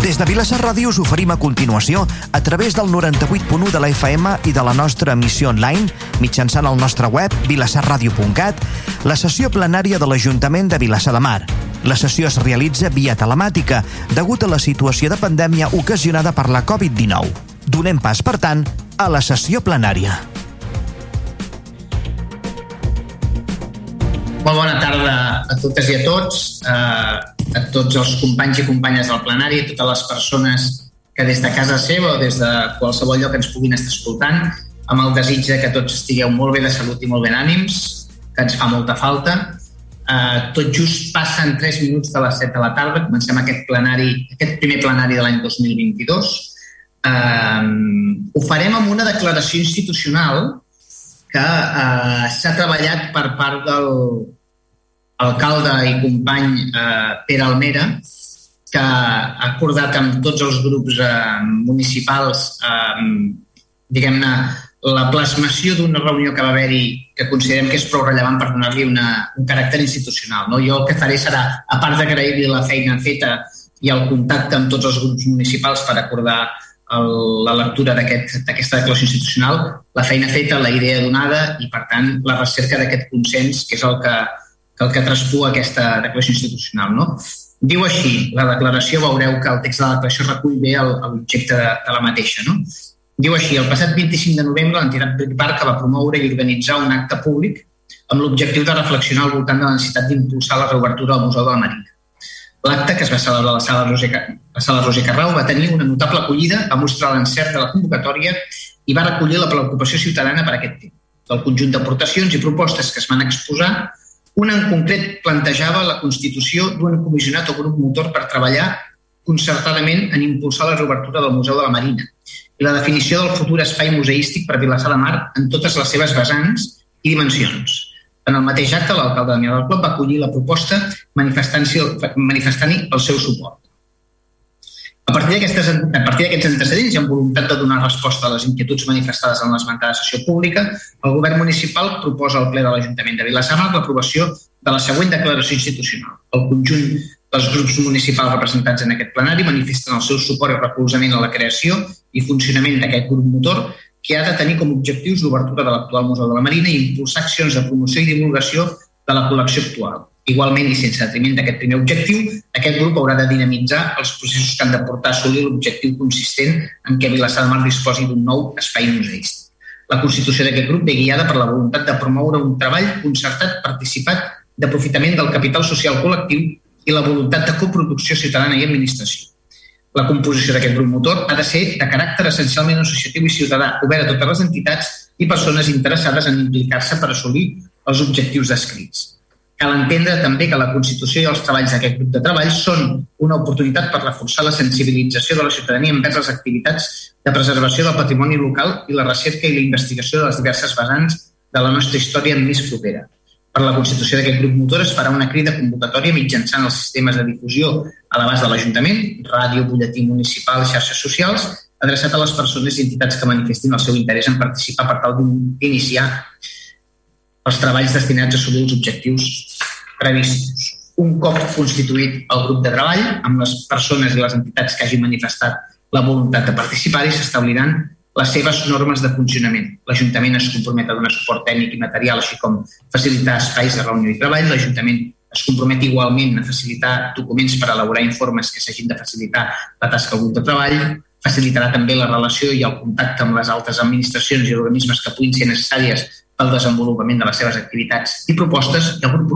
Des de Vilassar Ràdio us oferim a continuació, a través del 98.1 de la FM i de la nostra emissió online, mitjançant el nostre web vilassarradio.cat, la sessió plenària de l'Ajuntament de Vilassar de Mar. La sessió es realitza via telemàtica, degut a la situació de pandèmia ocasionada per la Covid-19. Donem pas, per tant, a la sessió plenària. Molt bona tarda a totes i a tots, eh, a tots els companys i companyes del plenari, a totes les persones que des de casa seva o des de qualsevol lloc ens puguin estar escoltant, amb el desig que tots estigueu molt bé de salut i molt ben ànims, que ens fa molta falta. Eh, tot just passen 3 minuts de les 7 de la tarda, comencem aquest plenari, aquest primer plenari de l'any 2022. Eh, ho farem amb una declaració institucional que eh, s'ha treballat per part del alcalde i company eh, Pere Almera, que ha acordat amb tots els grups eh, municipals eh, diguem-ne, la plasmació d'una reunió que va haver-hi que considerem que és prou rellevant per donar-li un caràcter institucional. No? Jo el que faré serà, a part d'agrair-li la feina feta i el contacte amb tots els grups municipals per acordar el, la lectura d'aquesta aquest, declaració institucional, la feina feta, la idea donada i, per tant, la recerca d'aquest consens, que és el que, el que traspua aquesta declaració institucional. No? Diu així, la declaració, veureu que el text de la declaració recull bé l'objecte de, de la mateixa. No? Diu així, el passat 25 de novembre l'entitat Brick Barca va promoure i organitzar un acte públic amb l'objectiu de reflexionar al voltant de la necessitat d'impulsar la reobertura del Museu de la Marina L'acte, que es va celebrar a la sala Roger, la sala Roger Carrau, va tenir una notable acollida, va mostrar l'encert de la convocatòria i va recollir la preocupació ciutadana per aquest tema. Del conjunt d'aportacions i propostes que es van exposar, una en concret plantejava la constitució d'un comissionat o grup motor per treballar concertadament en impulsar la reobertura del Museu de la Marina i la definició del futur espai museístic per Vilassar de Mar en totes les seves vessants i dimensions en el mateix acte, l'alcalde Damià del Club va acollir la proposta manifestant-hi manifestant el seu suport. A partir d'aquests antecedents i amb voluntat de donar resposta a les inquietuds manifestades en l'esmentada sessió pública, el govern municipal proposa al ple de l'Ajuntament de Vilassamar l'aprovació de la següent declaració institucional. El conjunt dels grups municipals representats en aquest plenari manifesten el seu suport i recolzament a la creació i funcionament d'aquest grup motor que ha de tenir com objectius l'obertura de l'actual Museu de la Marina i impulsar accions de promoció i divulgació de la col·lecció actual. Igualment, i sense detriment d'aquest primer objectiu, aquest grup haurà de dinamitzar els processos que han de portar a assolir l'objectiu consistent en què Vilassar de Mar disposi d'un nou espai museístic. La constitució d'aquest grup ve guiada per la voluntat de promoure un treball concertat, participat, d'aprofitament del capital social col·lectiu i la voluntat de coproducció ciutadana i administració la composició d'aquest grup motor ha de ser de caràcter essencialment associatiu i ciutadà, obert a totes les entitats i persones interessades en implicar-se per assolir els objectius descrits. Cal entendre també que la Constitució i els treballs d'aquest grup de treball són una oportunitat per reforçar la sensibilització de la ciutadania envers les activitats de preservació del patrimoni local i la recerca i la investigació de les diverses vessants de la nostra història més propera. Per la constitució d'aquest grup motor es farà una crida convocatòria mitjançant els sistemes de difusió a l'abast de l'Ajuntament, ràdio, butlletí municipal, xarxes socials, adreçat a les persones i entitats que manifestin el seu interès en participar per tal d'iniciar els treballs destinats a assolir els objectius previstos. Un cop constituït el grup de treball, amb les persones i les entitats que hagin manifestat la voluntat de participar-hi, s'establiran les seves normes de funcionament. L'Ajuntament es compromet a donar suport tècnic i material, així com facilitar espais de reunió i treball. L'Ajuntament es compromet igualment a facilitar documents per elaborar informes que s'hagin de facilitar la tasca del grup de treball, facilitarà també la relació i el contacte amb les altres administracions i organismes que puguin ser necessàries pel desenvolupament de les seves activitats i propostes, i el grup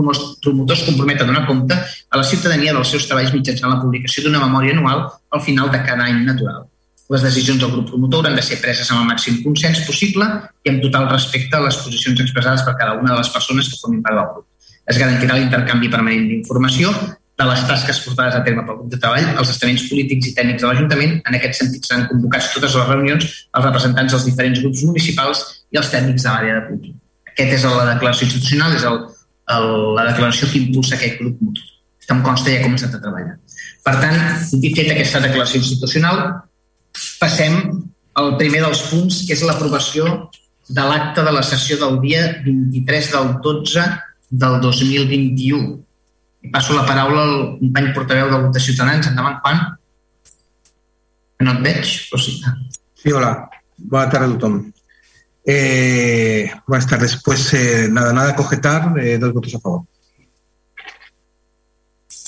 promotor es compromet a donar compte a la ciutadania dels seus treballs mitjançant la publicació d'una memòria anual al final de cada any natural. Les decisions del grup promotor hauran de ser preses amb el màxim consens possible i amb total respecte a les posicions expressades per cada una de les persones que formin part del grup. Es garantirà l'intercanvi permanent d'informació de les tasques portades a terme pel grup de treball, els estaments polítics i tècnics de l'Ajuntament. En aquest sentit seran convocats totes les reunions els representants dels diferents grups municipals i els tècnics de l'àrea de cultura. Aquest és la declaració institucional, és el, el, la declaració que impulsa aquest grup motor. Que em consta ja ha començat a treballar. Per tant, dit fet aquesta declaració institucional, passem al primer dels punts, que és l'aprovació de l'acte de la sessió del dia 23 del 12 del 2021. I passo la paraula al company portaveu del grup de Ciutadans. Endavant, Juan. No et veig, però sí. Sí, hola. Buenas tardes a tothom. Eh, buenas tardes. Pues eh, nada, nada cogetar, eh, dos votos a favor.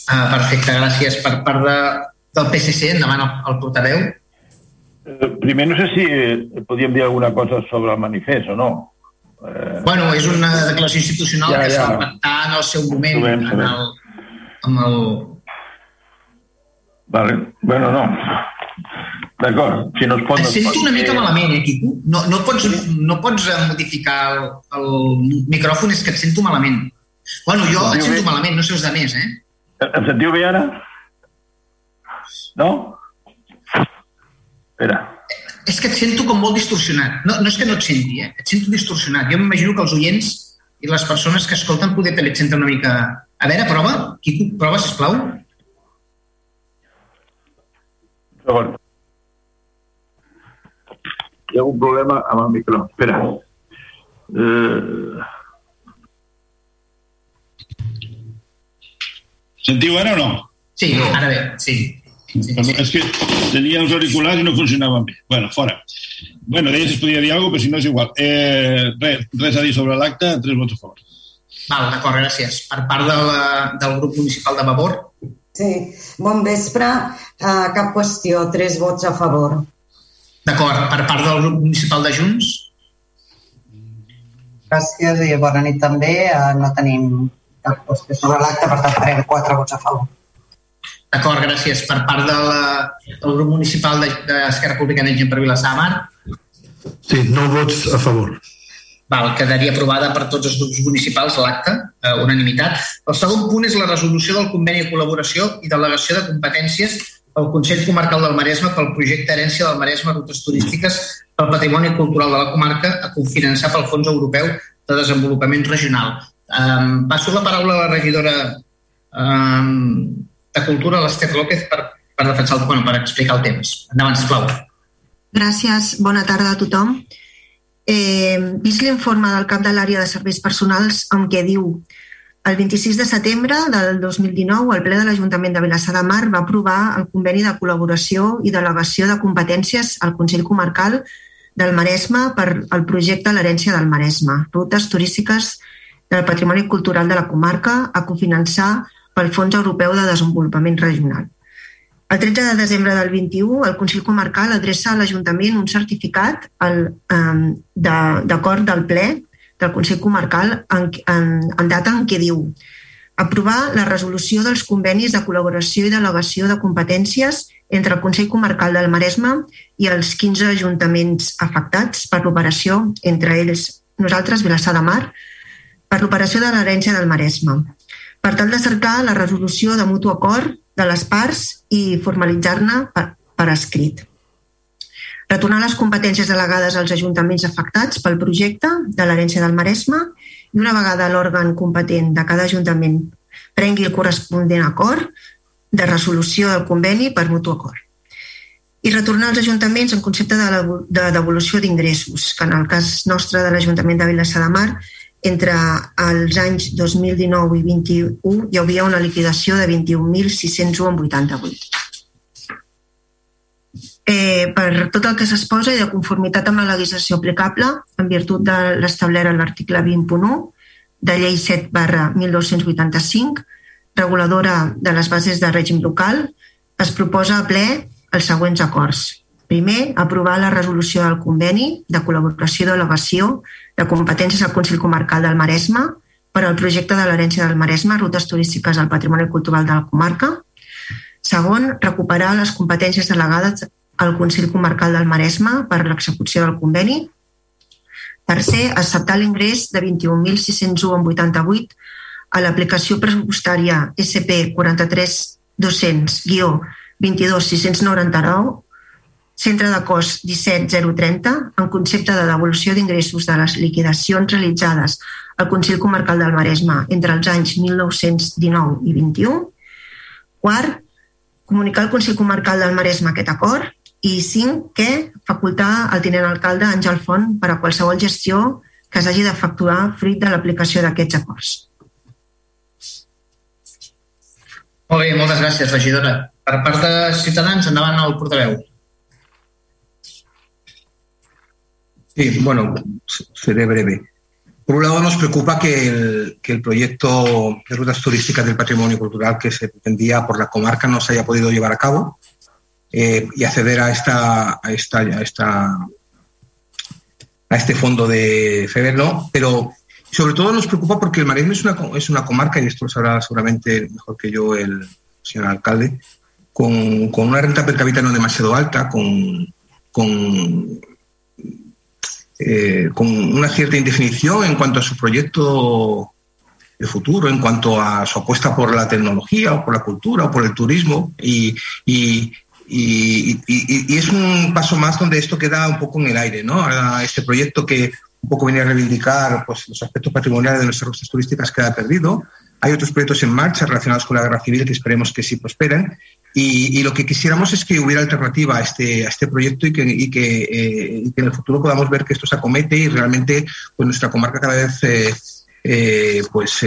Ah, perfecte, gràcies. Per part de, del PSC, endavant el, portaveu. Eh, primer, no sé si eh, podíem dir alguna cosa sobre el manifest o no. Eh... Bueno, és una declaració institucional ja, que ja. s'ha va pactar en el seu moment sabem, sabem. En el, amb el... Vale. Bueno, no. D'acord, si no es pot... Et sento una mica malament, eh, Quico? No, no, pots, no pots eh, modificar el, el micròfon, és que et sento malament. Bueno, jo et sento bé? malament, no sé els de més, eh? Em sentiu bé ara? No? Espera. És que et sento com molt distorsionat. No, no és que no et senti, eh? Et sento distorsionat. Jo m'imagino que els oients i les persones que escolten poder també et senten una mica... A veure, prova. Quico, prova, sisplau. Segon. Hi ha un problema amb el micro. Espera. Eh... Sentiu ara o no? Sí, ara bé, sí. Sí, sí. És que tenia els auriculars i no funcionaven bé. Bueno, fora. Bueno, deies si es podia dir alguna cosa, però si no és igual. Eh, res, res a dir sobre l'acte, tres vots a favor. Val, d'acord, gràcies. Per part de la, del grup municipal de Vavor? Sí, bon vespre. Uh, cap qüestió, tres vots a favor. D'acord. Per part del grup municipal de Junts? Gràcies i bona nit també. Uh, no tenim cap qüestió sobre l'acte, per tant farem quatre vots a favor. D'acord, gràcies. Per part de la, del grup municipal d'Esquerra Republicana i Gent per Vilassar Mar? Sí, nou vots a favor. Val, quedaria aprovada per tots els grups municipals l'acte, eh, unanimitat. El segon punt és la resolució del conveni de col·laboració i delegació de competències el Consell Comarcal del Maresme pel projecte Herència del Maresme Rutes Turístiques pel Patrimoni Cultural de la comarca a cofinançar pel Fons Europeu de Desenvolupament Regional. Um, passo la paraula a la regidora um, de Cultura, l'Ester López, per, per defensar el, bueno, per explicar el temps. Endavant, sisplau. Gràcies. Bona tarda a tothom. Eh, vist l'informe del cap de l'àrea de serveis personals en què diu el 26 de setembre del 2019, el ple de l'Ajuntament de Vilassar de Mar va aprovar el conveni de col·laboració i delegació de competències al Consell Comarcal del Maresme per al projecte L'herència del Maresme, rutes turístiques del patrimoni cultural de la comarca a cofinançar pel Fons Europeu de Desenvolupament Regional. El 13 de desembre del 21, el Consell Comarcal adreça a l'Ajuntament un certificat d'acord de, del ple del Consell Comarcal en, en, en data en què diu aprovar la resolució dels convenis de col·laboració i delegació de competències entre el Consell Comarcal del Maresme i els 15 ajuntaments afectats per l'operació, entre ells nosaltres, Vilassar de Mar, per l'operació de l'herència del Maresme, per tal de cercar la resolució de mutu acord de les parts i formalitzar-ne per, per escrit retornar les competències delegades als ajuntaments afectats pel projecte de l'herència del Maresme i una vegada l'òrgan competent de cada ajuntament prengui el corresponent acord de resolució del conveni per mutu acord. I retornar als ajuntaments en concepte de, de devolució d'ingressos, que en el cas nostre de l'Ajuntament de Vilassar de Mar, entre els anys 2019 i 2021 hi havia una liquidació de 21.601,88 eh, per tot el que s'exposa i de conformitat amb la legislació aplicable en virtut de l'establert a l'article 20.1 de llei 7 barra 1285, reguladora de les bases de règim local, es proposa a ple els següents acords. Primer, aprovar la resolució del conveni de col·laboració i delegació de competències al Consell Comarcal del Maresme per al projecte de l'herència del Maresme, rutes turístiques al patrimoni cultural de la comarca. Segon, recuperar les competències delegades al Consell Comarcal del Maresme per l'execució del conveni. Tercer, acceptar l'ingrés de 21.601,88 a l'aplicació pressupostària SP 43 200-22699 Centre de cost 17030 en concepte de devolució d'ingressos de les liquidacions realitzades al Consell Comarcal del Maresme entre els anys 1919 i 21. Quart, comunicar al Consell Comarcal del Maresme aquest acord i 5. Que facultar al tinent alcalde Àngel Font per a qualsevol gestió que s'hagi d'efectuar fruit de l'aplicació d'aquests acords. Molt bé, moltes gràcies, regidora. Per part de Ciutadans, endavant el portaveu. Sí, bueno, seré breve. Por un lado, nos preocupa que el, que el proyecto de rutas turísticas del patrimonio cultural que se pretendía por la comarca no se haya podido llevar a cabo eh, y acceder a esta, a esta, a esta este fondo de FEBER, ¿no? Pero sobre todo nos preocupa porque el Maresme es una, es una comarca, y esto lo sabrá seguramente mejor que yo el señor alcalde, con, con una renta per cápita no demasiado alta, con, con, eh, con una cierta indefinición en cuanto a su proyecto de futuro, en cuanto a su apuesta por la tecnología o por la cultura o por el turismo. Y, y, y, y, es un paso más donde esto queda un poco en el aire, ¿no? Este proyecto que un poco viene a reivindicar pues, los aspectos patrimoniales de nuestras rutas turísticas queda perdido. Hay otros proyectos en marcha relacionados con la guerra civil que esperemos que sí prosperen. Y, lo que quisiéramos es que hubiera alternativa a este, a este proyecto y que, y que, eh, y que, en el futuro podamos ver que esto se acomete y realmente pues, nuestra comarca cada vez eh, eh, pues,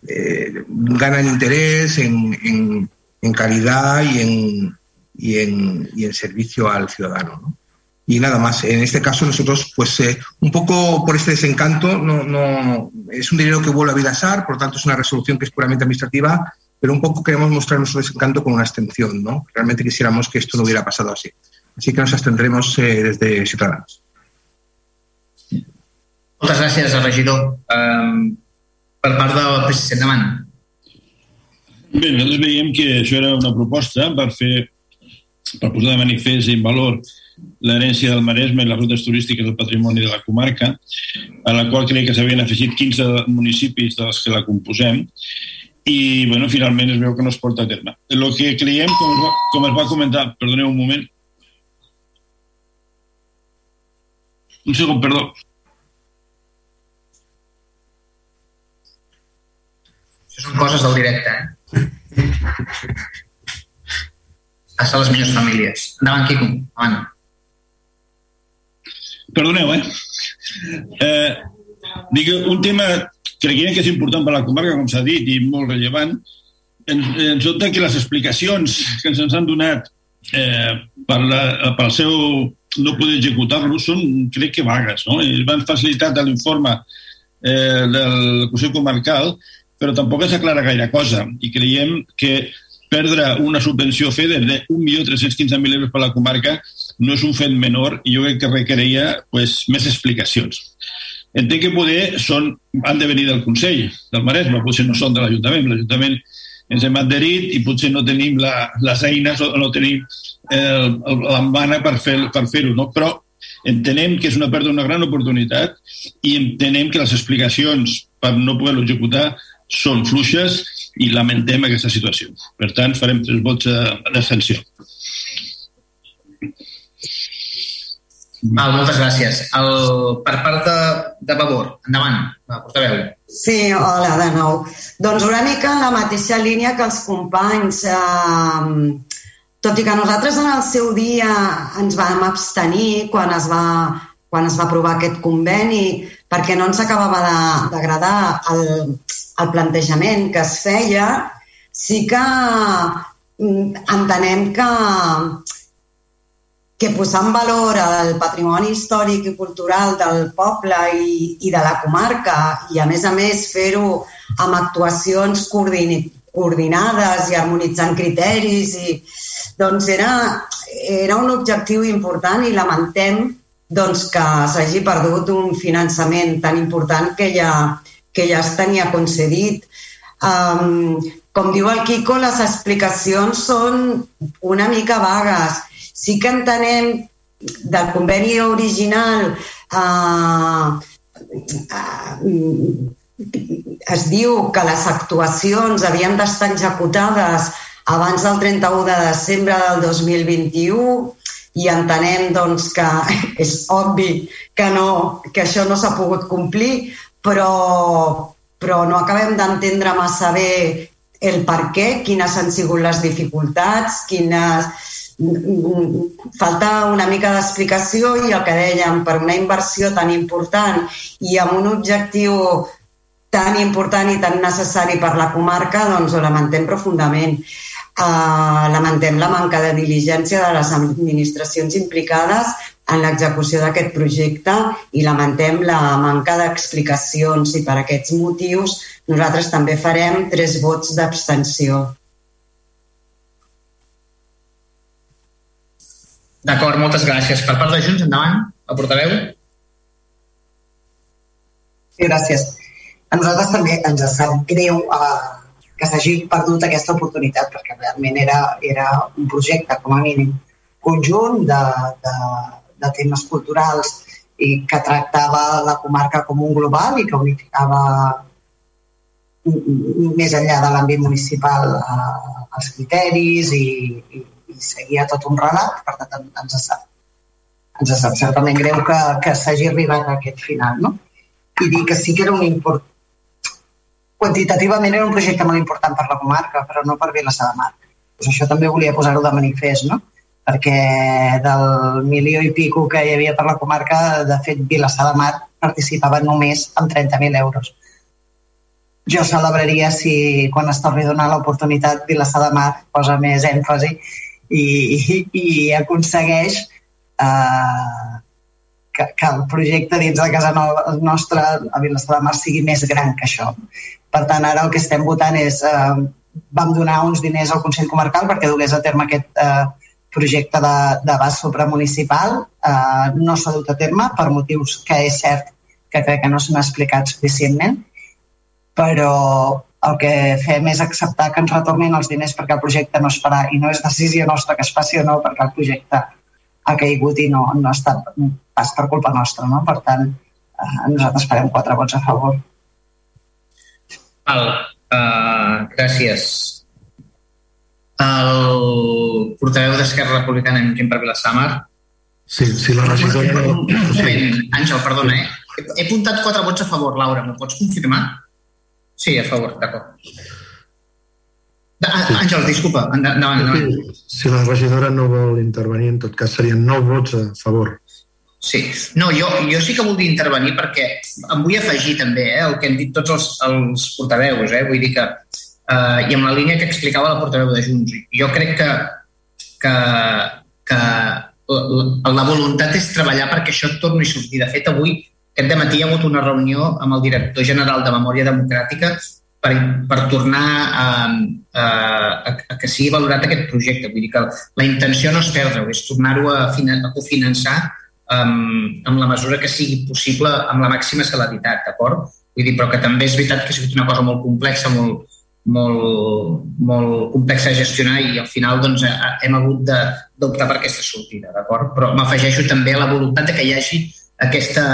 gana en interés, en, en, en calidad y en, y en, y en servicio al ciudadano. ¿no? Y nada más, en este caso nosotros, pues eh, un poco por este desencanto, no, no, es un dinero que vuelve a Vidasar, por lo tanto es una resolución que es puramente administrativa, pero un poco queremos mostrar nuestro desencanto con una abstención, ¿no? Realmente quisiéramos que esto no hubiera pasado así. Así que nos abstendremos eh, desde Ciutadans. Moltes gràcies, regidor. Um, per part del PSC, endavant. Bé, nosaltres veiem que això era una proposta per fer per posar de manifest i en valor l'herència del Maresme i les rutes turístiques del patrimoni de la comarca, a la qual crec que s'havien afegit 15 municipis dels que la composem, i bueno, finalment es veu que no es porta a terme. El que creiem, com es va, com es va comentar, perdoneu un moment, un segon, perdó. Això són coses del directe, eh? a les millors famílies. Endavant, Quico. Endavant. Perdoneu, eh? eh dic, un tema creiem que és important per a la comarca, com s'ha dit, i molt rellevant, ens, ens que les explicacions que ens han donat eh, per, la, per el seu no poder executar-lo són, crec que, vagues. No? I van facilitat l'informe eh, del Consell Comarcal, però tampoc s'aclara gaire cosa. I creiem que perdre una subvenció FEDER de 1.315.000 euros per la comarca no és un fet menor i jo crec que requeria pues, més explicacions. Entenc que poder són, han de venir del Consell del Maresme, potser no són de l'Ajuntament. L'Ajuntament ens hem adherit i potser no tenim la, les eines o no tenim eh, l'embana per fer-ho, per fer no? però entenem que és una pèrdua una gran oportunitat i entenem que les explicacions per no poder-lo executar són fluixes i lamentem aquesta situació. Per tant, farem tres vots d'ascensió. Val, moltes gràcies. El, per part de, de Vavor, endavant, va, portaveu. Sí, hola de nou. Doncs una mica en la mateixa línia que els companys. Eh, tot i que nosaltres en el seu dia ens vam abstenir quan es va, quan es va aprovar aquest conveni perquè no ens acabava d'agradar el, el plantejament que es feia, sí que mm, entenem que, que posar en valor el patrimoni històric i cultural del poble i, i de la comarca i, a més a més, fer-ho amb actuacions coordinades i harmonitzant criteris i, doncs era, era un objectiu important i lamentem doncs, que s'hagi perdut un finançament tan important que ja, que ja es tenia concedit. Um, com diu el Quico, les explicacions són una mica vagues. Sí que entenem del conveni original uh, uh, es diu que les actuacions havien d'estar executades abans del 31 de desembre del 2021 i entenem doncs, que és obvi que, no, que això no s'ha pogut complir, però, però no acabem d'entendre massa bé el per què, quines han sigut les dificultats, quines... Falta una mica d'explicació i el que dèiem, per una inversió tan important i amb un objectiu tan important i tan necessari per la comarca, doncs ho lamentem profundament. Uh, lamentem la manca de diligència de les administracions implicades en l'execució d'aquest projecte i lamentem la manca d'explicacions i per aquests motius nosaltres també farem tres vots d'abstenció. D'acord, moltes gràcies. Per part de Junts, endavant, el portaveu. Sí, gràcies. A nosaltres també ens sap greu eh, que s'hagi perdut aquesta oportunitat perquè realment era, era un projecte, com a mínim, conjunt de, de, de temes culturals i que tractava la comarca com un global i que unificava més enllà de l'àmbit municipal eh, els criteris i, i, i seguia tot un relat, per tant ens sap, ens sap certament greu que, que s'hagi arribat a aquest final. No? I dir que sí que era un import... quantitativament era un projecte molt important per la comarca, però no per Vilassar de Mar. Pues això també volia posar-ho de manifest, no? Perquè del milió i pico que hi havia per la comarca, de fet, Vilassar de Mar participava només amb 30.000 euros. Jo celebraria si quan es torni a donar l'oportunitat Vilassar de Mar posa més èmfasi i, i, i aconsegueix eh, que, que el projecte dins de casa nostra a Vilassar de Mar sigui més gran que això. Per tant, ara el que estem votant és eh, vam donar uns diners al Consell Comarcal perquè dugués a terme aquest eh, projecte d'abast supramunicipal eh, no s'ha dut a terme per motius que és cert que crec que no s'han explicat suficientment, però el que fem és acceptar que ens retornin els diners perquè el projecte no es farà i no és decisió nostra que es faci o no perquè el projecte ha caigut i no, no ha estat pas per culpa nostra. No? Per tant, eh, nosaltres farem quatre vots a favor. Val. Uh, gràcies. El portaveu d'Esquerra Republicana en Quim per Vilassamar. Sí, sí, la regidora... Un moment, Àngel, perdona, eh? He, apuntat quatre vots a favor, Laura, m'ho pots confirmar? Sí, a favor, d'acord. Sí. Àngel, disculpa, endavant, endavant. Si la regidora no vol intervenir, en tot cas serien nou vots a favor. Sí, no, jo, jo sí que voldria intervenir perquè em vull afegir també eh, el que han dit tots els, els portaveus. Eh? Vull dir que eh, i amb la línia que explicava la portaveu de Junts. Jo crec que, que, que la, la voluntat és treballar perquè això torni a sortir. De fet, avui, aquest matí hi ha hagut una reunió amb el director general de Memòria Democràtica per, per tornar a, a, a, a que sigui valorat aquest projecte. Vull dir que la intenció no és perdre-ho, és tornar-ho a, a cofinançar amb, amb la mesura que sigui possible, amb la màxima celeritat, d'acord? Vull dir, però que també és veritat que ha sigut una cosa molt complexa, molt, molt, molt complexa de gestionar i al final doncs, hem hagut d'optar per aquesta sortida, d'acord? Però m'afegeixo també a la voluntat de que hi hagi aquesta,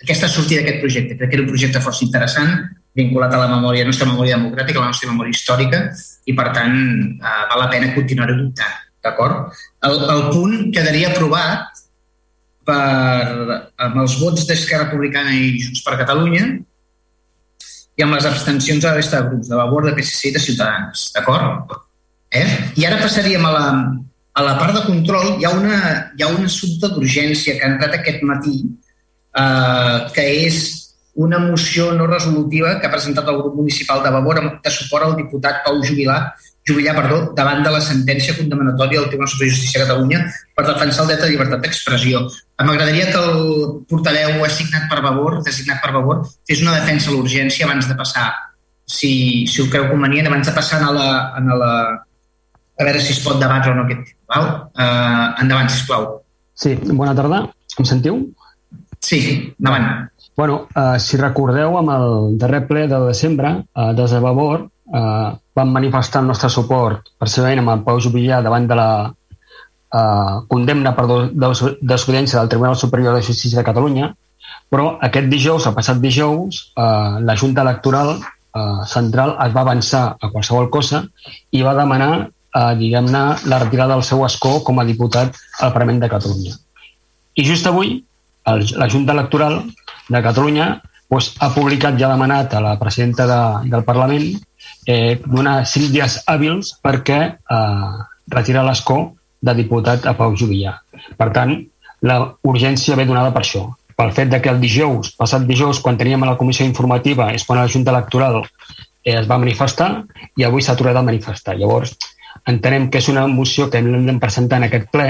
aquesta sortida d'aquest projecte. Crec que era un projecte força interessant, vinculat a la memòria, a la nostra memòria democràtica, a la nostra memòria històrica, i per tant eh, val la pena continuar-ho dubtant, d'acord? El, el punt quedaria aprovat per, amb els vots d'Esquerra Republicana i Junts per Catalunya, i amb les abstencions de la resta de grups, de Vavor, de PSC i de Ciutadans. D'acord? Eh? I ara passaríem a la, a la part de control. Hi ha, una, hi ha un assumpte d'urgència que ha entrat aquest matí, eh, que és una moció no resolutiva que ha presentat el grup municipal de Vavor de suport al diputat Pau Jubilar jubilar perdó, davant de la sentència condemnatòria del Tribunal Superior de Justícia de Catalunya per defensar el dret a llibertat d'expressió. M'agradaria que el portaveu assignat per Vavor, designat per Vavor, fes una defensa a l'urgència abans de passar, si, si ho creu convenient, abans de passar a la, a la... a veure si es pot debatre o no aquest tema. Val? Uh, endavant, sisplau. Sí, bona tarda. Em sentiu? Sí, endavant. Bueno, uh, si recordeu, amb el darrer ple de desembre, uh, des de Vavor, eh, vam manifestar el nostre suport precisament amb el Pau Jubillà davant de la eh, condemna per desobediència del Tribunal Superior de Justícia de Catalunya, però aquest dijous, el passat dijous, eh, la Junta Electoral eh, Central es va avançar a qualsevol cosa i va demanar, eh, diguem-ne, la retirada del seu escó com a diputat al Parlament de Catalunya. I just avui, el, la Junta Electoral de Catalunya doncs, ha publicat i ha demanat a la presidenta de, del Parlament eh, donar cinc dies hàbils perquè eh, retirar l'escó de diputat a Pau Jubillà. Per tant, la urgència ve donada per això, pel fet de que el dijous, passat dijous, quan teníem a la comissió informativa, és quan la Junta Electoral eh, es va manifestar i avui s'ha tornat a manifestar. Llavors, entenem que és una moció que hem de presentar en aquest ple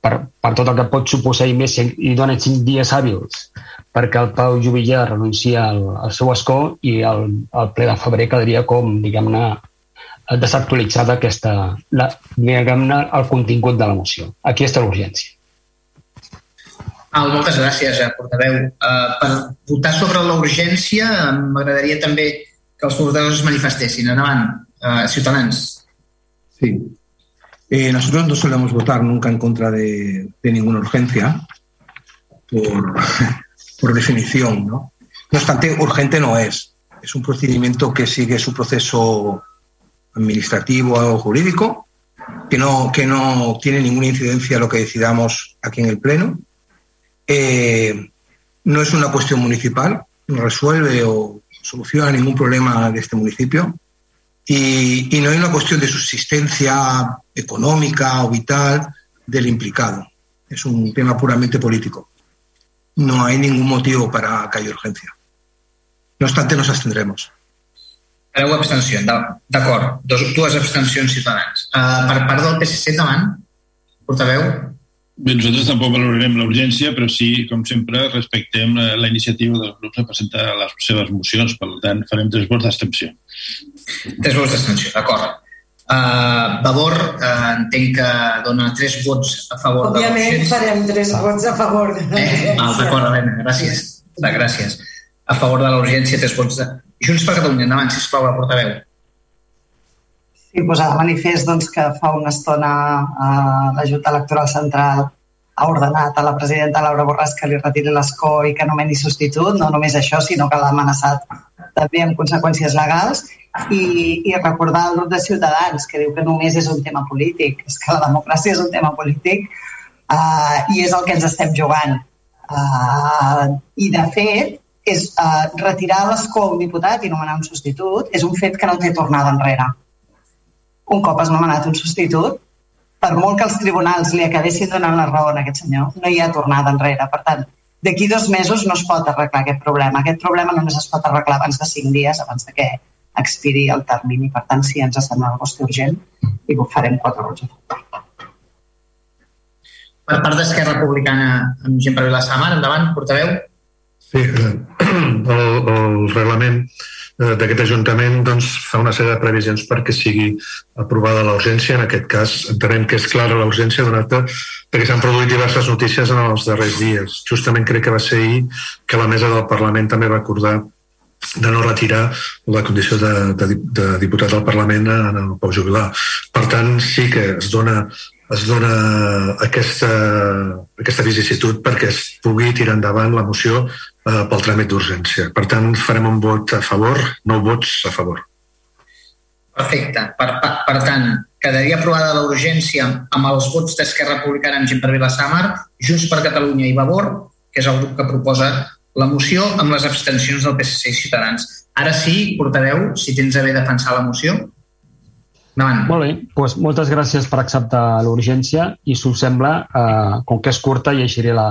per, per tot el que pot suposar i més i dona cinc dies hàbils perquè el Pau Jubillà renuncia al, al seu escó i el, el ple de febrer quedaria com, diguem-ne, desactualitzada aquesta, la, diguem-ne, el contingut de la moció. Aquí està l'urgència. Ah, moltes gràcies, eh, portaveu. Uh, per votar sobre la urgència, m'agradaria també que els portaveus es manifestessin. Endavant, uh, Ciutadans. Sí. Eh, nosotros no solemos votar nunca en contra de, de ninguna urgencia, por, por definición, ¿no? No obstante, urgente no es. Es un procedimiento que sigue su proceso administrativo o jurídico, que no, que no tiene ninguna incidencia a lo que decidamos aquí en el Pleno. Eh, no es una cuestión municipal, no resuelve o soluciona ningún problema de este municipio. Y, no hay una cuestión de subsistencia económica o vital del implicado. Es un tema puramente político. No hay ningún motivo para que haya urgencia. No obstante, nos abstendremos. Preu abstenció, d'acord. Dues abstencions ciutadans. Uh, per part del PSC, endavant. Portaveu. Bé, nosaltres tampoc valorarem l'urgència, però sí, com sempre, respectem la, la iniciativa dels grups de presentar les seves mocions. Per tant, farem tres vots d'abstenció. Tres vots d'abstenció, d'acord. Uh, Vavor, uh, entenc que dona tres vots a favor Òbviament de farem tres vots a favor de Eh, val, d'acord, Helena, gràcies. Va, gràcies. A favor de la urgència, tres vots de... Junts per Catalunya, endavant, sisplau, la portaveu. Sí, posar de manifest doncs, que fa una estona eh, la Junta Electoral Central ha ordenat a la presidenta Laura Borràs que li retiri l'escó i que nomeni substitut, no només això, sinó que l'ha amenaçat també amb conseqüències legals i, i recordar al grup de Ciutadans que diu que només és un tema polític, és que la democràcia és un tema polític uh, i és el que ens estem jugant. Uh, I, de fet, és uh, retirar l'escó a un diputat i nomenar un substitut és un fet que no té tornada enrere. Un cop has nomenat un substitut, per molt que els tribunals li acabessin donant la raó a aquest senyor, no hi ha tornada enrere. Per tant, d'aquí dos mesos no es pot arreglar aquest problema. Aquest problema només es pot arreglar abans de cinc dies, abans de que expiri el termini. Per tant, si ens sembla una qüestió urgent, i ho farem quatre vots. Per part d'Esquerra Republicana, amb gent per Vilassamar, endavant, portaveu. Sí, eh, el, el reglament eh, d'aquest Ajuntament doncs, fa una sèrie de previsions perquè sigui aprovada l'urgència. En aquest cas, entenem que és clara l'urgència donat perquè s'han produït diverses notícies en els darrers dies. Justament crec que va ser ahir que la mesa del Parlament també va acordar de no retirar la condició de, de, de diputat del Parlament en el Pau Jubilar. Per tant, sí que es dona es dona aquesta, aquesta vicisitud perquè es pugui tirar endavant la moció eh, pel tràmit d'urgència. Per tant, farem un vot a favor, nou vots a favor. Perfecte. Per, per, per tant, quedaria aprovada la urgència amb els vots d'Esquerra Republicana amb gent per Vilassamar, Junts per Catalunya i Vavor, que és el grup que proposa la moció amb les abstencions del PSC i Ciutadans. Ara sí, portaveu, si tens a bé defensar la moció. Endavant. Molt bé, doncs moltes gràcies per acceptar l'urgència i, si us sembla, eh, com que és curta, llegiré la,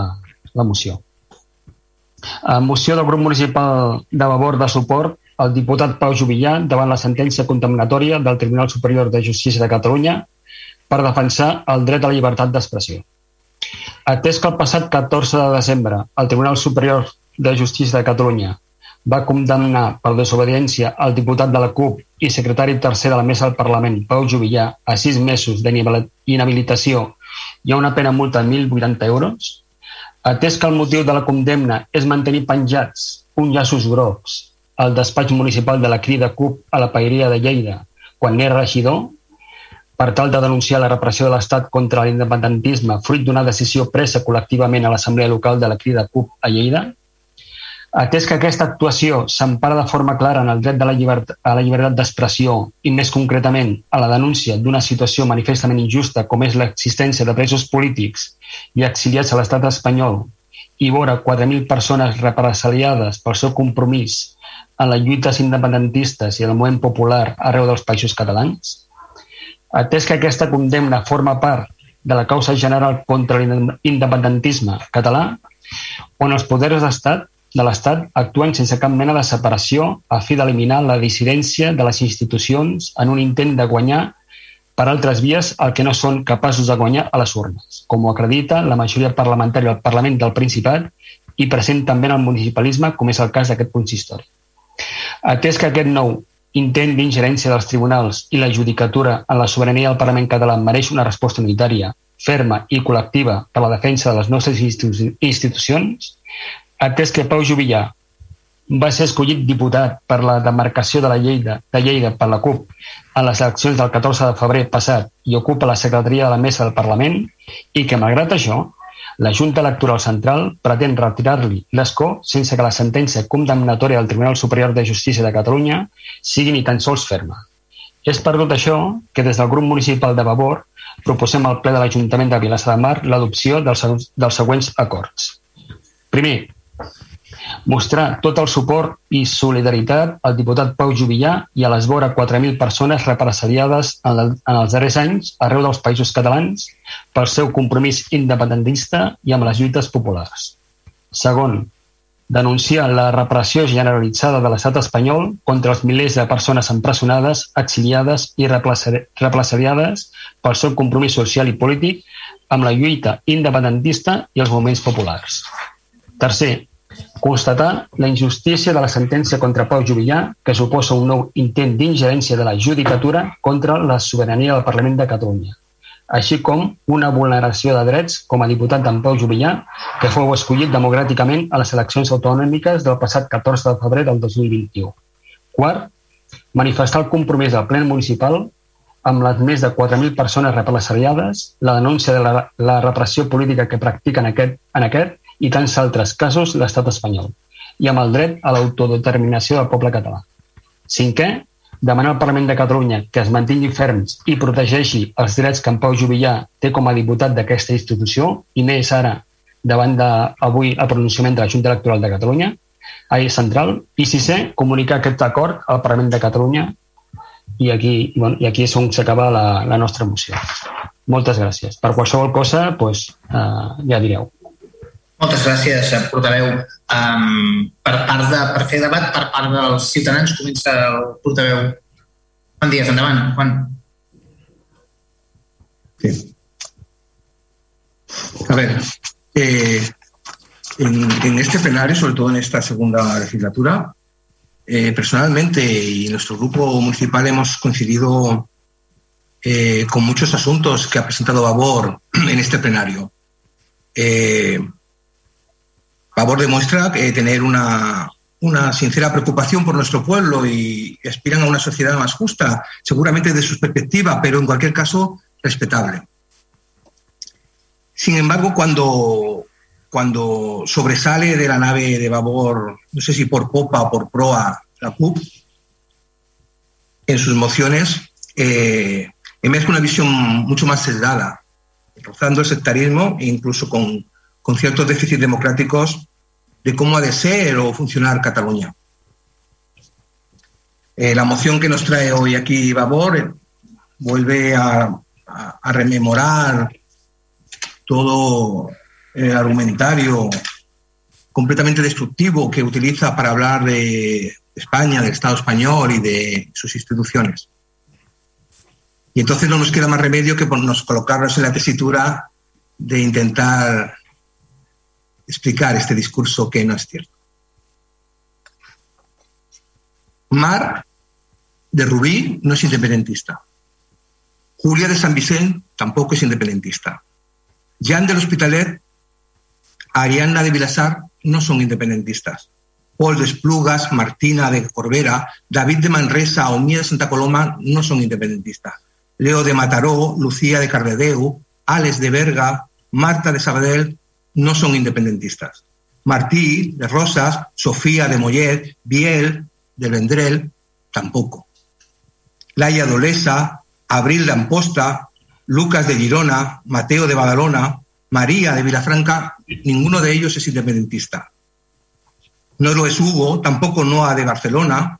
la moció. Eh, moció del grup municipal de Vavor de suport al diputat Pau Jubillà davant la sentència contaminatòria del Tribunal Superior de Justícia de Catalunya per defensar el dret a la llibertat d'expressió. Atès que el passat 14 de desembre el Tribunal Superior de Justícia de Catalunya. Va condemnar per desobediència el diputat de la CUP i secretari tercer de la mesa del Parlament, Pau Jubillà, a sis mesos d'inhabilitació. I a una pena multa de 1.080 euros, atès que el motiu de la condemna és mantenir penjats uns llaços grocs al despatx municipal de la crida CUP a la Paeria de Lleida quan n'era regidor, per tal de denunciar la repressió de l'Estat contra l'independentisme fruit d'una decisió presa col·lectivament a l'Assemblea Local de la crida CUP a Lleida, atès que aquesta actuació s'empara de forma clara en el dret de la llibertat, a la llibertat d'expressió i més concretament a la denúncia d'una situació manifestament injusta com és l'existència de presos polítics i exiliats a l'estat espanyol i vora 4.000 persones represaliades pel seu compromís en les lluites independentistes i el moviment popular arreu dels països catalans? Atès que aquesta condemna forma part de la causa general contra l'independentisme català, on els poders d'estat de l'Estat actuen sense cap mena de separació a fi d'eliminar la dissidència de les institucions en un intent de guanyar per altres vies el que no són capaços de guanyar a les urnes, com ho acredita la majoria parlamentària del Parlament del Principat i present també en el municipalisme, com és el cas d'aquest consistori. Atès que aquest nou intent d'ingerència dels tribunals i la judicatura en la sobirania del Parlament català mereix una resposta unitària, ferma i col·lectiva per la defensa de les nostres institucions, atès que Pau Jubillà va ser escollit diputat per la demarcació de la Lleida, de Lleida per la CUP en les eleccions del 14 de febrer passat i ocupa la secretaria de la mesa del Parlament i que, malgrat això, la Junta Electoral Central pretén retirar-li l'escó sense que la sentència condemnatòria del Tribunal Superior de Justícia de Catalunya sigui ni tan sols ferma. És per tot això que des del grup municipal de Vavor proposem al ple de l'Ajuntament de Vilassar de Mar l'adopció dels, dels següents acords. Primer, mostrar tot el suport i solidaritat al diputat Pau Jubillà i a les vora 4.000 persones represaliades en, el, en els darrers anys arreu dels països catalans pel seu compromís independentista i amb les lluites populars. Segon, denunciar la repressió generalitzada de l'estat espanyol contra els milers de persones empresonades, exiliades i represaliades pel seu compromís social i polític amb la lluita independentista i els moviments populars. Tercer, constatar la injustícia de la sentència contra Pau Jubillà, que suposa un nou intent d'ingerència de la judicatura contra la sobirania del Parlament de Catalunya, així com una vulneració de drets com a diputat d'en Pau Jubillà, que fou escollit democràticament a les eleccions autonòmiques del passat 14 de febrer del 2021. Quart, manifestar el compromís del plen municipal amb les més de 4.000 persones represaliades, la denúncia de la, la repressió política que practiquen aquest, en aquest i tants altres casos l'estat espanyol i amb el dret a l'autodeterminació del poble català. Cinquè, demanar al Parlament de Catalunya que es mantingui ferms i protegeixi els drets que en Pau Jubillà té com a diputat d'aquesta institució i més ara davant d'avui el pronunciament de la Junta Electoral de Catalunya, ahir central, i sisè, comunicar aquest acord al Parlament de Catalunya i aquí, bueno, i aquí és on s'acaba la, la nostra moció. Moltes gràcies. Per qualsevol cosa, pues, eh, ja direu. Moltes gràcies, eh, portaveu. Um, per, part de, per fer debat per part dels ciutadans comença el portaveu. Bon dia, endavant, Juan. Sí. A ver, eh, en, en, este plenario, sobre todo en esta segunda legislatura, eh, personalmente y nuestro grupo municipal hemos coincidido eh, con muchos asuntos que ha presentado Babor en este plenario. Eh, Favor demuestra que tener una, una sincera preocupación por nuestro pueblo y aspiran a una sociedad más justa, seguramente de su perspectiva, pero en cualquier caso respetable. Sin embargo, cuando, cuando sobresale de la nave de babor, no sé si por popa o por proa, la CUP, en sus mociones, eh, emerge una visión mucho más sesgada, rozando el sectarismo e incluso con, con ciertos déficits democráticos de cómo ha de ser o funcionar Cataluña. Eh, la moción que nos trae hoy aquí Babor eh, vuelve a, a, rememorar todo el argumentario completamente destructivo que utiliza para hablar de España, del Estado español y de sus instituciones. Y entonces no nos queda más remedio que nos colocarnos en la tesitura de intentar explicar este discurso que no es cierto. Mar de Rubí no es independentista. Julia de San Vicente tampoco es independentista. Jan del Hospitalet, Ariana de Vilasar no son independentistas. Paul de Esplugas, Martina de Corbera, David de Manresa o Mía de Santa Coloma no son independentistas. Leo de Mataró, Lucía de Cardedeu, Alex de Berga, Marta de Sabadell no son independentistas. Martí de Rosas, Sofía de Mollet, Biel de Vendrell, tampoco. Laia Dolesa, Abril de Amposta, Lucas de Girona, Mateo de Badalona, María de Vilafranca, ninguno de ellos es independentista. No lo es Hugo, tampoco Noa de Barcelona,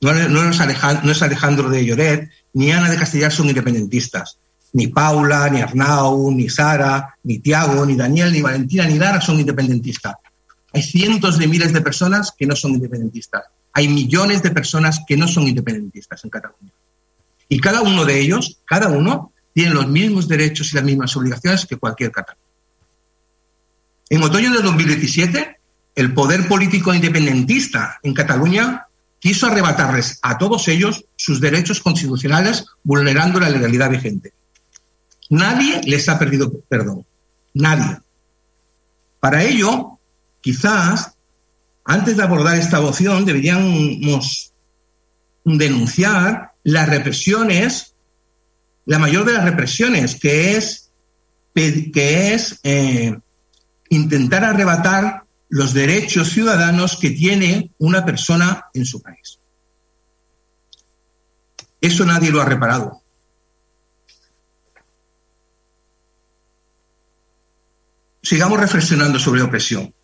no, es Alejandro, no es Alejandro de Lloret, ni Ana de Castellar son independentistas. Ni Paula, ni Arnau, ni Sara, ni Tiago, ni Daniel, ni Valentina, ni Lara son independentistas. Hay cientos de miles de personas que no son independentistas. Hay millones de personas que no son independentistas en Cataluña. Y cada uno de ellos, cada uno, tiene los mismos derechos y las mismas obligaciones que cualquier catalán. En otoño de 2017, el poder político independentista en Cataluña quiso arrebatarles a todos ellos sus derechos constitucionales vulnerando la legalidad vigente. Nadie les ha perdido perdón. Nadie. Para ello, quizás, antes de abordar esta moción, deberíamos denunciar las represiones, la mayor de las represiones, que es, que es eh, intentar arrebatar los derechos ciudadanos que tiene una persona en su país. Eso nadie lo ha reparado. Sigamos reflexionando sobre opresión.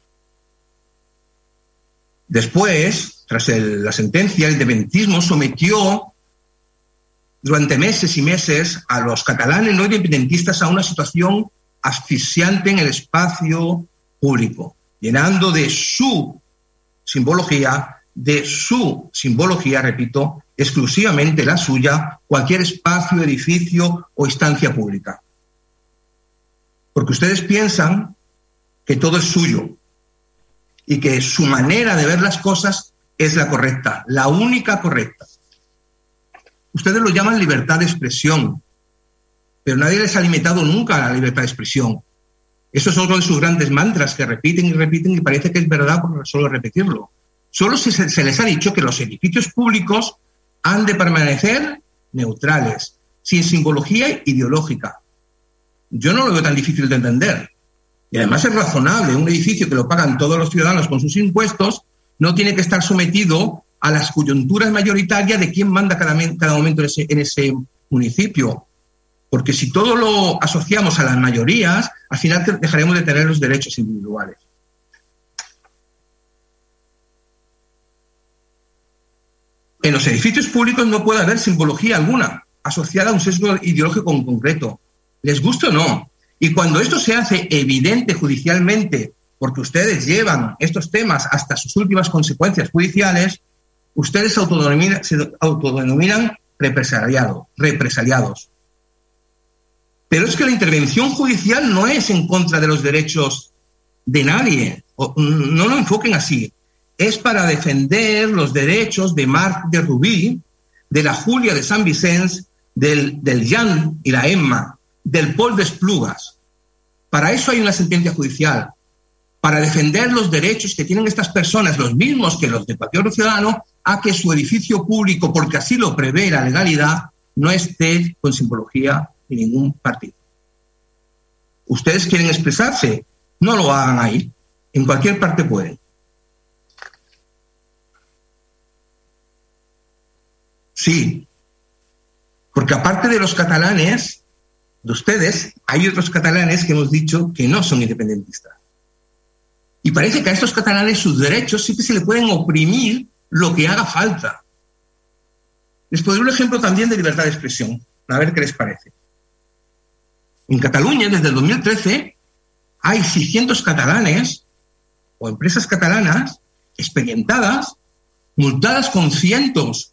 Después, tras la sentencia, el independentismo sometió durante meses y meses a los catalanes no independentistas a una situación asfixiante en el espacio público llenando de su simbología, de su simbología, repito, exclusivamente la suya, cualquier espacio, edificio o instancia pública. Porque ustedes piensan que todo es suyo y que su manera de ver las cosas es la correcta, la única correcta. Ustedes lo llaman libertad de expresión, pero nadie les ha limitado nunca la libertad de expresión. Eso es otro de sus grandes mantras que repiten y repiten y parece que es verdad por solo repetirlo. Solo se les ha dicho que los edificios públicos han de permanecer neutrales, sin simbología ideológica. Yo no lo veo tan difícil de entender. Y además es razonable, un edificio que lo pagan todos los ciudadanos con sus impuestos no tiene que estar sometido a las coyunturas mayoritarias de quién manda cada, momento en ese municipio. Porque si todo lo asociamos a las mayorías, al final dejaremos de tener los derechos individuales. En los edificios públicos no puede haber simbología alguna asociada a un sesgo ideológico en concreto. Les gusta o no. Y cuando esto se hace evidente judicialmente, porque ustedes llevan estos temas hasta sus últimas consecuencias judiciales, ustedes se autodenominan, represaliados. Pero es que la intervención judicial no es en contra de los derechos de nadie. No lo enfoquen así. Es para defender los derechos de Marc de Rubí, de la Julia de San Vicente, del, del Jan y la Emma, del Paul de Esplugas. Para eso hay una sentencia judicial. Para defender los derechos que tienen estas personas, los mismos que los de cualquier ciudadano, a que su edificio público, porque así lo prevé la legalidad, no esté con simbología ningún partido. Ustedes quieren expresarse, no lo hagan ahí. En cualquier parte pueden. Sí, porque aparte de los catalanes, de ustedes, hay otros catalanes que hemos dicho que no son independentistas. Y parece que a estos catalanes sus derechos sí que se le pueden oprimir lo que haga falta. Les pondré un ejemplo también de libertad de expresión, a ver qué les parece. En Cataluña, desde el 2013, hay 600 catalanes o empresas catalanas expedientadas, multadas con cientos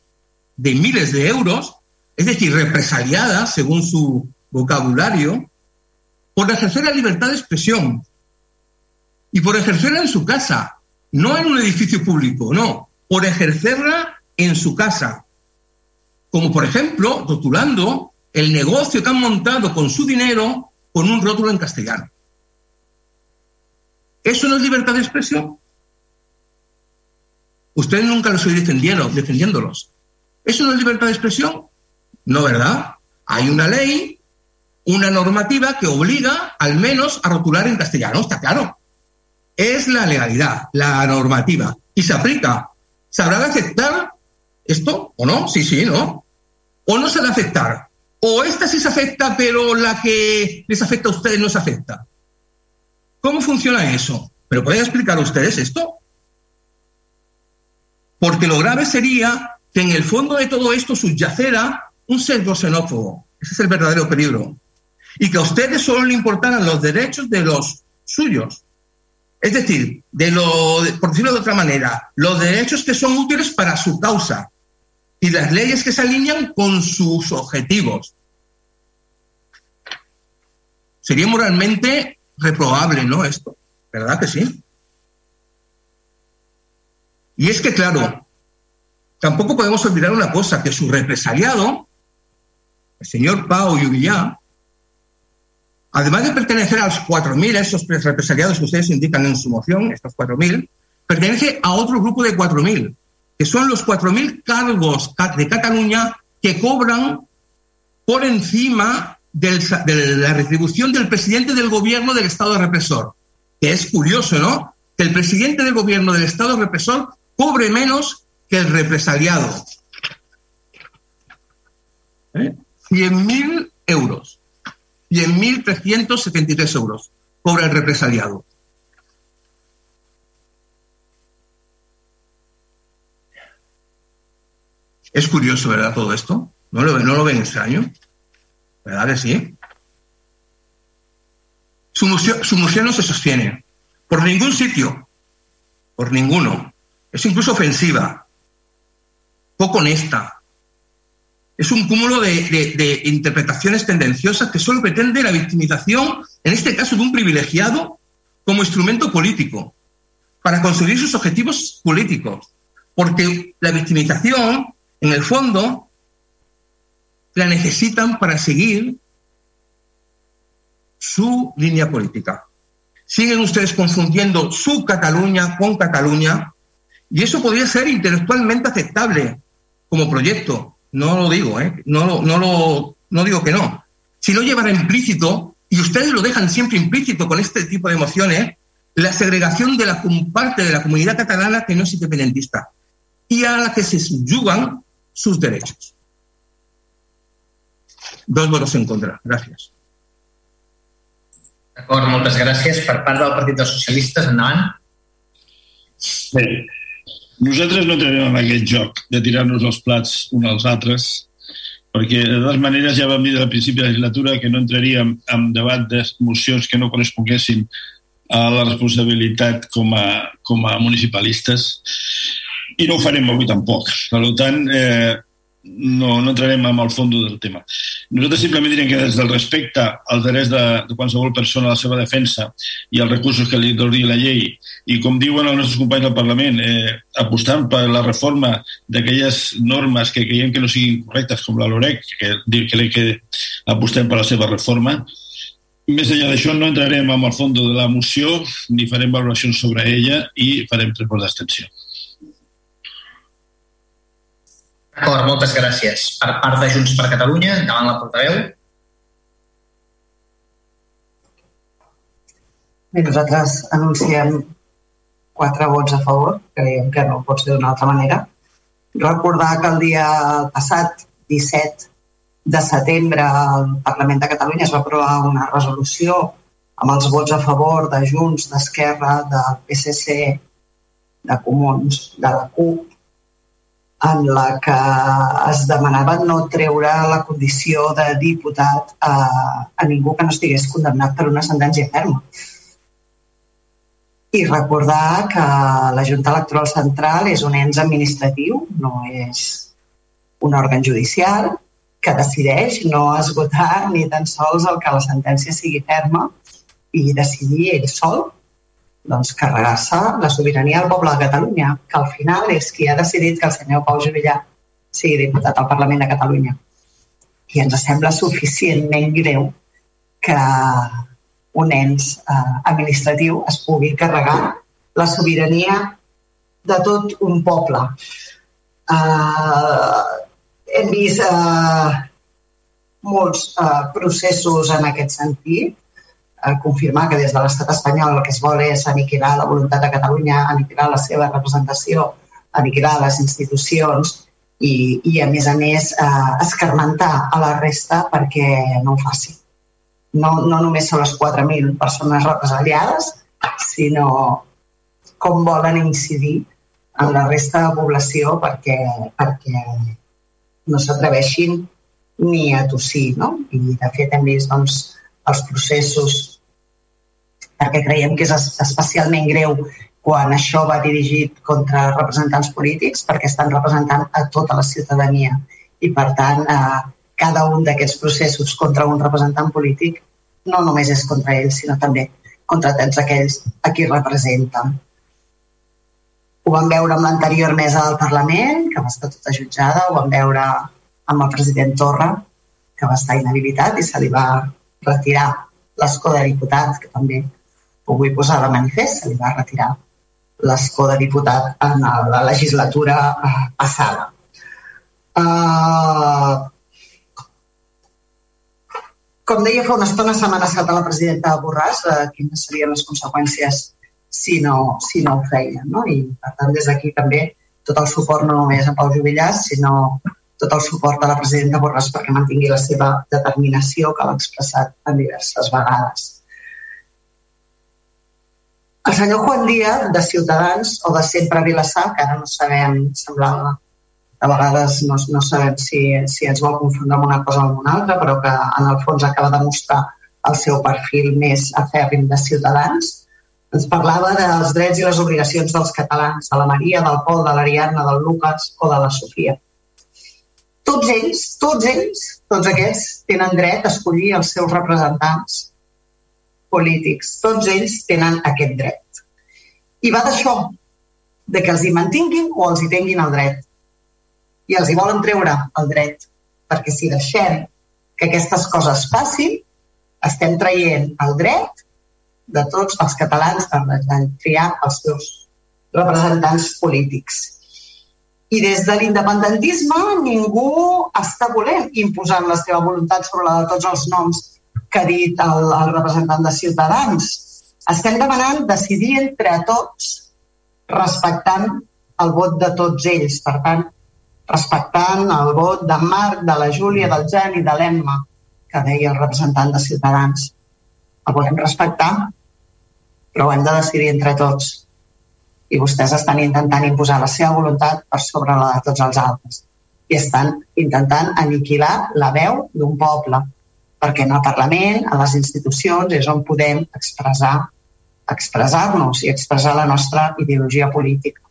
de miles de euros, es decir, represaliadas, según su vocabulario, por ejercer la libertad de expresión y por ejercerla en su casa, no en un edificio público, no, por ejercerla en su casa. Como por ejemplo, rotulando el negocio que han montado con su dinero con un rótulo en castellano. ¿Eso no es libertad de expresión? Ustedes nunca los oí defendiéndolos. ¿Eso no es libertad de expresión? No, ¿verdad? Hay una ley, una normativa que obliga al menos a rotular en castellano, está claro. Es la legalidad, la normativa. Y se aplica. ¿Se habrá de aceptar esto o no? Sí, sí, ¿no? ¿O no se de aceptar? o esta sí se afecta, pero la que les afecta a ustedes no se afecta. ¿Cómo funciona eso? ¿Pero pueden explicar ustedes esto? Porque lo grave sería que en el fondo de todo esto subyacera un sesgo xenófobo. Ese es el verdadero peligro. Y que a ustedes solo le importaran los derechos de los suyos. Es decir, de lo, por decirlo de otra manera, los derechos que son útiles para su causa, y las leyes que se alinean con sus objetivos. Sería moralmente reprobable, ¿no? Esto, ¿verdad que sí? Y es que, claro, tampoco podemos olvidar una cosa, que su represaliado, el señor Pau Lluvillà, además de pertenecer a los 4.000, esos represaliados que ustedes indican en su moción, estos 4.000, pertenece a otro grupo de 4.000, que son los 4.000 cargos de Cataluña que cobran por encima de la retribución del presidente del gobierno del Estado represor. Que es curioso, ¿no? Que el presidente del gobierno del Estado represor cobre menos que el represaliado. ¿Eh? 100.000 euros. 100.373 euros cobra el represaliado. Es curioso, ¿verdad? Todo esto. ¿No lo, no lo ven extraño? ¿Verdad que sí? Su museo, su no se sostiene por ningún sitio, por ninguno. Es incluso ofensiva, poco honesta. Es un cúmulo de, interpretaciones tendenciosas que solo pretende la victimización, en este caso de un privilegiado, como instrumento político, para conseguir sus objetivos políticos. Porque la victimización, en el fondo, la necesitan para seguir su línea política. Siguen ustedes confundiendo su Cataluña con Cataluña y eso podría ser intelectualmente aceptable como proyecto. No lo digo, ¿eh? no, lo, no, lo, no digo que no. Si no llevará implícito, y ustedes lo dejan siempre implícito con este tipo de emociones, la segregación de la parte de la comunidad catalana que no es independentista y a la que se subyugan sus derechos. Dos votos en contra. Gràcies. D'acord, moltes gràcies. Per part del Partit dels Socialistes, endavant. Bé, nosaltres no en aquest joc de tirar-nos els plats uns als altres, perquè de totes maneres ja vam dir al principi de la legislatura que no entraríem en debat de mocions que no corresponguessin a la responsabilitat com a, com a municipalistes i no ho farem avui tampoc. Per tant, eh, no, no entrarem en el fons del tema. Nosaltres simplement direm que des del respecte als drets de, de qualsevol persona a la seva defensa i els recursos que li doni la llei i com diuen els nostres companys del Parlament, eh, apostant per la reforma d'aquelles normes que creiem que no siguin correctes, com la LOREC, que diu que, que apostem per la seva reforma, més enllà d'això no entrarem en el fons de la moció ni farem valoracions sobre ella i farem tres d'extensió. D'acord, moltes gràcies. Per part de Junts per Catalunya, endavant la portaveu. Bé, nosaltres anunciem quatre vots a favor, creiem que no pot ser d'una altra manera. Recordar que el dia passat, 17 de setembre, al Parlament de Catalunya es va aprovar una resolució amb els vots a favor de Junts, d'Esquerra, del PSC, de Comuns, de la CUP, en la que es demanava no treure la condició de diputat a, a ningú que no estigués condemnat per una sentència ferma. I recordar que la Junta Electoral Central és un ens administratiu, no és un òrgan judicial, que decideix no esgotar ni tan sols el que la sentència sigui ferma i decidir ell sol doncs, carregar-se la sobirania del poble de Catalunya, que al final és qui ha decidit que el senyor Pau Juvillà sigui diputat al Parlament de Catalunya. I ens sembla suficientment greu que un ens eh, administratiu es pugui carregar la sobirania de tot un poble. Eh, hem vist eh, molts eh, processos en aquest sentit, confirmar que des de l'estat espanyol el que es vol és aniquilar la voluntat de Catalunya, aniquilar la seva representació, aniquilar les institucions i, i a més a més, eh, escarmentar a la resta perquè no ho faci. No, no només són les 4.000 persones represaliades, sinó com volen incidir en la resta de població perquè, perquè no s'atreveixin ni a tossir. No? I, de fet, hem vist doncs, els processos perquè creiem que és especialment greu quan això va dirigit contra representants polítics perquè estan representant a tota la ciutadania i per tant eh, cada un d'aquests processos contra un representant polític no només és contra ells sinó també contra tots aquells a qui representen. Ho vam veure amb l'anterior mesa del Parlament, que va estar tota jutjada, ho vam veure amb el president Torra, que va estar inhabilitat i se li va retirar l'escó de diputat, que també ho vull posar de manifest, se li va retirar l'escó de diputat en la legislatura eh, passada. Uh, com deia fa una estona, s'ha amenaçat a la presidenta Borràs de quines serien les conseqüències si no, si no ho feien. No? I, per tant, des d'aquí també tot el suport no només a Pau Jubillàs, sinó tot el suport a la presidenta Borràs perquè mantingui la seva determinació que l'ha expressat en diverses vegades. El senyor Juan Díaz, de Ciutadans, o de sempre Vilassar, que ara no sabem, semblava a vegades no, no sabem si, si ens vol confondre amb una cosa o amb una altra, però que en el fons acaba de mostrar el seu perfil més afèrrim de ciutadans. Ens parlava dels drets i les obligacions dels catalans, de la Maria, del Pol, de l'Ariadna, del Lucas o de la Sofia. Tots ells, tots ells, tots aquests, tenen dret a escollir els seus representants polítics. Tots ells tenen aquest dret. I va d'això, de que els hi mantinguin o els hi tinguin el dret i els hi volen treure el dret, perquè si deixem que aquestes coses passin, estem traient el dret de tots els catalans a triar els seus representants polítics. I des de l'independentisme ningú està volent imposar la seva voluntat sobre la de tots els noms que ha dit el, el representant de Ciutadans. Estem demanant decidir entre tots respectant el vot de tots ells. Per tant, respectant el vot de Marc, de la Júlia, del Jan i de l'Emma, que deia el representant de Ciutadans. El volem respectar, però ho hem de decidir entre tots. I vostès estan intentant imposar la seva voluntat per sobre la de tots els altres. I estan intentant aniquilar la veu d'un poble, perquè en el Parlament, a les institucions, és on podem expressar expressar-nos i expressar la nostra ideologia política.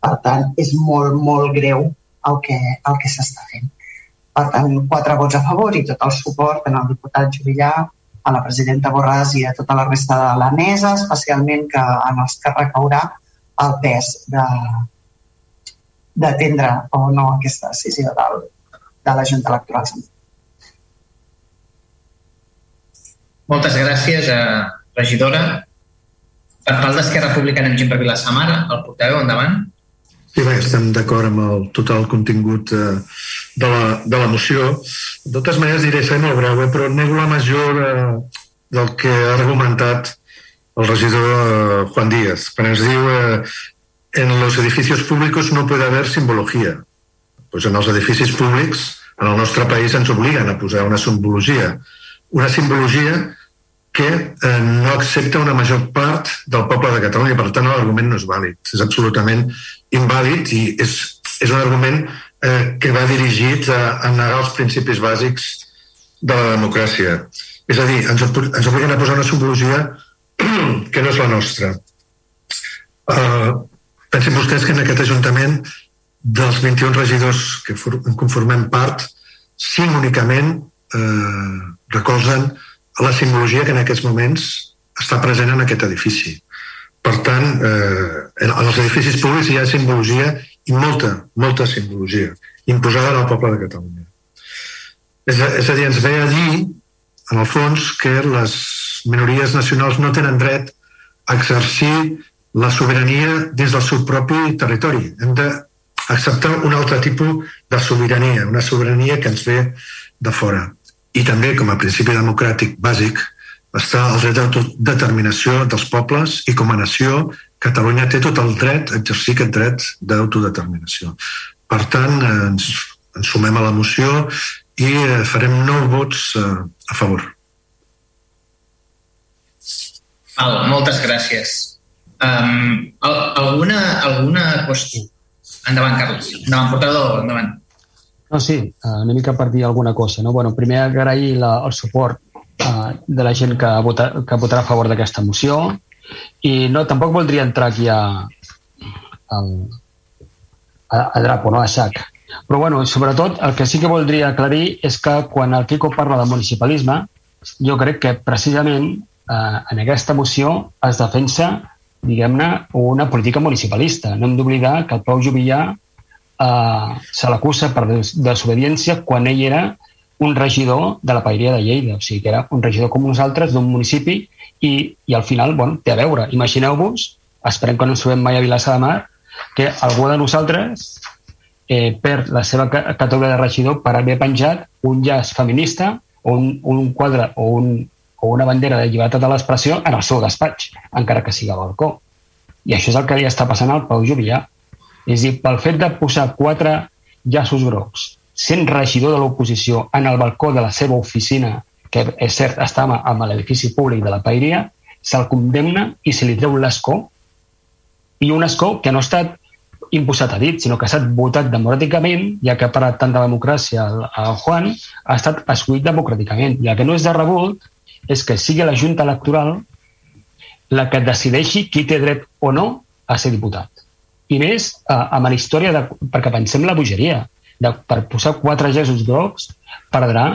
Per tant, és molt, molt greu el que, el que s'està fent. Per tant, quatre vots a favor i tot el suport en el diputat Juvillà, a la presidenta Borràs i a tota la resta de la mesa, especialment que en els que recaurà el pes de d'atendre o no aquesta decisió del, de la Junta Electoral Moltes gràcies, eh, regidora. Per part d'Esquerra Republicana en Gent per Vilassamar, el portaveu, endavant. Sí, bé, estem d'acord amb el total contingut eh, de, la, de la moció. De totes maneres, diré, ser molt breu, eh, però nego la major eh, del que ha argumentat el regidor eh, Juan Díaz, quan ens diu eh, en los edificios públicos no puede haber simbología. Pues en els edificis públics, en el nostre país, ens obliguen a posar una simbologia. Una simbologia que eh, no accepta una major part del poble de Catalunya. Per tant, l'argument no és vàlid. És absolutament invàlid i és, és un argument eh, que va dirigit a, a negar els principis bàsics de la democràcia. És a dir, ens, ens obliguen a posar una simbologia que no és la nostra. Uh, pensin vostès que en aquest Ajuntament dels 21 regidors que conformem part, cinc únicament eh, recolzen la simbologia que en aquests moments està present en aquest edifici. Per tant, eh, en els edificis públics hi ha simbologia i molta, molta simbologia imposada al poble de Catalunya. És a, és a dir, ens ve a dir, en el fons, que les minories nacionals no tenen dret a exercir la sobirania dins del seu propi territori. Hem d'acceptar un altre tipus de sobirania, una sobirania que ens ve de fora i també com a principi democràtic bàsic està el dret d'autodeterminació dels pobles i com a nació Catalunya té tot el dret a exercir aquest dret d'autodeterminació. Per tant, ens, ens sumem a la moció i eh, farem nou vots eh, a favor. Val, moltes gràcies. Um, alguna, alguna qüestió? Endavant, Carles. Endavant, portador, endavant. No, sí, eh, una mica per dir alguna cosa. No? Bueno, primer agrair la, el suport uh, de la gent que, vota, que votarà a favor d'aquesta moció I no, tampoc voldria entrar aquí a, a, a, a Drapo, no a sac. Però, bueno, sobretot, el que sí que voldria aclarir és que quan el Quico parla de municipalisme, jo crec que precisament eh, en aquesta moció es defensa, diguem-ne, una política municipalista. No hem d'oblidar que el Pau Jubillà eh, se l'acusa per desobediència quan ell era un regidor de la Paeria de Lleida, o sigui que era un regidor com nosaltres d'un municipi i, i al final, bueno, té a veure. Imagineu-vos, esperem que no ens trobem mai a Vilassar de Mar, que algú de nosaltres eh, perd la seva categoria de regidor per haver penjat un llaç feminista o un, un quadre o, un, o una bandera de llibertat de l'expressió en el seu despatx, encara que sigui a balcó. I això és el que li està passant al Pau Jubillà. És a dir, pel fet de posar quatre llaços grocs, sent regidor de l'oposició en el balcó de la seva oficina, que és cert, estava amb l'edifici públic de la Paeria, se'l condemna i se li treu l'escó, i un escó que no ha estat imposat a dit, sinó que ha estat votat democràticament, ja que ha parat tant de democràcia a Juan, ha estat escollit democràticament. I el que no és de rebut és que sigui la Junta Electoral la que decideixi qui té dret o no a ser diputat. I més eh, amb la història, de, perquè pensem la bogeria, de, per posar quatre llaços grocs perdrà,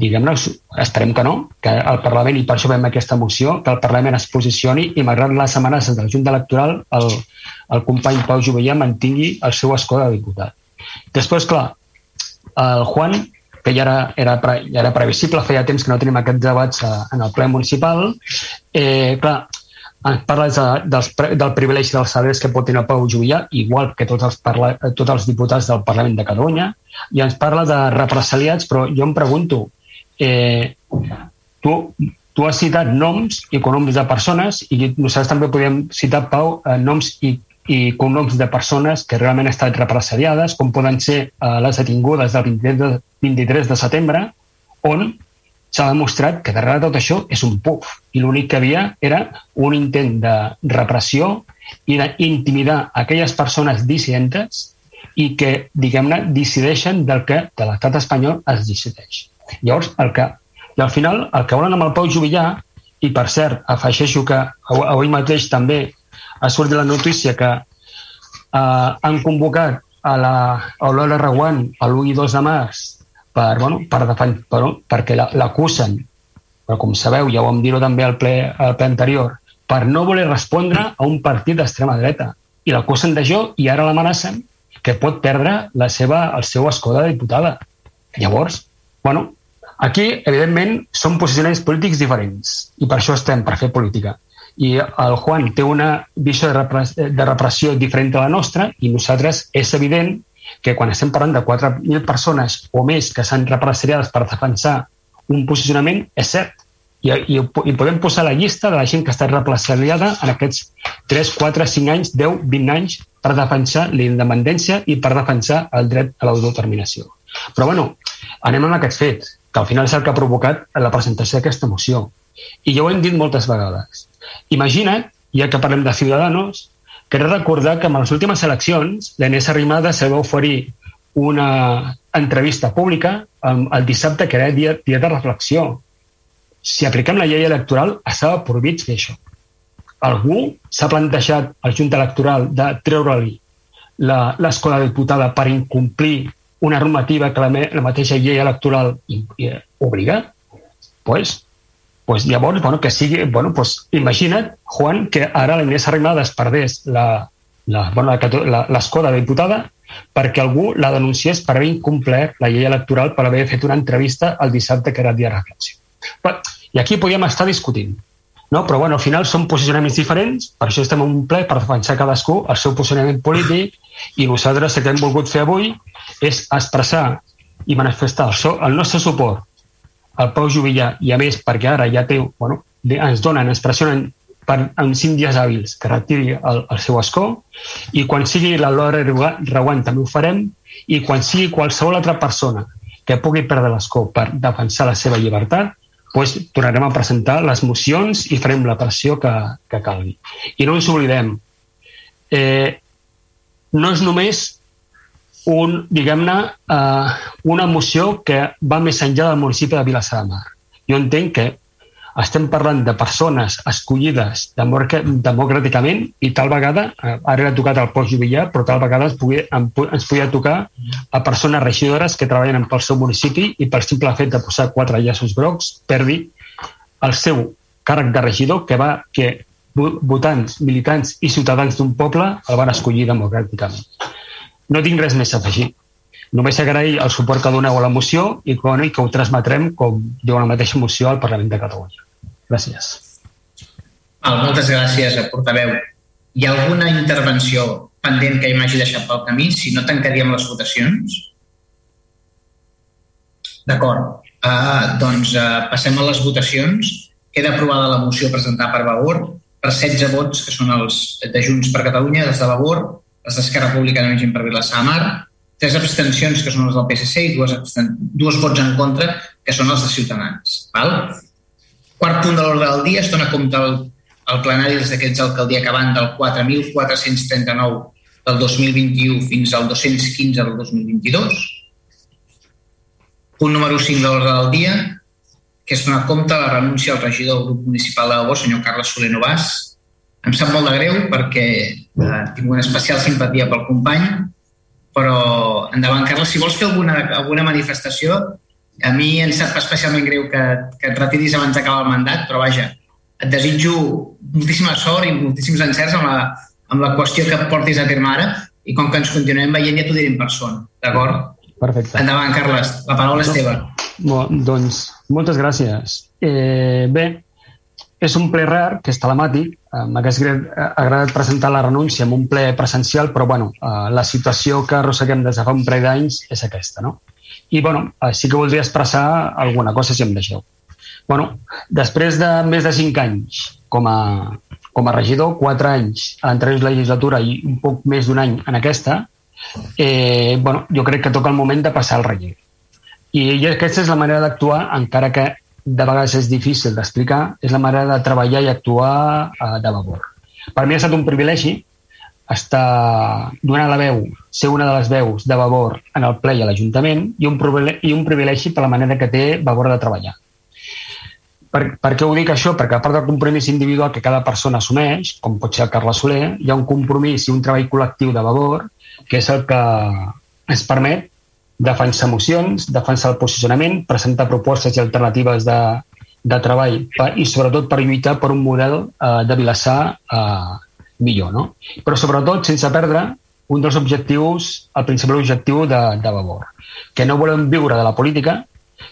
diguem-ne, esperem que no, que el Parlament, i per això veiem aquesta moció, que el Parlament es posicioni i malgrat les amenaces de la Junta Electoral, el, el company Pau Jovellà mantingui el seu escó de diputat. Després, clar, el Juan, que ja era, era, pre, ja era previsible, feia temps que no tenim aquests debats a, en el ple municipal, eh, clar, ens parles de, dels, del privilegi dels salers que pot tenir Pau Juvillà, igual que tots els, parla, tots els diputats del Parlament de Catalunya, i ens parla de represaliats, però jo em pregunto, eh, tu, tu has citat noms i cognoms de persones i nosaltres també podem citar, Pau, eh, noms i, i cognoms de persones que realment han estat represaliades, com poden ser eh, les detingudes del 23 de, 23 de setembre, on s'ha demostrat que darrere de tot això és un puf i l'únic que havia era un intent de repressió i d'intimidar aquelles persones dissidentes i que, diguem-ne, decideixen del que de l'estat espanyol es decideix. Llavors, el que, i al final, el que volen amb el Pau Jubillà, i per cert, afegeixo que avui mateix també ha sortit la notícia que eh, han convocat a la Aurora Reguant l'1 i 2 de març per, bueno, per defen per, perquè l'acusen, però com sabeu, ja ho vam dir-ho també al ple, al ple anterior, per no voler respondre a un partit d'extrema dreta. I l'acusen d'això i ara l'amenacen que pot perdre la seva, el seu escó de diputada. Llavors, bueno, aquí, evidentment, són posicionaments polítics diferents i per això estem, per fer política. I el Juan té una visió de repressió diferent a la nostra i nosaltres és evident que quan estem parlant de 4.000 persones o més que s'han represaliades per defensar un posicionament, és cert. I, i, I podem posar la llista de la gent que ha estat represaliada en aquests 3, 4, 5 anys, 10, 20 anys per defensar la independència i per defensar el dret a l'autodeterminació. Però, bueno, anem amb aquest fet, que al final és el que ha provocat la presentació d'aquesta moció. I ja ho hem dit moltes vegades. Imagina't, ja que parlem de Ciudadanos, Crec recordar que en les últimes eleccions l'Enés Arrimadas se va oferir una entrevista pública el dissabte, que era dia, dia de reflexió. Si apliquem la llei electoral, estava prohibit fer això. Algú s'ha plantejat al Junta Electoral de treure-li l'escola diputada per incomplir una normativa que la, la mateixa llei electoral obliga? pues, pues llavors, bueno, que sigui, bueno, pues imagina't, Juan, que ara l'Inés Arrimadas perdés la, la, bueno, l'escó de diputada perquè algú la denunciés per haver incomplert la llei electoral per haver fet una entrevista el dissabte que era dia de reflexió. I aquí podíem estar discutint. No? Però bueno, al final són posicionaments diferents, per això estem en un ple per defensar cadascú el seu posicionament polític i nosaltres el que hem volgut fer avui és expressar i manifestar el, so, el nostre suport el Pau Jubillà, i a més perquè ara ja té, bueno, ens donen, ens pressionen per, en cinc dies hàbils que retiri el, el seu escó i quan sigui la Lora Reguant també ho farem i quan sigui qualsevol altra persona que pugui perdre l'escó per defensar la seva llibertat doncs tornarem a presentar les mocions i farem la pressió que, que calgui. I no ens oblidem, eh, no és només un, diguem-ne, eh, una moció que va més enllà del municipi de Vilassar de Mar. Jo entenc que estem parlant de persones escollides democràticament i tal vegada, eh, ara ha tocat el post jubilar, però tal vegada ens, pugui, ens podia tocar a persones regidores que treballen pel seu municipi i pel simple fet de posar quatre llaços grocs perdi el seu càrrec de regidor que va que votants, militants i ciutadans d'un poble el van escollir democràticament. No tinc res més a afegir. Només agrair el suport que doneu a la moció i, bueno, i que ho transmetrem com diu la mateixa moció al Parlament de Catalunya. Gràcies. Val, moltes gràcies, portaveu. Hi ha alguna intervenció pendent que m'hagi deixat pel camí? Si no, tancaríem les votacions. D'acord. Uh, doncs uh, passem a les votacions. Queda aprovada la moció presentada per Vavor per 16 vots, que són els de Junts per Catalunya, des de Vavor, les d'Esquerra Republicana i Gent per Vilassar de Mar, tres abstencions, que són les del PSC, i dues, dues vots en contra, que són els de Ciutadans. Val? Quart punt de l'ordre del dia, es dona compte el, el plenari dels decrets d'alcaldia que van del 4.439 del 2021 fins al 215 del 2022. Punt número 5 de l'ordre del dia, que és donar compte la renúncia al regidor del grup municipal de Labor, senyor Carles Soler Novàs. Em sap molt de greu perquè eh, tinc una especial simpatia pel company, però endavant, Carles, si vols fer alguna, alguna manifestació, a mi em sap especialment greu que, que et retiris abans d'acabar el mandat, però vaja, et desitjo moltíssima sort i moltíssims encerts amb la, amb la qüestió que portis a terme ara i com que ens continuem veient ja t'ho diré en persona, d'acord? Perfecte. Endavant, Carles, la paraula és teva. Bo, doncs, moltes gràcies. Eh, bé, és un ple rar, que és telemàtic. Eh, M'hagués agradat presentar la renúncia en un ple presencial, però bueno, eh, la situació que arrosseguem des de fa un parell d'anys és aquesta, no? I bueno, eh, sí que voldria expressar alguna cosa, si em deixeu. Bueno, després de més de cinc anys com a, com a regidor, quatre anys a l'anterior legislatura i un poc més d'un any en aquesta, eh, bueno, jo crec que toca el moment de passar el relleu. I, I aquesta és la manera d'actuar, encara que de vegades és difícil d'explicar, és la manera de treballar i actuar eh, de labor. Per mi ha estat un privilegi estar donant la veu, ser una de les veus de Vavor en el ple i a l'Ajuntament i, un i un privilegi per la manera que té Vavor de treballar. Per, per què ho dic això? Perquè a part del compromís individual que cada persona assumeix, com pot ser el Carles Soler, hi ha un compromís i un treball col·lectiu de Vavor que és el que ens permet defensar mocions, defensar el posicionament, presentar propostes i alternatives de, de treball per, i sobretot per lluitar per un model eh, de Vilassar eh, millor. No? Però sobretot sense perdre un dels objectius, el principal objectiu de, de Vavor, que no volem viure de la política,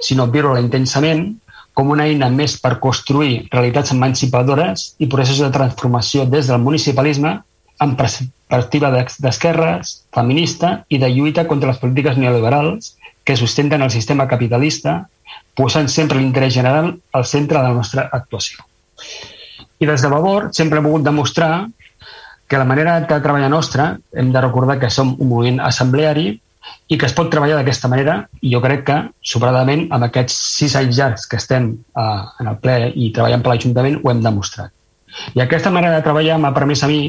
sinó viure-la intensament com una eina més per construir realitats emancipadores i processos de transformació des del municipalisme amb perspectiva d'esquerres, feminista i de lluita contra les polítiques neoliberals que sustenten el sistema capitalista, posant sempre l'interès general al centre de la nostra actuació. I des de Vavor sempre hem volgut demostrar que la manera de treballar nostra, hem de recordar que som un moviment assembleari i que es pot treballar d'aquesta manera i jo crec que, sobradament, amb aquests sis anys llargs que estem eh, en el ple i treballant per l'Ajuntament, ho hem demostrat. I aquesta manera de treballar m'ha permès a mi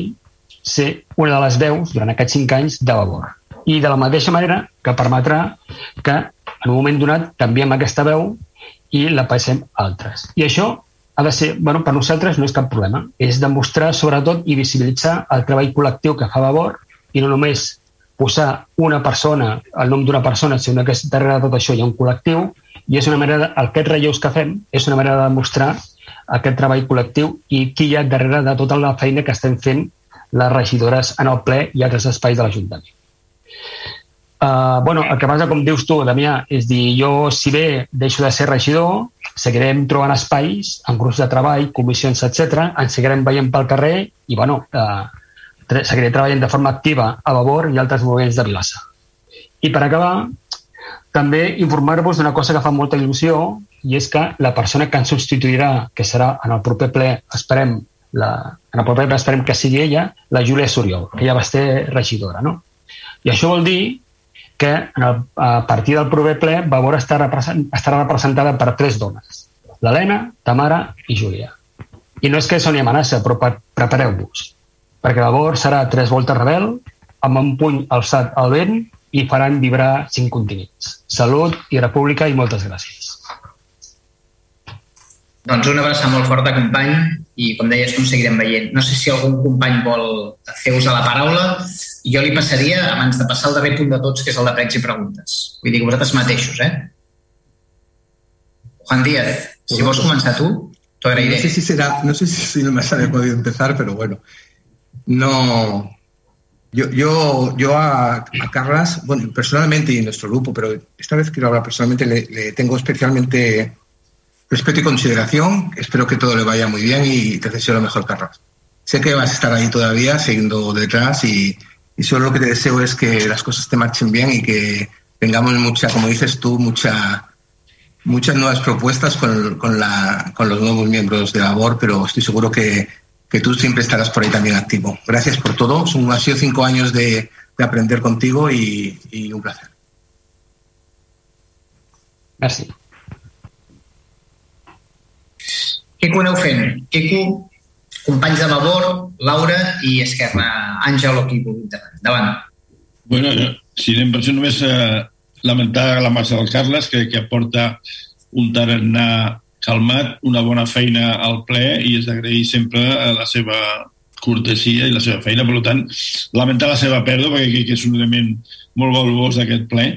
ser una de les veus durant aquests cinc anys de Vavor. I de la mateixa manera que permetrà que en un moment donat canviem aquesta veu i la passem a altres. I això ha de ser, bueno, per nosaltres no és cap problema, és demostrar sobretot i visibilitzar el treball col·lectiu que fa Vavor i no només posar una persona, el nom d'una persona, sinó que darrere de tot això hi ha un col·lectiu i és una manera, de, aquests relleus que fem és una manera de demostrar aquest treball col·lectiu i qui hi ha darrere de tota la feina que estem fent les regidores en el ple i altres espais de l'Ajuntament. Uh, bueno, el que passa, com dius tu, Damià, és dir, jo, si bé deixo de ser regidor, seguirem trobant espais, en grups de treball, comissions, etc. ens seguirem veient pel carrer i, bueno, uh, seguiré treballant de forma activa a Vavor i altres moviments de Vilassa. I per acabar, també informar-vos d'una cosa que fa molta il·lusió i és que la persona que ens substituirà, que serà en el proper ple, esperem, la, en el proper esperem que sigui ella, la Júlia Soriol, que ja va ser regidora. No? I això vol dir que en el, a partir del proper ple Vavor estarà, represent, estarà representada per tres dones, l'Helena, Tamara i Júlia. I no és que soni amenaça, però prepareu-vos, perquè Vavor serà tres voltes rebel, amb un puny alçat al vent i faran vibrar cinc continents. Salut i república i moltes gràcies. Doncs una abraçada molt forta, company, i com deies, tu seguirem veient. No sé si algun company vol fer ús de la paraula. Jo li passaria, abans de passar al darrer punt de tots, que és el de pregs i preguntes. Vull dir vosaltres mateixos, eh? Juan Díaz, si vols començar tu, t'ho agrairé. No sé si será, no sé si no me sale podido empezar, pero bueno, no, yo, yo, yo a, a, Carlas, bueno, personalmente y en nuestro grupo, pero esta vez quiero hablar personalmente, le, le tengo especialmente respeto y consideración. Espero que todo le vaya muy bien y te deseo lo mejor, Carlos. Sé que vas a estar ahí todavía, siguiendo detrás y, solo lo que te deseo es que las cosas te marchen bien y que tengamos mucha, como dices tú, mucha, muchas nuevas propuestas con, los nuevos miembros de labor, pero estoy seguro que, tú siempre estarás por ahí también activo. Gracias por todo. Son, han sido cinco años de, de aprender contigo y, y un placer. Merci. Que aneu fent? Quico, companys de Vavor, Laura i Esquerra. Àngel o qui vulgui Endavant. Bueno, si anem per això només eh, lamentar la massa del Carles, que, que aporta un tarannà calmat, una bona feina al ple i és d'agrair sempre la seva cortesia i la seva feina. Per tant, lamentar la seva pèrdua, perquè que és un element molt valuós d'aquest ple,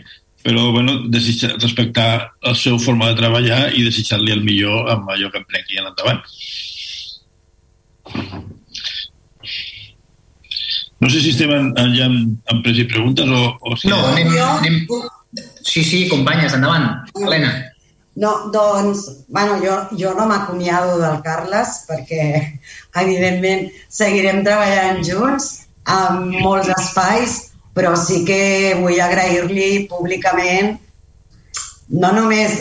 però bueno, desitjar, respectar la seva forma de treballar i desitjar-li el millor amb allò que emprengui en endavant. No sé si estem en, en, ja en, en pres i preguntes o... o si no, anem, anem... Sí, sí, companyes, endavant. Helena. No, doncs, bueno, jo, jo no m'acomiado del Carles perquè, evidentment, seguirem treballant junts en molts espais, però sí que vull agrair-li públicament no només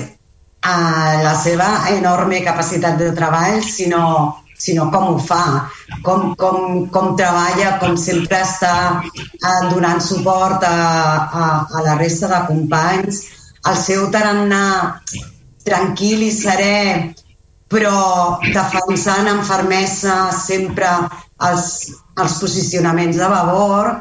a la seva enorme capacitat de treball, sinó, sinó com ho fa, com, com, com treballa, com sempre està eh, donant suport a, a, a la resta de companys, el seu tarannà tranquil i serè, però defensant amb fermesa sempre els, els posicionaments de Vavor,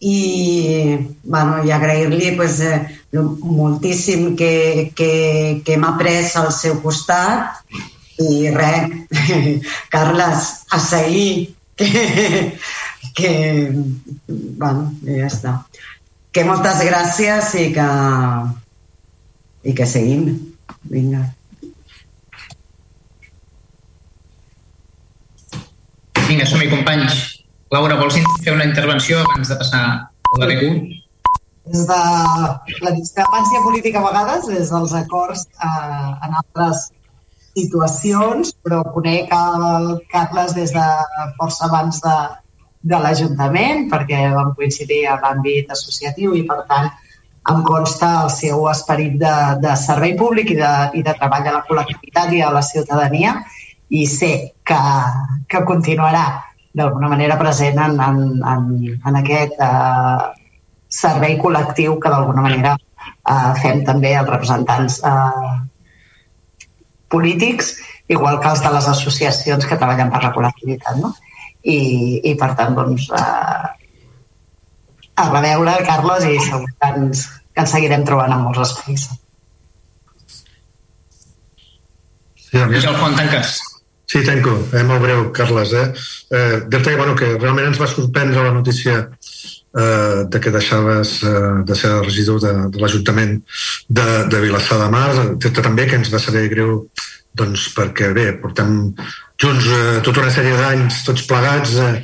i, bueno, i agrair-li pues, eh, moltíssim que, que, que m'ha pres al seu costat. I res, Carles, a seguir que, que bueno, ja està. Que moltes gràcies i que i que seguim. Vinga. Vinga, som-hi, companys. Laura, vols fer una intervenció abans de passar al darrer punt? Des de la discrepància política a vegades, des dels acords eh, en altres situacions, però conec el Carles des de força abans de, de l'Ajuntament, perquè vam coincidir a l'àmbit associatiu i, per tant, em consta el seu esperit de, de servei públic i de, i de treball a la col·lectivitat i a la ciutadania i sé que, que continuarà d'alguna manera present en, en, en, en aquest eh, servei col·lectiu que d'alguna manera eh, fem també els representants eh, polítics, igual que els de les associacions que treballen per la col·lectivitat. No? I, i per tant, doncs, eh, a reveure, Carles, i segur que ens, que ens seguirem trobant en molts espais. Sí, el Font Tanques. Sí, tanco. Eh, molt breu, Carles. Eh? Eh, Dir-te bueno, que realment ens va sorprendre la notícia eh, de que deixaves eh, de ser regidor de, de l'Ajuntament de, de Vilassar de Mar. Dir-te també que ens va saber greu doncs, perquè, bé, portem junts eh, tota una sèrie d'anys, tots plegats, eh,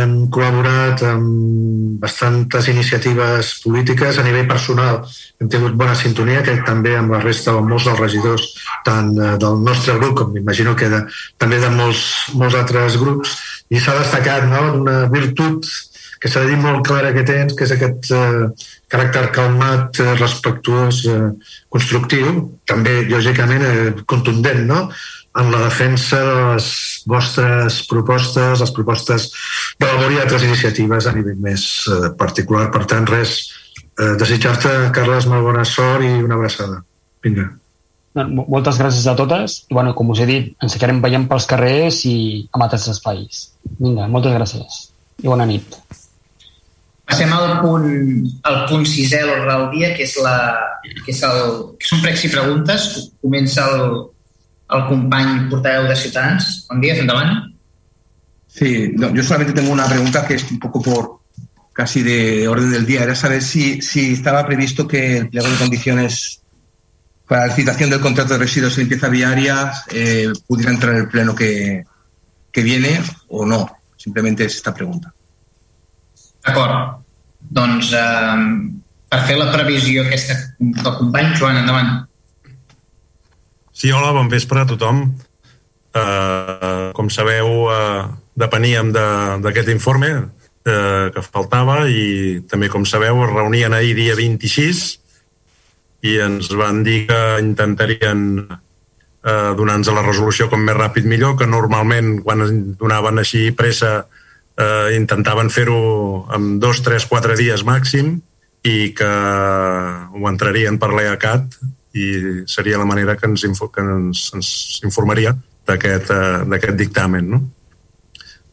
hem col·laborat amb bastantes iniciatives polítiques a nivell personal. Hem tingut bona sintonia, que també amb la resta o molts dels regidors, tant eh, del nostre grup com m'imagino que de, també de molts, molts altres grups, i s'ha destacat no, una virtut que s'ha de dir molt clara que tens, que és aquest eh, caràcter calmat, eh, respectuós, eh, constructiu, també, lògicament, eh, contundent, no?, en la defensa de les vostres propostes, les propostes de labor i altres iniciatives a nivell més eh, particular. Per tant, res, eh, desitjar-te, Carles, molt bona sort i una abraçada. Vinga. Moltes gràcies a totes. I, bueno, com us he dit, ens seguirem veient pels carrers i a altres espais. Vinga, moltes gràcies i bona nit. Passem al punt, al punt sisè l'ordre del dia, que és, la, que és el, que són pregs i preguntes. Comença el, el company portaveu de Ciutadans. Bon dia, endavant. Sí, no, yo solamente tengo una pregunta que es un poco por casi de orden del día. Era saber si, si estaba previsto que el pliego de condiciones para la licitación del contrato de residuos y limpieza viaria eh, pudiera entrar en el pleno que, que viene o no. Simplemente es esta pregunta. D'acord. Doncs eh, per fer la previsió aquesta del company, Joan, endavant. Sí, hola, bon vespre a tothom. Uh, com sabeu, uh, depeníem d'aquest de, informe uh, que faltava i també, com sabeu, es reunien ahir dia 26 i ens van dir que intentarien uh, donar-nos la resolució com més ràpid millor, que normalment quan donaven així pressa uh, intentaven fer-ho en dos, tres, quatre dies màxim i que ho entrarien per l'EACAT i seria la manera que ens, que ens, ens informaria d'aquest dictamen. No?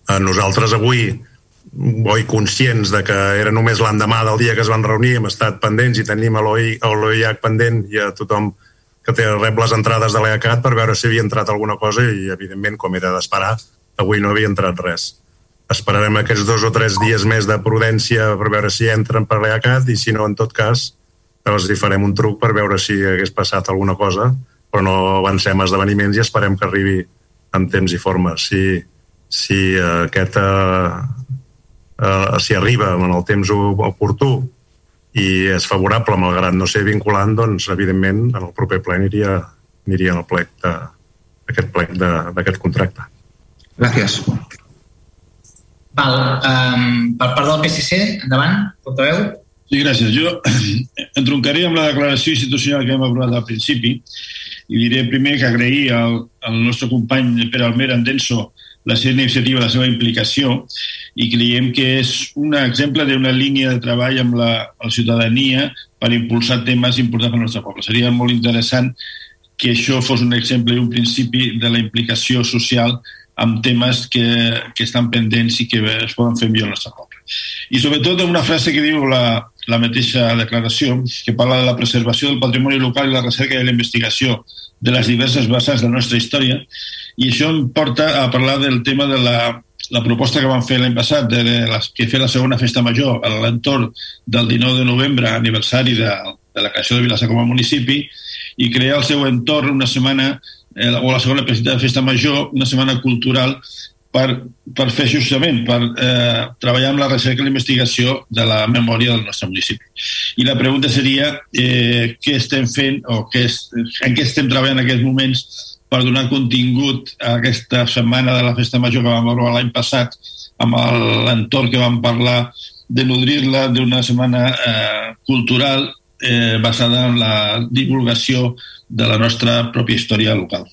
Eh, nosaltres avui, boi conscients de que era només l'endemà del dia que es van reunir, hem estat pendents i tenim a l'OIH pendent i a tothom que té rep les entrades de l'EACAT per veure si havia entrat alguna cosa i, evidentment, com era d'esperar, avui no havia entrat res. Esperarem aquests dos o tres dies més de prudència per veure si entren per l'EACAT i si no, en tot cas, els hi farem un truc per veure si hagués passat alguna cosa però no avancem esdeveniments i esperem que arribi en temps i forma. Si, si aquest uh, uh, si arriba en el temps oportú i és favorable, malgrat no ser vinculant, doncs, evidentment, en el proper ple aniria, aniria en el plec de, aquest plec d'aquest contracte. Gràcies. Val, um, per part del PSC, endavant, portaveu. Sí, gràcies. Jo entroncaré amb la declaració institucional que hem aprovat al principi i diré primer que agrair al, al nostre company Pere Almera en Denso la seva iniciativa, la seva implicació i creiem que és un exemple d'una línia de treball amb la, amb la ciutadania per impulsar temes importants per al nostre poble. Seria molt interessant que això fos un exemple i un principi de la implicació social amb temes que, que estan pendents i que es poden fer millor al nostre poble. I sobretot una frase que diu la, la mateixa declaració, que parla de la preservació del patrimoni local i la recerca i la investigació de les diverses vessants de la nostra història, i això em porta a parlar del tema de la, la proposta que vam fer l'any passat, de, de la, que fer la segona festa major a l'entorn del 19 de novembre, aniversari de, de la creació de Vilassar com a municipi, i crear al seu entorn una setmana, eh, o la segona festa major, una setmana cultural per, per fer justament, per eh, treballar amb la recerca i la investigació de la memòria del nostre municipi. I la pregunta seria eh, què estem fent o què és, en què estem treballant en aquests moments per donar contingut a aquesta setmana de la Festa Major que vam veure l'any passat amb l'entorn que vam parlar de nodrir-la d'una setmana eh, cultural eh, basada en la divulgació de la nostra pròpia història local.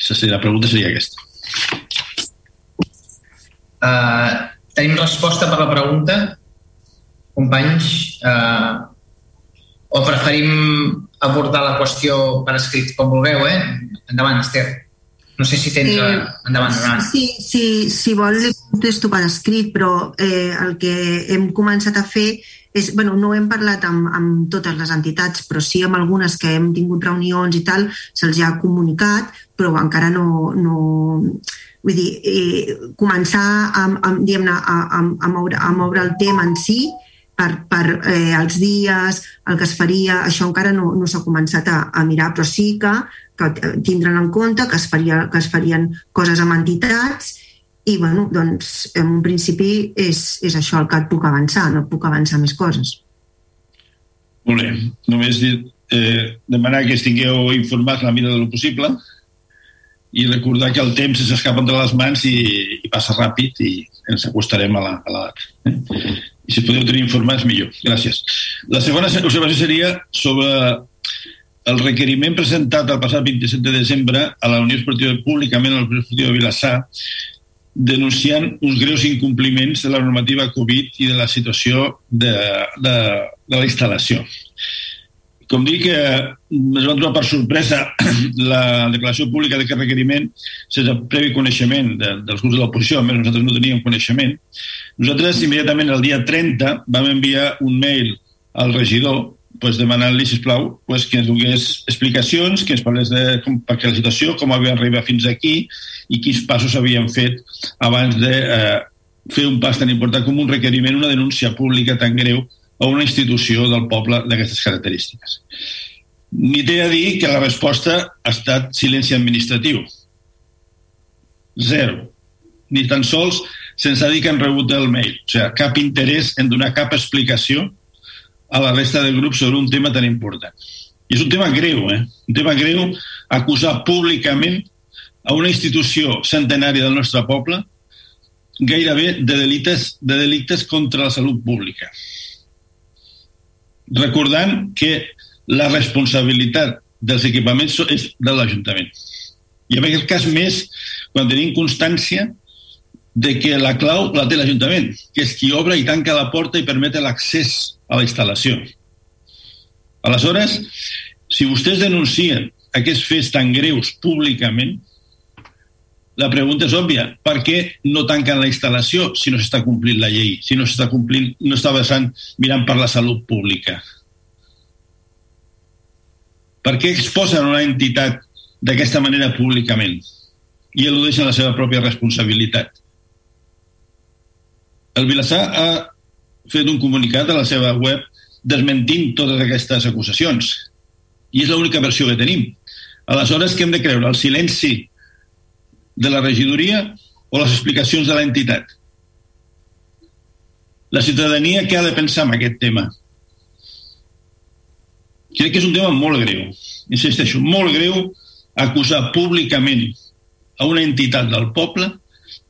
Seria, la pregunta seria aquesta. Uh, tenim resposta per la pregunta, companys, uh, o preferim abordar la qüestió per escrit, com vulgueu, eh? Endavant, Esther. No sé si tens... Eh, endavant, endavant. Sí, sí, si vol, li contesto per escrit, però eh, el que hem començat a fer és, bueno, no hem parlat amb, amb totes les entitats, però sí amb algunes que hem tingut reunions i tal, se'ls ha comunicat, però encara no... no vull dir, eh, començar a, a, a, a, a, moure, a moure el tema en si, per, per eh, els dies, el que es faria, això encara no, no s'ha començat a, a mirar, però sí que, que tindran en compte que es, faria, que es farien coses amb entitats i, bueno, doncs, en un principi és, és això el que et puc avançar, no puc avançar més coses. Molt bé. Només eh, demanar que estigueu informats la mida del possible i recordar que el temps s'escapa entre les mans i, i passa ràpid i ens acostarem a la, la eh? i si podeu tenir informats millor. Gràcies. La segona observació seria sobre el requeriment presentat el passat 27 de desembre a la Unió Esportiva públicament a la Unió Esportiva de Vilassar denunciant uns greus incompliments de la normativa Covid i de la situació de, de, de la instal·lació. Com dic, eh, es va trobar per sorpresa la declaració pública d'aquest requeriment sense previ coneixement de, dels grups de l'oposició, a més nosaltres no teníem coneixement. Nosaltres immediatament el dia 30 vam enviar un mail al regidor pues, demanar-li, sisplau, pues, que ens donés explicacions, que ens parlés de com, perquè la situació, com havia arribat fins aquí i quins passos havien fet abans de eh, fer un pas tan important com un requeriment, una denúncia pública tan greu a una institució del poble d'aquestes característiques. Ni té a dir que la resposta ha estat silenci administratiu. Zero. Ni tan sols se'ns ha dit que han rebut el mail. O sigui, cap interès en donar cap explicació a la resta del grup sobre un tema tan important. I és un tema greu, eh? Un tema greu acusar públicament a una institució centenària del nostre poble gairebé de delictes, de delictes contra la salut pública. Recordant que la responsabilitat dels equipaments és de l'Ajuntament. I en aquest cas més quan tenim constància de que la clau la té l'Ajuntament, que és qui obre i tanca la porta i permet l'accés a la instal·lació. Aleshores, si vostès denuncien aquests fets tan greus públicament, la pregunta és òbvia. Per què no tanquen la instal·lació si no s'està complint la llei, si no s'està complint, no està vessant mirant per la salut pública? Per què exposen una entitat d'aquesta manera públicament i eludeixen la seva pròpia responsabilitat? El Vilassar ha fet un comunicat a la seva web desmentint totes aquestes acusacions. I és l'única versió que tenim. Aleshores, què hem de creure? El silenci de la regidoria o les explicacions de l'entitat? La ciutadania què ha de pensar en aquest tema? Crec que és un tema molt greu. Insisteixo, molt greu acusar públicament a una entitat del poble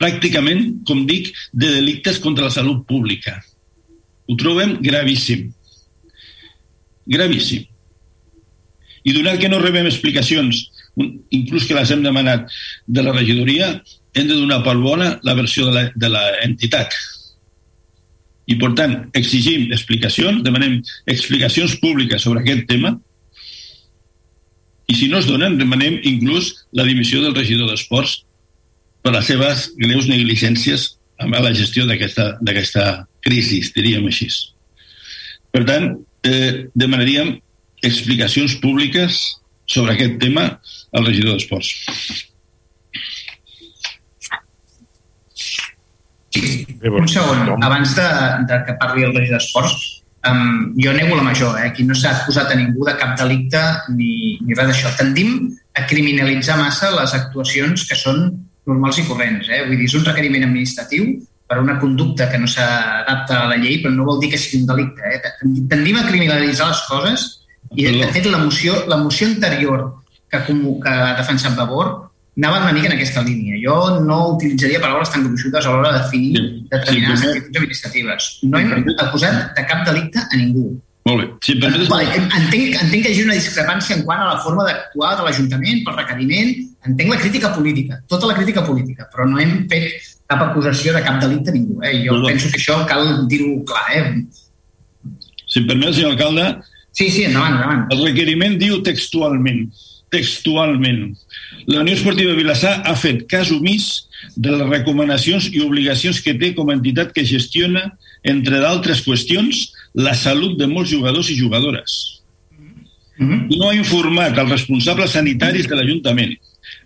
pràcticament, com dic, de delictes contra la salut pública. Ho trobem gravíssim. Gravíssim. I donat que no rebem explicacions, inclús que les hem demanat de la regidoria, hem de donar per bona la versió de l'entitat. I, per tant, exigim explicacions, demanem explicacions públiques sobre aquest tema, i si no es donen, demanem inclús la dimissió del regidor d'Esports per les seves greus negligències amb la gestió d'aquesta crisi, diríem així. Per tant, eh, demanaríem explicacions públiques sobre aquest tema al regidor d'Esports. Un segon, abans de, de que parli el regidor d'Esports, um, jo nego la major, eh? aquí no s'ha acusat a ningú de cap delicte ni, ni res d'això. Tendim a criminalitzar massa les actuacions que són normals i corrents. Eh? Vull dir, és un requeriment administratiu per una conducta que no s'adapta a la llei, però no vol dir que sigui un delicte. Eh? Tendim a criminalitzar les coses i, de fet, la moció, la moció anterior que, que ha defensat Vavor anava una mica en aquesta línia. Jo no utilitzaria paraules tan gruixudes a l'hora de definir determinades sí, actituds administratives. No hem acusat de cap delicte a ningú. Molt bé. Sí, però... entenc, entenc que hi hagi una discrepància en quant a la forma d'actuar de l'Ajuntament pel requeriment. Entenc la crítica política, tota la crítica política, però no hem fet cap acusació de cap delicte a ningú. Eh? Jo no, no. penso que això cal dir-ho clar. Eh? Si em permet, senyor alcalde... Sí, sí, endavant, endavant. El requeriment diu textualment, textualment, la Unió Esportiva Vilassar ha fet cas omís de les recomanacions i obligacions que té com a entitat que gestiona, entre d'altres qüestions, la salut de molts jugadors i jugadores. Mm -hmm. No ha informat els responsables sanitaris de l'Ajuntament.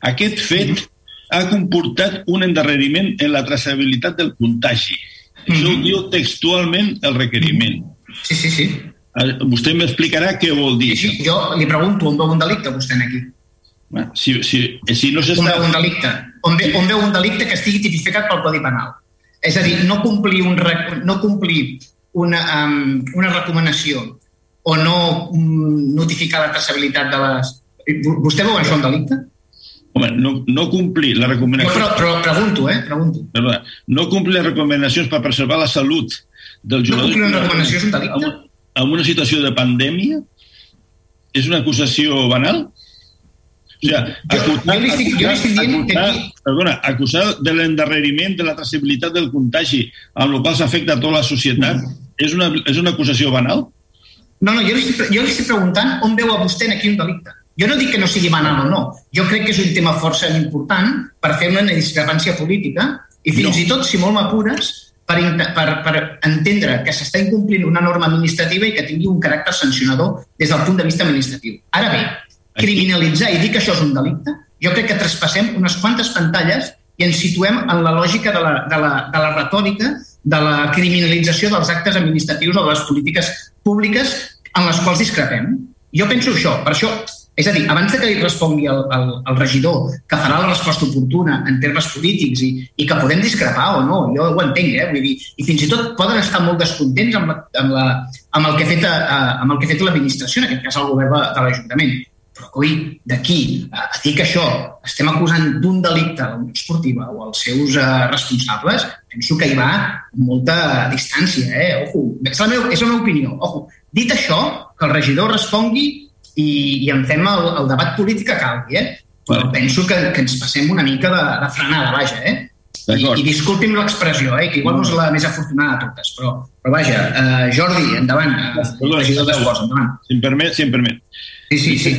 Aquest fet mm -hmm. ha comportat un endarreriment en la traçabilitat del contagi. Mm -hmm. Això ho diu textualment el requeriment. Sí, sí, sí. Vostè m'explicarà què vol dir. Sí, sí, jo li pregunto on veu un delicte vostè aquí. Si, si, si no s'està... On veu un delicte? On, ve, on veu un delicte que estigui tipificat pel Codi Penal? És a dir, no complir, un, no complir una, um, una recomanació o no um, notificar la traçabilitat de les... Vostè veu això un delicte? Home, no, no complir la recomanació... No, però, però pregunto, eh? Pregunto. Perdó, no complir les recomanacions per preservar la salut del jugador... No complir una recomanació és un delicte? En, en una situació de pandèmia és una acusació banal? O sigui, acusar, jo, estic, jo estic dient acusar. Perdona, acusar de l'endarreriment de la traçabilitat del contagi amb el qual s'afecta a tota la societat és una, és una acusació banal? No, no, jo li, estic, jo li estic preguntant on veu a vostè aquí un delicte. Jo no dic que no sigui banal o no. Jo crec que és un tema força important per fer una discrepància política i fins no. i tot, si molt m'apures, per, per, per entendre que s'està incomplint una norma administrativa i que tingui un caràcter sancionador des del punt de vista administratiu. Ara bé, criminalitzar i dir que això és un delicte, jo crec que traspassem unes quantes pantalles i ens situem en la lògica de la, de la, de la retòrica de la criminalització dels actes administratius o de les polítiques públiques en les quals discrepem. Jo penso això. Per això és a dir, abans de que li respongui el, el, el regidor, que farà la resposta oportuna en termes polítics i, i que podem discrepar o no, jo ho entenc, eh? Vull dir, i fins i tot poden estar molt descontents amb, la, amb, la, amb el que ha fet, eh, amb el que ha fet l'administració, en aquest cas el govern de, l'Ajuntament. Però, coi, d'aquí a, a dir que això estem acusant d'un delicte a la Unió Esportiva o als seus uh, responsables, penso que hi va molta distància, eh? Ojo, és la meva, és la meva opinió. Ojo, dit això, que el regidor respongui i, i en fem el, el debat polític que calgui, eh? Però penso que, que ens passem una mica de, de frenada, vaja, eh? I, i disculpi'm l'expressió, eh, que igual no és la més afortunada de totes, però, però vaja, uh, Jordi, endavant, uh, Perdó, regidor d'Esports, endavant. Si em permet, si em permet. Sí, sí, sí.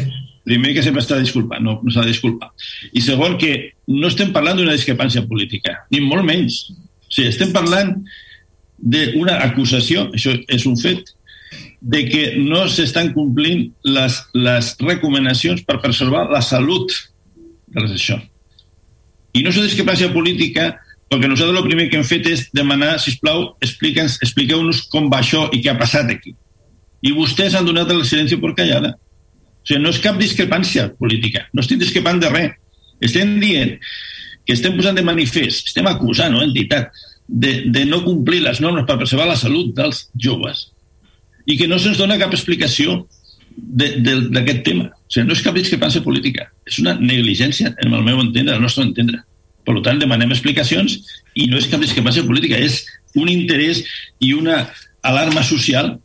Primer, que sempre està disculpant, no, no s'ha de disculpar. I segon, que no estem parlant d'una discrepància política, ni molt menys. O sigui, estem parlant d'una acusació, això és un fet, de que no s'estan complint les, les recomanacions per preservar la salut de això. I no és una discrepància política perquè nosaltres el primer que hem fet és demanar, si plau, expliqueu-nos com va això i què ha passat aquí. I vostès han donat el silenci per callada. O sigui, no és cap discrepància política. No estic discrepant de res. Estem dient que estem posant de manifest, estem acusant, no, entitat, de, de no complir les normes per preservar la salut dels joves i que no se'ns dona cap explicació d'aquest tema. O sigui, no és cap discrepància política, és una negligència, en el meu entendre, el nostre entendre. Per tant, demanem explicacions i no és cap discrepància política, és un interès i una alarma social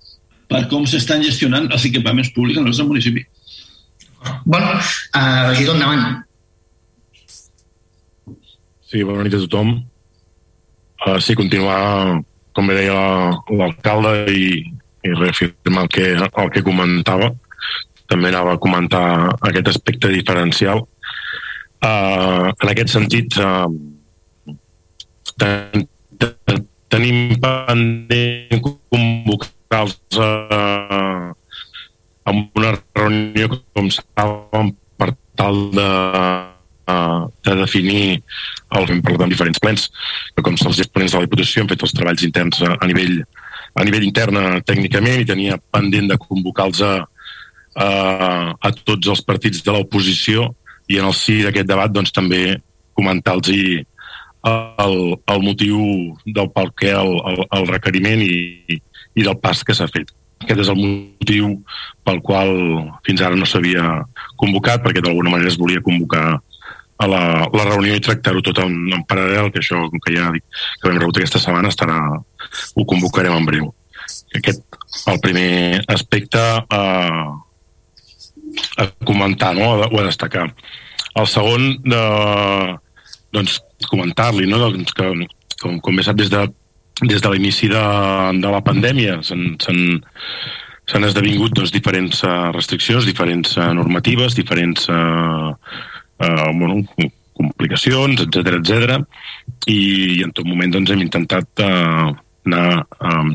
per com s'estan gestionant els equipaments públics al nostre municipi. Bueno, uh, regidor, endavant. Sí, bona nit a tothom. Uh, sí, continuar, com bé deia l'alcalde, i, i reafirmar el que, el que comentava. També anava a comentar aquest aspecte diferencial. Uh, en aquest sentit, uh, ten, ten, tenim pendent convocar-los uh, amb una reunió, com saben, per tal de, uh, de definir el parlat amb diferents plens, que com els exponents de la Diputació han fet els treballs interns a, a nivell a nivell intern tècnicament i tenia pendent de convocar-los a, a, a tots els partits de l'oposició i en el si d'aquest debat doncs, també comentar-los el, el motiu del pel què el, el, el requeriment i, i del pas que s'ha fet. Aquest és el motiu pel qual fins ara no s'havia convocat, perquè d'alguna manera es volia convocar a la, la reunió i tractar-ho tot en, en paral·lel, que això, com que ja dic, que l'hem rebut aquesta setmana, estarà, ho convocarem en breu. Aquest, el primer aspecte a, a comentar, no? o a destacar. El segon, de, doncs, comentar-li, no? doncs, que, com, com bé sap, des de, des de l'inici de, de la pandèmia s'han esdevingut doncs, diferents uh, restriccions, diferents uh, normatives, diferents uh, uh, bueno, complicacions, etc etc. I, i en tot moment doncs, hem intentat uh, anar um,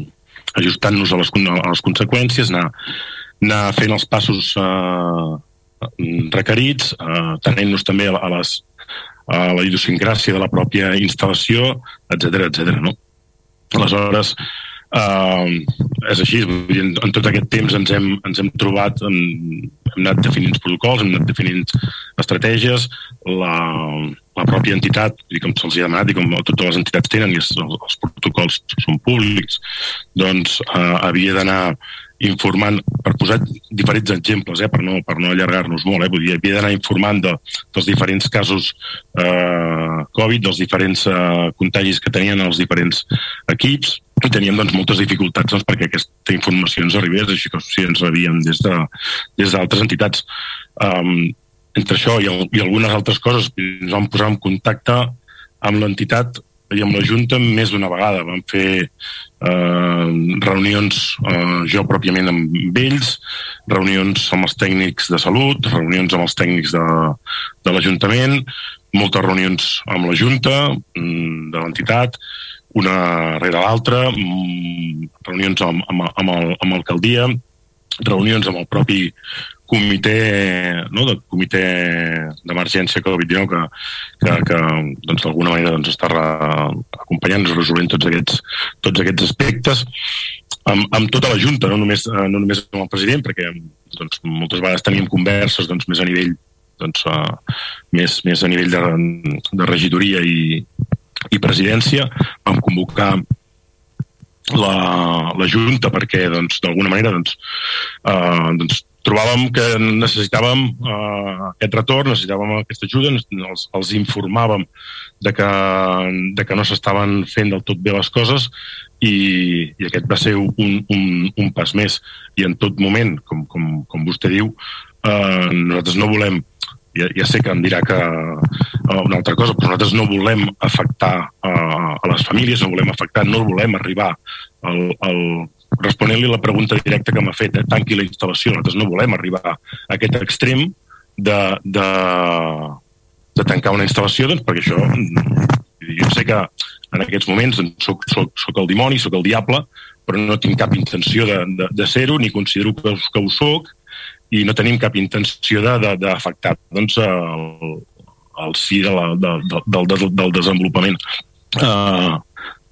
ajustant-nos a, les, a les conseqüències, anar, anar fent els passos uh, requerits, uh, tenint-nos també a, les, a la idiosincràsia de la pròpia instal·lació, etc etc. no? Aleshores, Uh, és així, dir, en, en tot aquest temps ens hem, ens hem trobat, en, hem anat definint protocols, hem anat definint estratègies, la, la pròpia entitat, i com se'ls ha demanat i com totes les entitats tenen i els, els protocols són públics, doncs uh, havia d'anar informant, per posar diferents exemples, eh, per no, per no allargar-nos molt, eh, vull dir, havia d'anar informant de, dels diferents casos eh, Covid, dels diferents eh, contagis que tenien els diferents equips, i teníem doncs, moltes dificultats doncs, perquè aquesta informació ens arribés, així que sí, ens rebien des d'altres de, des entitats. Um, entre això i, el, i algunes altres coses ens vam posar en contacte amb l'entitat i amb la Junta més d'una vegada. Vam fer eh, reunions eh, jo pròpiament amb ells, reunions amb els tècnics de salut, reunions amb els tècnics de, de l'Ajuntament, moltes reunions amb la Junta mm, de l'entitat, una rere l'altra, mm, reunions amb, amb, amb, el, amb l'alcaldia, reunions amb el propi comitè, no, del comitè d'emergència Covid-19 que, que, que doncs, d'alguna manera doncs, està acompanyant, resolent tots aquests, tots aquests aspectes amb, amb tota la Junta, no només, no només amb el president, perquè doncs, moltes vegades teníem converses doncs, més a nivell doncs, uh, més, més a nivell de, de regidoria i, i presidència. Vam convocar la, la Junta perquè doncs, d'alguna manera doncs, uh, doncs, trobàvem que necessitàvem uh, aquest retorn, necessitàvem aquesta ajuda, els, els informàvem de que, de que no s'estaven fent del tot bé les coses i, i aquest va ser un, un, un pas més. I en tot moment, com, com, com vostè diu, uh, nosaltres no volem ja, ja sé que em dirà que uh, una altra cosa, però nosaltres no volem afectar uh, a les famílies, no volem afectar, no volem arribar al, al, responent-li la pregunta directa que m'ha fet, eh, tanqui la instal·lació. Nosaltres no volem arribar a aquest extrem de, de, de tancar una instal·lació, doncs, perquè això... Jo sé que en aquests moments doncs, soc, soc, soc el dimoni, soc el diable, però no tinc cap intenció de, de, de ser-ho, ni considero que, que ho soc, i no tenim cap intenció d'afectar doncs, el, el sí de la, de, de, del, del desenvolupament. Uh,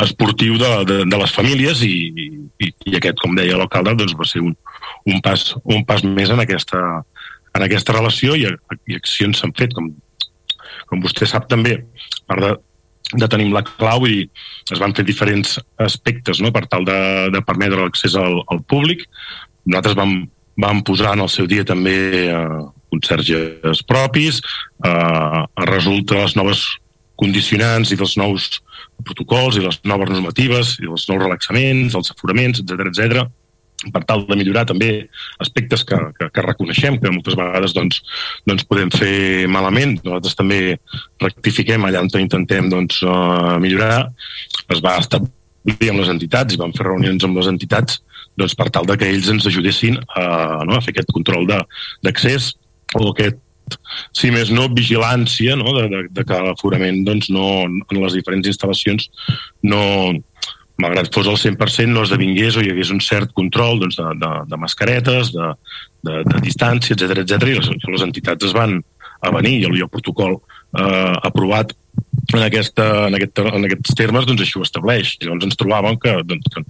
esportiu de, de, de les famílies i, i, i aquest, com deia l'alcalde, doncs va ser un, un, pas, un pas més en aquesta, en aquesta relació i, i accions s'han fet, com, com vostè sap també, part de, de tenir la clau i es van fer diferents aspectes no? per tal de, de permetre l'accés al, al públic. Nosaltres vam, vam posar en el seu dia també eh, conserges propis, eh, resulta les noves condicionants i dels nous protocols i les noves normatives i els nous relaxaments, els aforaments, etc etc per tal de millorar també aspectes que, que, que reconeixem que moltes vegades doncs, doncs podem fer malament. Nosaltres també rectifiquem allà on intentem doncs, uh, millorar. Es va establir amb les entitats i vam fer reunions amb les entitats doncs, per tal de que ells ens ajudessin a, no, a fer aquest control d'accés o aquest si més no, vigilància no? de, de, de que l'aforament doncs, no, en les diferents instal·lacions no, malgrat fos el 100%, no esdevingués o hi hagués un cert control doncs, de, de, de mascaretes, de, de, de distància, etc etc. i les, les entitats es van a venir i el, el protocol eh, aprovat en, aquesta, en, aquest, en aquests termes doncs així ho estableix. Llavors ens trobàvem que, doncs, que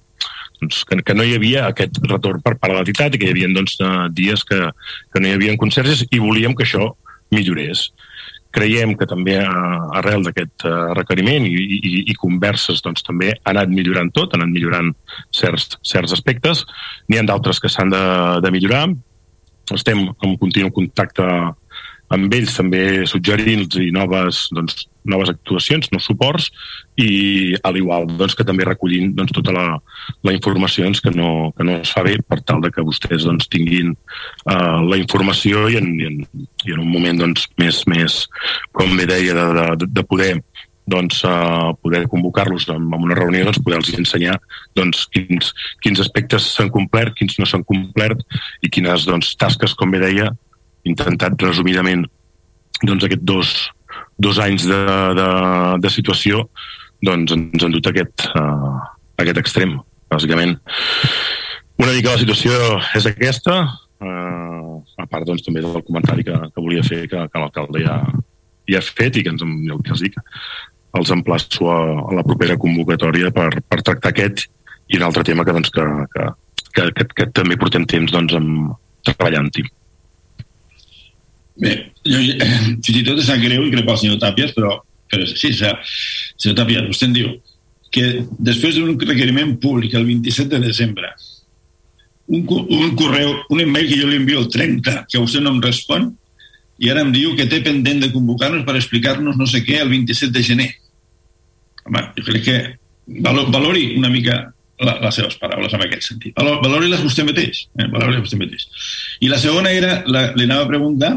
doncs, que, que no hi havia aquest retorn per part de l'entitat i que hi havia doncs, dies que, que no hi havia conserges i volíem que això millorés. Creiem que també arrel d'aquest requeriment i, i, i converses doncs, també ha anat millorant tot, han anat millorant certs, certs aspectes. N'hi ha d'altres que s'han de, de millorar. Estem en continu contacte amb ells també suggerint-los noves, doncs, noves actuacions, nous suports i a l'igual doncs, que també recollint doncs, tota la, la informació doncs, que, no, que no es fa bé per tal de que vostès doncs, tinguin uh, la informació i en, i en, i en un moment doncs, més, més, com bé deia, de, de, de poder doncs, uh, poder convocar-los en, en una reunió, doncs, poder-los ensenyar doncs, quins, quins aspectes s'han complert, quins no s'han complert i quines doncs, tasques, com bé deia, intentat resumidament doncs, aquests dos, dos anys de, de, de situació doncs ens han dut aquest, uh, aquest extrem, bàsicament. Una mica la situació és aquesta, uh, a part doncs, també del comentari que, que volia fer que, que l'alcalde ja, ja ha fet i que ens, el que els dic, els emplaço a, a la propera convocatòria per, per tractar aquest i un altre tema que, doncs, que, que, que, que, que també portem temps doncs, amb, treballant-hi. Bé, jo, eh, fins i tot és greu i crec el senyor Tàpies, però, però és. O sigui, senyor Tàpies, vostè em diu que després d'un requeriment públic el 27 de desembre, un, un correu, un email que jo li envio el 30, que vostè no em respon, i ara em diu que té pendent de convocar-nos per explicar-nos no sé què el 27 de gener. Home, jo crec que valori una mica la, les seves paraules en aquest sentit. Valori-les vostè mateix. Eh? Valori vostè mateix. I la segona era, la, li anava a preguntar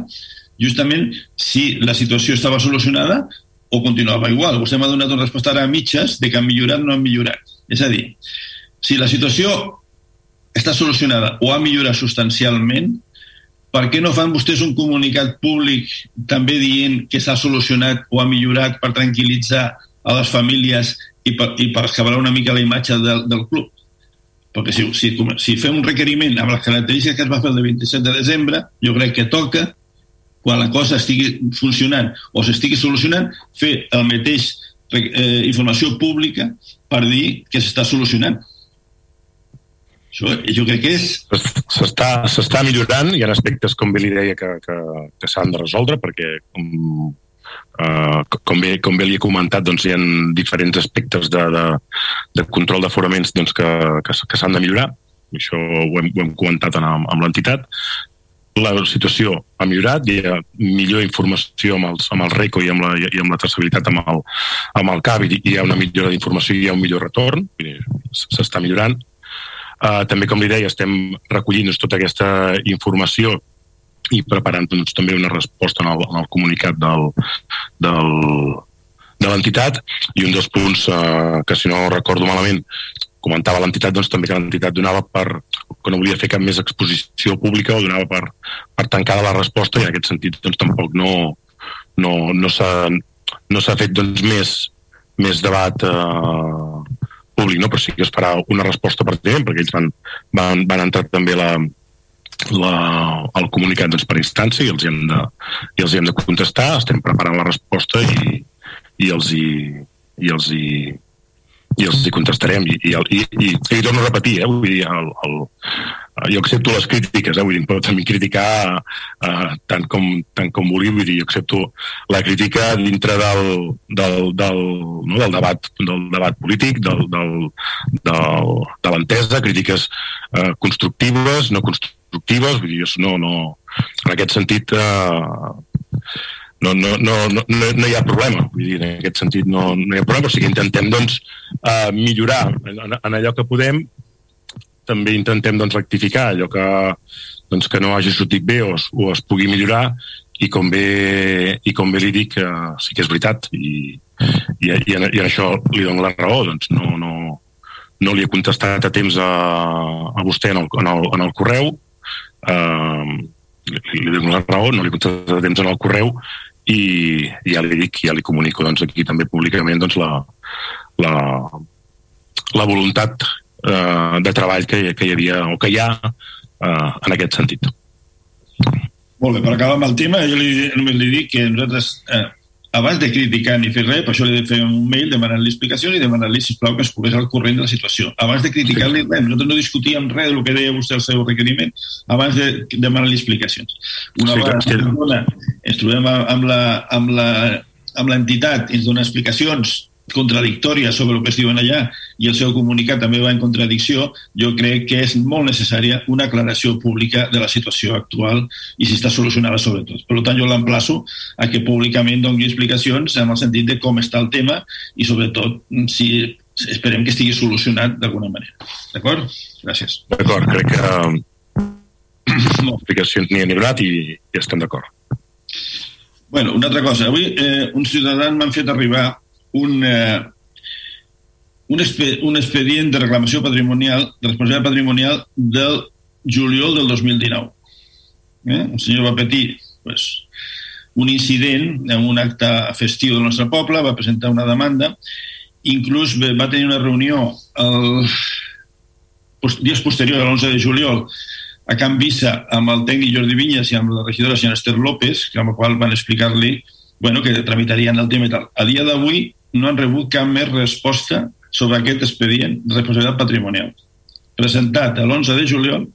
justament si la situació estava solucionada o continuava igual. Vostè m'ha donat una resposta ara a mitges de que han millorat o no han millorat. És a dir, si la situació està solucionada o ha millorat substancialment, per què no fan vostès un comunicat públic també dient que s'ha solucionat o ha millorat per tranquil·litzar a les famílies i per, i per escavar una mica la imatge del, del club. Perquè si, si, si fem un requeriment amb les característiques que es va fer el 27 de desembre, jo crec que toca, quan la cosa estigui funcionant o s'estigui solucionant, fer el mateix eh, informació pública per dir que s'està solucionant. Això, jo crec que és... S'està millorant, hi ha aspectes, com bé li deia, que, que, que s'han de resoldre, perquè com, uh, com, bé, com bé li he comentat, doncs hi ha diferents aspectes de, de, de control d'aforaments doncs, que, que, que s'han de millorar. Això ho hem, ho hem comentat amb, amb l'entitat la situació ha millorat, hi ha millor informació amb, els, amb el RECO i amb la, i amb la traçabilitat amb el, amb el CAB i hi ha una millora d'informació i hi ha un millor retorn, s'està millorant. Uh, també, com li deia, estem recollint tota aquesta informació i preparant doncs, també una resposta en el, en el comunicat del, del, de l'entitat i un dels punts uh, que si no recordo malament comentava l'entitat doncs, també que l'entitat donava per que no volia fer cap més exposició pública o donava per, per tancada la resposta i en aquest sentit doncs, tampoc no, no, no s'ha no fet doncs, més, més debat eh, públic, no? però sí que es farà una resposta pertinent perquè ells van, van, van entrar també la, la, el comunicat doncs, per instància i els, hem de, i els hem de contestar, estem preparant la resposta i, i els hi, i els hi i els hi contestarem i, i, i, i, i torno a repetir, eh, vull dir, el, el, jo accepto les crítiques, eh, vull dir, però també criticar eh, tant, com, tant com vulgui, vull dir, jo accepto la crítica dintre del, del, del, no, del, debat, del debat polític, del, del, del, de l'entesa, crítiques eh, constructives, no constructives, vull dir, no, no, en aquest sentit eh, no, no, no, no, no hi ha problema. Vull dir, en aquest sentit no, no hi ha problema, sí que intentem doncs, uh, millorar en, en allò que podem, també intentem doncs, rectificar allò que, doncs, que no hagi sortit bé o, o es pugui millorar. I com bé, i com bé li dic, uh, sí que és veritat. I, i, i, en, i en això li dono la raó, doncs no, no, no li he contestat a temps a, a vostè en el, en el, en el correu, uh, li, li dono la raó, no li he contestat a temps en el correu i ja li dic, ja li comunico doncs, aquí també públicament doncs, la, la, la voluntat eh, de treball que, que hi havia o que hi ha eh, en aquest sentit. Molt bé, per acabar amb el tema, jo li, només li dic que nosaltres eh, abans de criticar ni fer res, per això li de fer un mail demanant-li explicacions i demanant-li, sisplau, que es posés al corrent de la situació. Abans de criticar-li res, nosaltres no discutíem res del que deia vostè al seu requeriment, abans de demanar-li explicacions. Una sí, vegada que dona, ens trobem amb la, amb la amb l'entitat ens dona explicacions contradictòria sobre el que es diuen allà i el seu comunicat també va en contradicció, jo crec que és molt necessària una aclaració pública de la situació actual i si està solucionada sobretot. Per tant, jo l'emplaço a que públicament doni explicacions en el sentit de com està el tema i sobretot si esperem que estigui solucionat d'alguna manera. D'acord? Gràcies. D'acord, crec que explicacions n'hi ha donat i, i estem d'acord. Bueno, una altra cosa. Avui eh, uns ciutadans m'han fet arribar un, eh, un, expe, un expedient de reclamació patrimonial, de responsabilitat patrimonial del juliol del 2019. Eh? El senyor va patir pues, un incident en un acte festiu del nostre poble, va presentar una demanda, inclús va tenir una reunió el, dies posterior a l'11 de juliol a Can Vissa amb el tècnic Jordi Vinyes i amb la regidora senyora Esther López, amb la qual van explicar-li bueno, que tramitarien el tema i tal. A dia d'avui no han rebut cap més resposta sobre aquest expedient de responsabilitat patrimonial presentat l'11 de juliol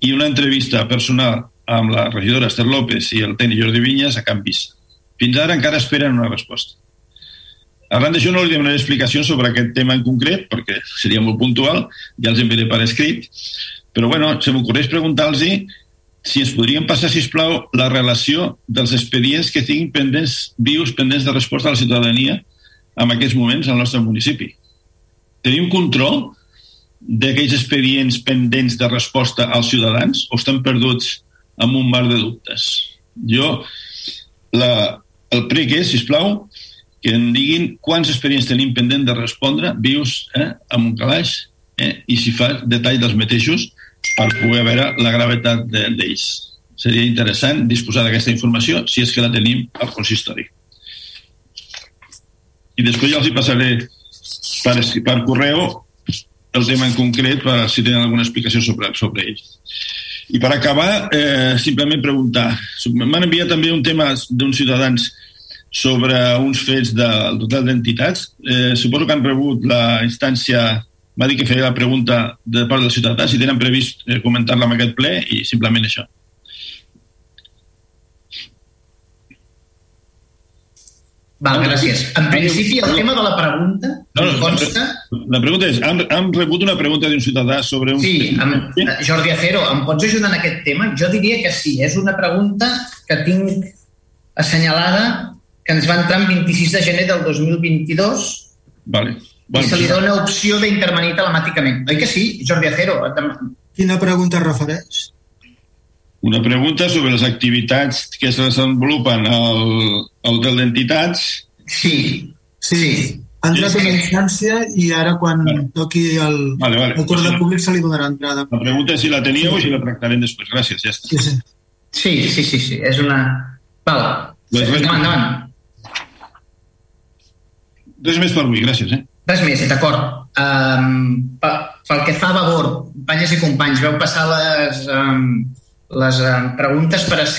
i una entrevista personal amb la regidora Esther López i el tècnic Jordi Vinyes a Can Pisa. Fins ara encara esperen una resposta. Arran d'això no li demanaré explicacions sobre aquest tema en concret, perquè seria molt puntual, ja els enviaré per escrit, però bueno, se m'ocorreix preguntar-los si ens podrien passar, si plau, la relació dels expedients que tinguin pendents, vius pendents de resposta a la ciutadania en aquests moments al nostre municipi. Tenim control d'aquells expedients pendents de resposta als ciutadans o estan perduts amb un mar de dubtes? Jo, la, el prec és, sisplau, que em diguin quants expedients tenim pendent de respondre, vius, eh, amb un calaix, eh, i si fa detall dels mateixos per poder veure la gravetat d'ells. De, Seria interessant disposar d'aquesta informació si és que la tenim al consistori i després ja els hi passaré per, per correu el tema en concret per si tenen alguna explicació sobre, sobre ell. I per acabar, eh, simplement preguntar. M'han enviat també un tema d'uns ciutadans sobre uns fets del total d'entitats. Eh, suposo que han rebut la instància va dir que feia la pregunta de part dels ciutadans si tenen previst eh, comentar-la en aquest ple i simplement això. Val, gràcies. En principi, el tema de la pregunta no, no, consta... La pregunta és, hem, hem rebut una pregunta d'un ciutadà sobre un... Sí, amb, Jordi Acero, em pots ajudar en aquest tema? Jo diria que sí, és una pregunta que tinc assenyalada que ens va entrar el 26 de gener del 2022 vale. Bueno, i se li dona opció d'intervenir telemàticament. Oi que sí, Jordi Acero? Quina pregunta refereix? Una pregunta sobre les activitats que es desenvolupen al, al hotel d'entitats. Sí, sí. Ha entrat sí, sí. una instància i ara quan vale. toqui el, vale, vale. el torn de públic se li donarà entrada. La pregunta és si la teníeu sí. o si la tractarem després. Gràcies, ja està. Sí, sí. Sí, sí, sí, sí. és una... Val. Pues res, endavant, endavant. Res més per avui, gràcies. Eh? Res més, d'acord. Um, pel que fa a Vavor, companyes i companys, veu passar les, um, les um, preguntes per, es,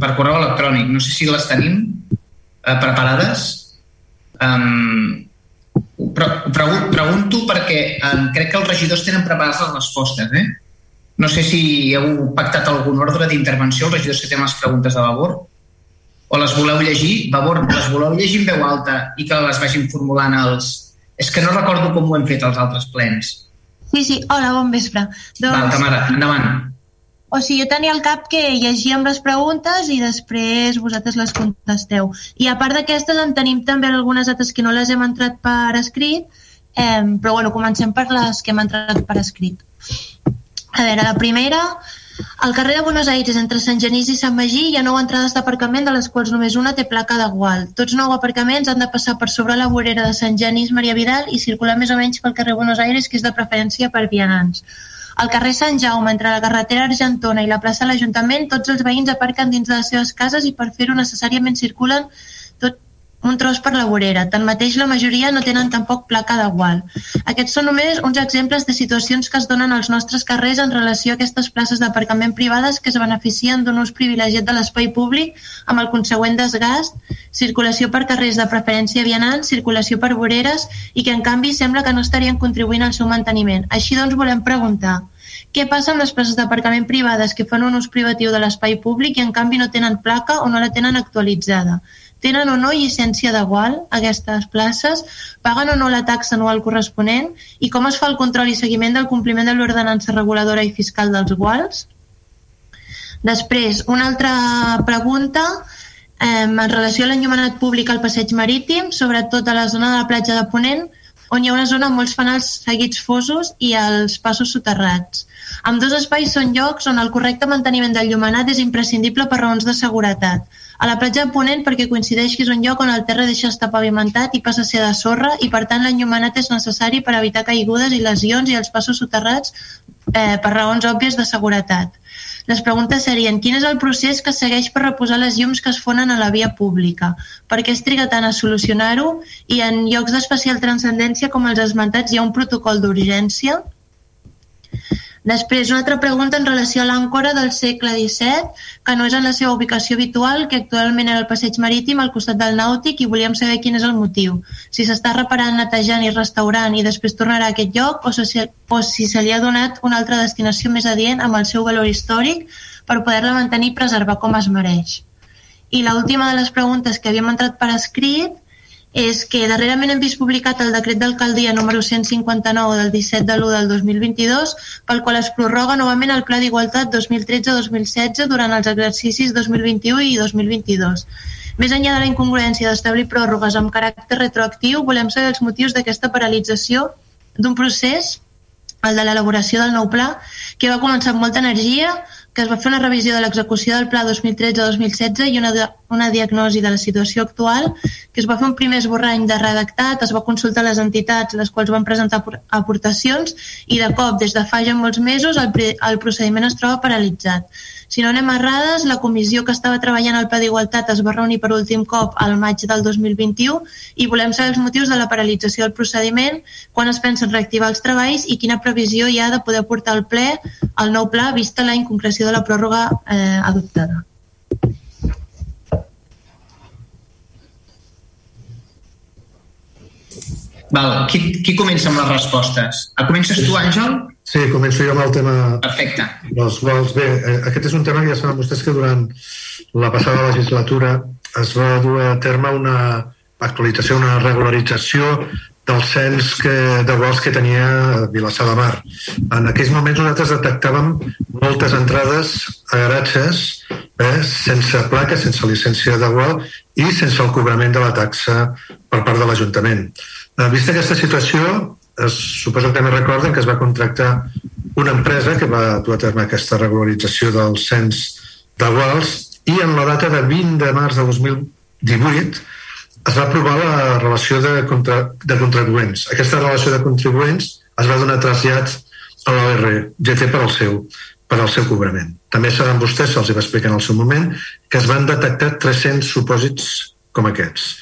per correu electrònic. No sé si les tenim uh, preparades. Um, pre pregunto perquè um, crec que els regidors tenen preparades les respostes. Eh? No sé si heu pactat algun ordre d'intervenció, els regidors que tenen les preguntes de Vavor, o les voleu llegir, Vavor, les voleu llegir en veu alta i que les vagin formulant els... És que no recordo com ho hem fet els altres plens. Sí, sí. Hola, bon vespre. Doncs... Val, Tamara, endavant. O sigui, jo tenia al cap que llegíem les preguntes i després vosaltres les contesteu. I a part d'aquestes en tenim també algunes altres que no les hem entrat per escrit, eh, però bueno, comencem per les que hem entrat per escrit. A veure, la primera, al carrer de Buenos Aires, entre Sant Genís i Sant Magí, hi ha nou entrades d'aparcament, de les quals només una té placa de gual. Tots nou aparcaments han de passar per sobre la vorera de Sant Genís Maria Vidal i circular més o menys pel carrer Buenos Aires, que és de preferència per vianants. Al carrer Sant Jaume, entre la carretera Argentona i la plaça de l'Ajuntament, tots els veïns aparquen dins de les seves cases i per fer-ho necessàriament circulen un tros per la vorera. Tanmateix, la majoria no tenen tampoc placa de gual. Aquests són només uns exemples de situacions que es donen als nostres carrers en relació a aquestes places d'aparcament privades que es beneficien d'un ús privilegiat de l'espai públic amb el consegüent desgast, circulació per carrers de preferència vianants, circulació per voreres i que, en canvi, sembla que no estarien contribuint al seu manteniment. Així doncs, volem preguntar què passa amb les places d'aparcament privades que fan un ús privatiu de l'espai públic i en canvi no tenen placa o no la tenen actualitzada? Tenen o no llicència de gual aquestes places? Paguen o no la taxa anual corresponent? I com es fa el control i seguiment del compliment de l'ordenança reguladora i fiscal dels guals? Després, una altra pregunta eh, en relació a l'enllumenat públic al passeig marítim, sobretot a la zona de la platja de Ponent, on hi ha una zona amb molts fanals seguits fosos i els passos soterrats. Amb dos espais són llocs on el correcte manteniment del llumenat és imprescindible per raons de seguretat. A la platja de Ponent perquè coincideix que és un lloc on el terra deixa estar pavimentat i passa a ser de sorra i per tant l'enllumenat és necessari per evitar caigudes i lesions i els passos soterrats eh, per raons òbvies de seguretat. Les preguntes serien quin és el procés que segueix per reposar les llums que es fonen a la via pública? Per què es triga tant a solucionar-ho? I en llocs d'especial transcendència com els esmentats hi ha un protocol d'urgència? Després, una altra pregunta en relació a l'àncora del segle XVII, que no és en la seva ubicació habitual, que actualment era el passeig marítim al costat del nàutic i volíem saber quin és el motiu. Si s'està reparant, netejant i restaurant i després tornarà a aquest lloc o, si, o si se li ha donat una altra destinació més adient amb el seu valor històric per poder-la mantenir i preservar com es mereix. I l'última de les preguntes que havíem entrat per escrit és que darrerament hem vist publicat el decret d'alcaldia número 159 del 17 de l'1 del 2022 pel qual es prorroga novament el Pla d'Igualtat 2013-2016 durant els exercicis 2021 i 2022. Més enllà de la incongruència d'establir pròrrogues amb caràcter retroactiu, volem saber els motius d'aquesta paralització d'un procés, el de l'elaboració del nou pla, que va començar amb molta energia, que es va fer una revisió de l'execució del pla 2013-2016 i una una diagnosi de la situació actual, que es va fer un primer esborrany de redactat, es va consultar les entitats les quals van presentar aportacions i de cop, des de fa ja molts mesos, el, el procediment es troba paralitzat. Si no anem errades, la comissió que estava treballant al Pla d'Igualtat es va reunir per últim cop al maig del 2021 i volem saber els motius de la paralització del procediment, quan es pensen reactivar els treballs i quina previsió hi ha de poder portar al ple el nou pla vista la inconcreció de la pròrroga eh, adoptada. Val, qui, qui comença amb les respostes? Ah, comences tu, Àngel? Sí, començo jo amb el tema Perfecte. dels vols. Bé, eh, aquest és un tema que ja saben vostès que durant la passada legislatura es va dur a terme una actualització, una regularització del cens que, de vols que tenia Vilassar de Mar. En aquells moments nosaltres detectàvem moltes entrades a garatges eh, sense placa, sense llicència de vol i sense el cobrament de la taxa per part de l'Ajuntament. Eh, vista aquesta situació, es, suposo que no recorden que es va contractar una empresa que va dur a terme aquesta regularització del cens de Guals i en la data de 20 de març de 2018 es va aprovar la relació de, contra, de contribuents. Aquesta relació de contribuents es va donar trasllat a l'ORGT per al seu per al seu cobrament. També saben vostès, se'ls va explicar en el seu moment, que es van detectar 300 supòsits com aquests.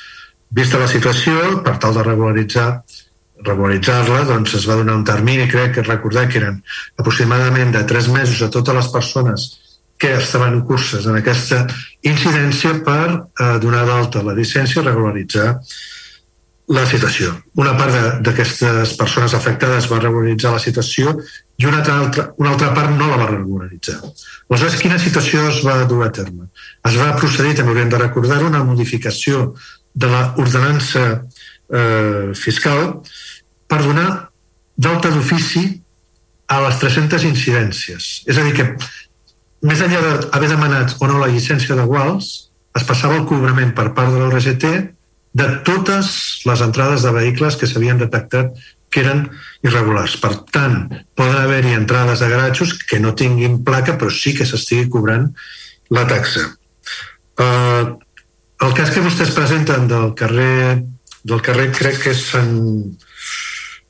Vista la situació, per tal de regularitzar regularitzar-la, doncs es va donar un termini, crec que recordar que eren aproximadament de tres mesos a totes les persones que estaven curses en aquesta incidència per eh, donar d'alta la llicència i regularitzar la situació. Una part d'aquestes persones afectades va regularitzar la situació i una altra, una altra part no la va regularitzar. Aleshores, quina situació es va dur a terme? Es va procedir, també hauríem de recordar una modificació de l'ordenança eh, fiscal per donar d'alta d'ofici a les 300 incidències. És a dir, que més enllà d'haver demanat o no la llicència de Guals, es passava el cobrament per part de l'ORGT de totes les entrades de vehicles que s'havien detectat que eren irregulars. Per tant, poden haver-hi entrades de garatjos que no tinguin placa, però sí que s'estigui cobrant la taxa. Uh, el cas que vostès presenten del carrer, del carrer crec que és Sant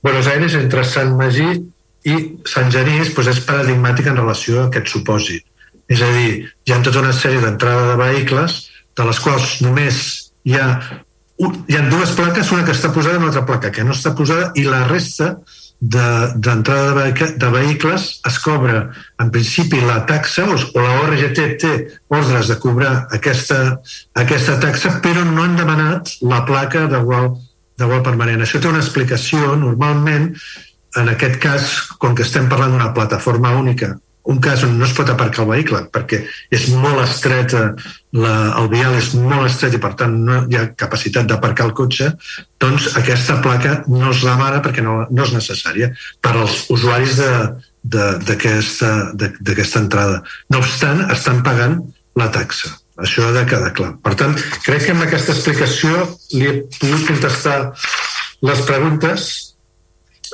Buenos Aires, entre Sant Magí i Sant Genís, doncs és paradigmàtic en relació a aquest supòsit. És a dir, hi ha tota una sèrie d'entrada de vehicles de les quals només hi ha, hi ha dues plaques, una que està posada i una altra placa que no està posada i la resta d'entrada de, de, vehicles es cobra en principi la taxa o, o la ORGT té ordres de cobrar aquesta, aquesta taxa però no han demanat la placa de gual, de gual permanent. Això té una explicació normalment en aquest cas, com que estem parlant d'una plataforma única un cas on no es pot aparcar el vehicle perquè és molt estreta, la, el vial és molt estret i per tant no hi ha capacitat d'aparcar el cotxe, doncs aquesta placa no es demana perquè no, no és necessària per als usuaris d'aquesta entrada. No obstant, estan pagant la taxa. Això ha de quedar clar. Per tant, crec que amb aquesta explicació li he pogut contestar les preguntes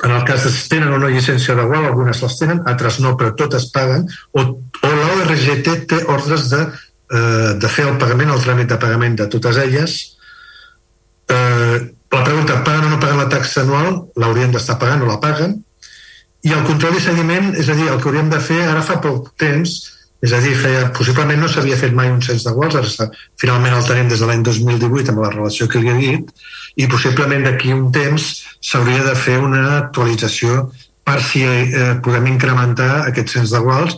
en el cas de si tenen o no llicència de gual, algunes les tenen, altres no, però totes paguen, o, o l'ORGT té ordres de, eh, de fer el pagament, el tràmit de pagament de totes elles. Eh, la pregunta, paguen o no paguen la taxa anual? L'haurien d'estar pagant o la paguen? I el control i seguiment, és a dir, el que hauríem de fer ara fa poc temps, és a dir, feia, possiblement no s'havia fet mai un cens de guals, ara finalment el tenim des de l'any 2018 amb la relació que li he dit, i possiblement d'aquí un temps s'hauria de fer una actualització per si eh, podem incrementar aquest cens de guals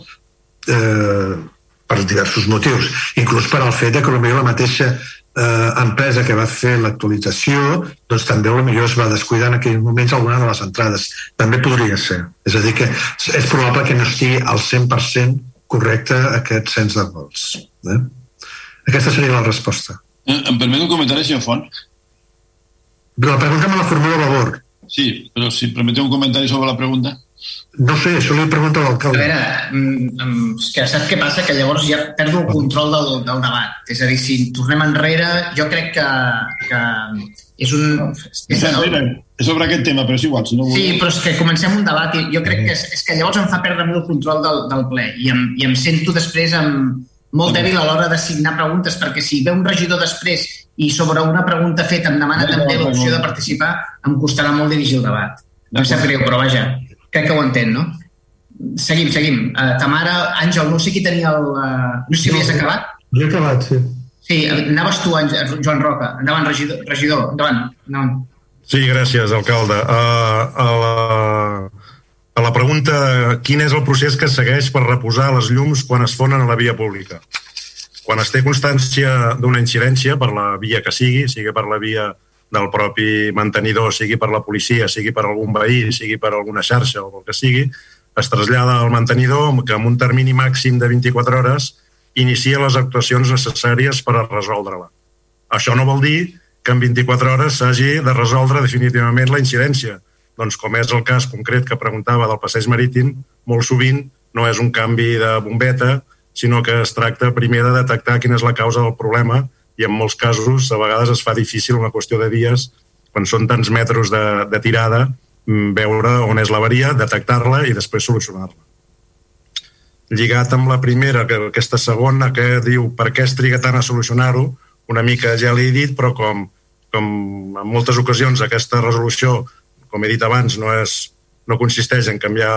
eh, per diversos motius, inclús per al fet que potser la mateixa eh, empresa que va fer l'actualització doncs també potser es va descuidar en aquells moments alguna de les entrades. També podria ser. És a dir, que és probable que no estigui al 100% correcte aquest cens de vols. Eh? Aquesta seria la resposta. Eh, em permet un comentari, senyor Font? La pregunta me la formula Vavor. Sí, però si permeteu un comentari sobre la pregunta. No sé, això li pregunta l'alcalde. A veure, mm, mm, és que saps què passa? Que llavors ja perdo el control del, del debat. És a dir, si tornem enrere, jo crec que, que és un... És, enrere, és sobre aquest tema, però és igual. Si no Sí, però és que comencem un debat i jo crec que és, és que llavors em fa perdre el control del, del ple i em, i em sento després amb, molt dèbil a l'hora d'assignar preguntes, perquè si ve un regidor després i sobre una pregunta feta em demana també l'opció de participar, em costarà molt dirigir el debat. No em sap greu, però vaja, crec que ho entén, no? Seguim, seguim. Uh, Tamara, Àngel, no sé qui tenia el... Uh, no sé si havies acabat. Jo he acabat, sí. Sí, anaves tu, Àngel, Joan Roca. Endavant, regidor. regidor. Endavant. endavant. Sí, gràcies, alcalde. Uh, a, la, a la pregunta quin és el procés que segueix per reposar les llums quan es fonen a la via pública? Quan es té constància d'una incidència per la via que sigui, sigui per la via del propi mantenidor, sigui per la policia, sigui per algun veí, sigui per alguna xarxa o el que sigui, es trasllada al mantenidor que en un termini màxim de 24 hores inicia les actuacions necessàries per a resoldre-la. Això no vol dir que en 24 hores s'hagi de resoldre definitivament la incidència. Doncs com és el cas concret que preguntava del passeig marítim, molt sovint no és un canvi de bombeta, sinó que es tracta primer de detectar quina és la causa del problema i en molts casos a vegades es fa difícil una qüestió de dies quan són tants metres de, de tirada mm, veure on és l'avaria, detectar-la i després solucionar-la. Lligat amb la primera, que aquesta segona que diu per què es triga tant a solucionar-ho, una mica ja l'he dit, però com com en moltes ocasions aquesta resolució, com he dit abans, no, és, no consisteix en canviar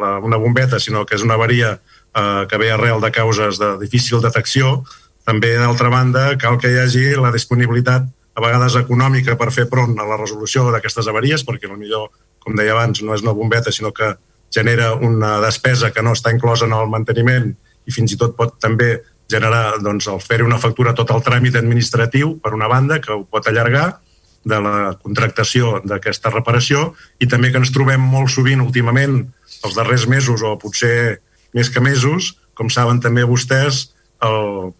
la, una bombeta, sinó que és una avaria eh, que ve arrel de causes de difícil detecció, també, d'altra banda, cal que hi hagi la disponibilitat a vegades econòmica per fer front a la resolució d'aquestes avaries, perquè millor, com deia abans, no és una bombeta, sinó que genera una despesa que no està inclosa en el manteniment i fins i tot pot també generar doncs, el fer una factura tot el tràmit administratiu, per una banda, que ho pot allargar, de la contractació d'aquesta reparació i també que ens trobem molt sovint últimament, els darrers mesos o potser més que mesos, com saben també vostès, el,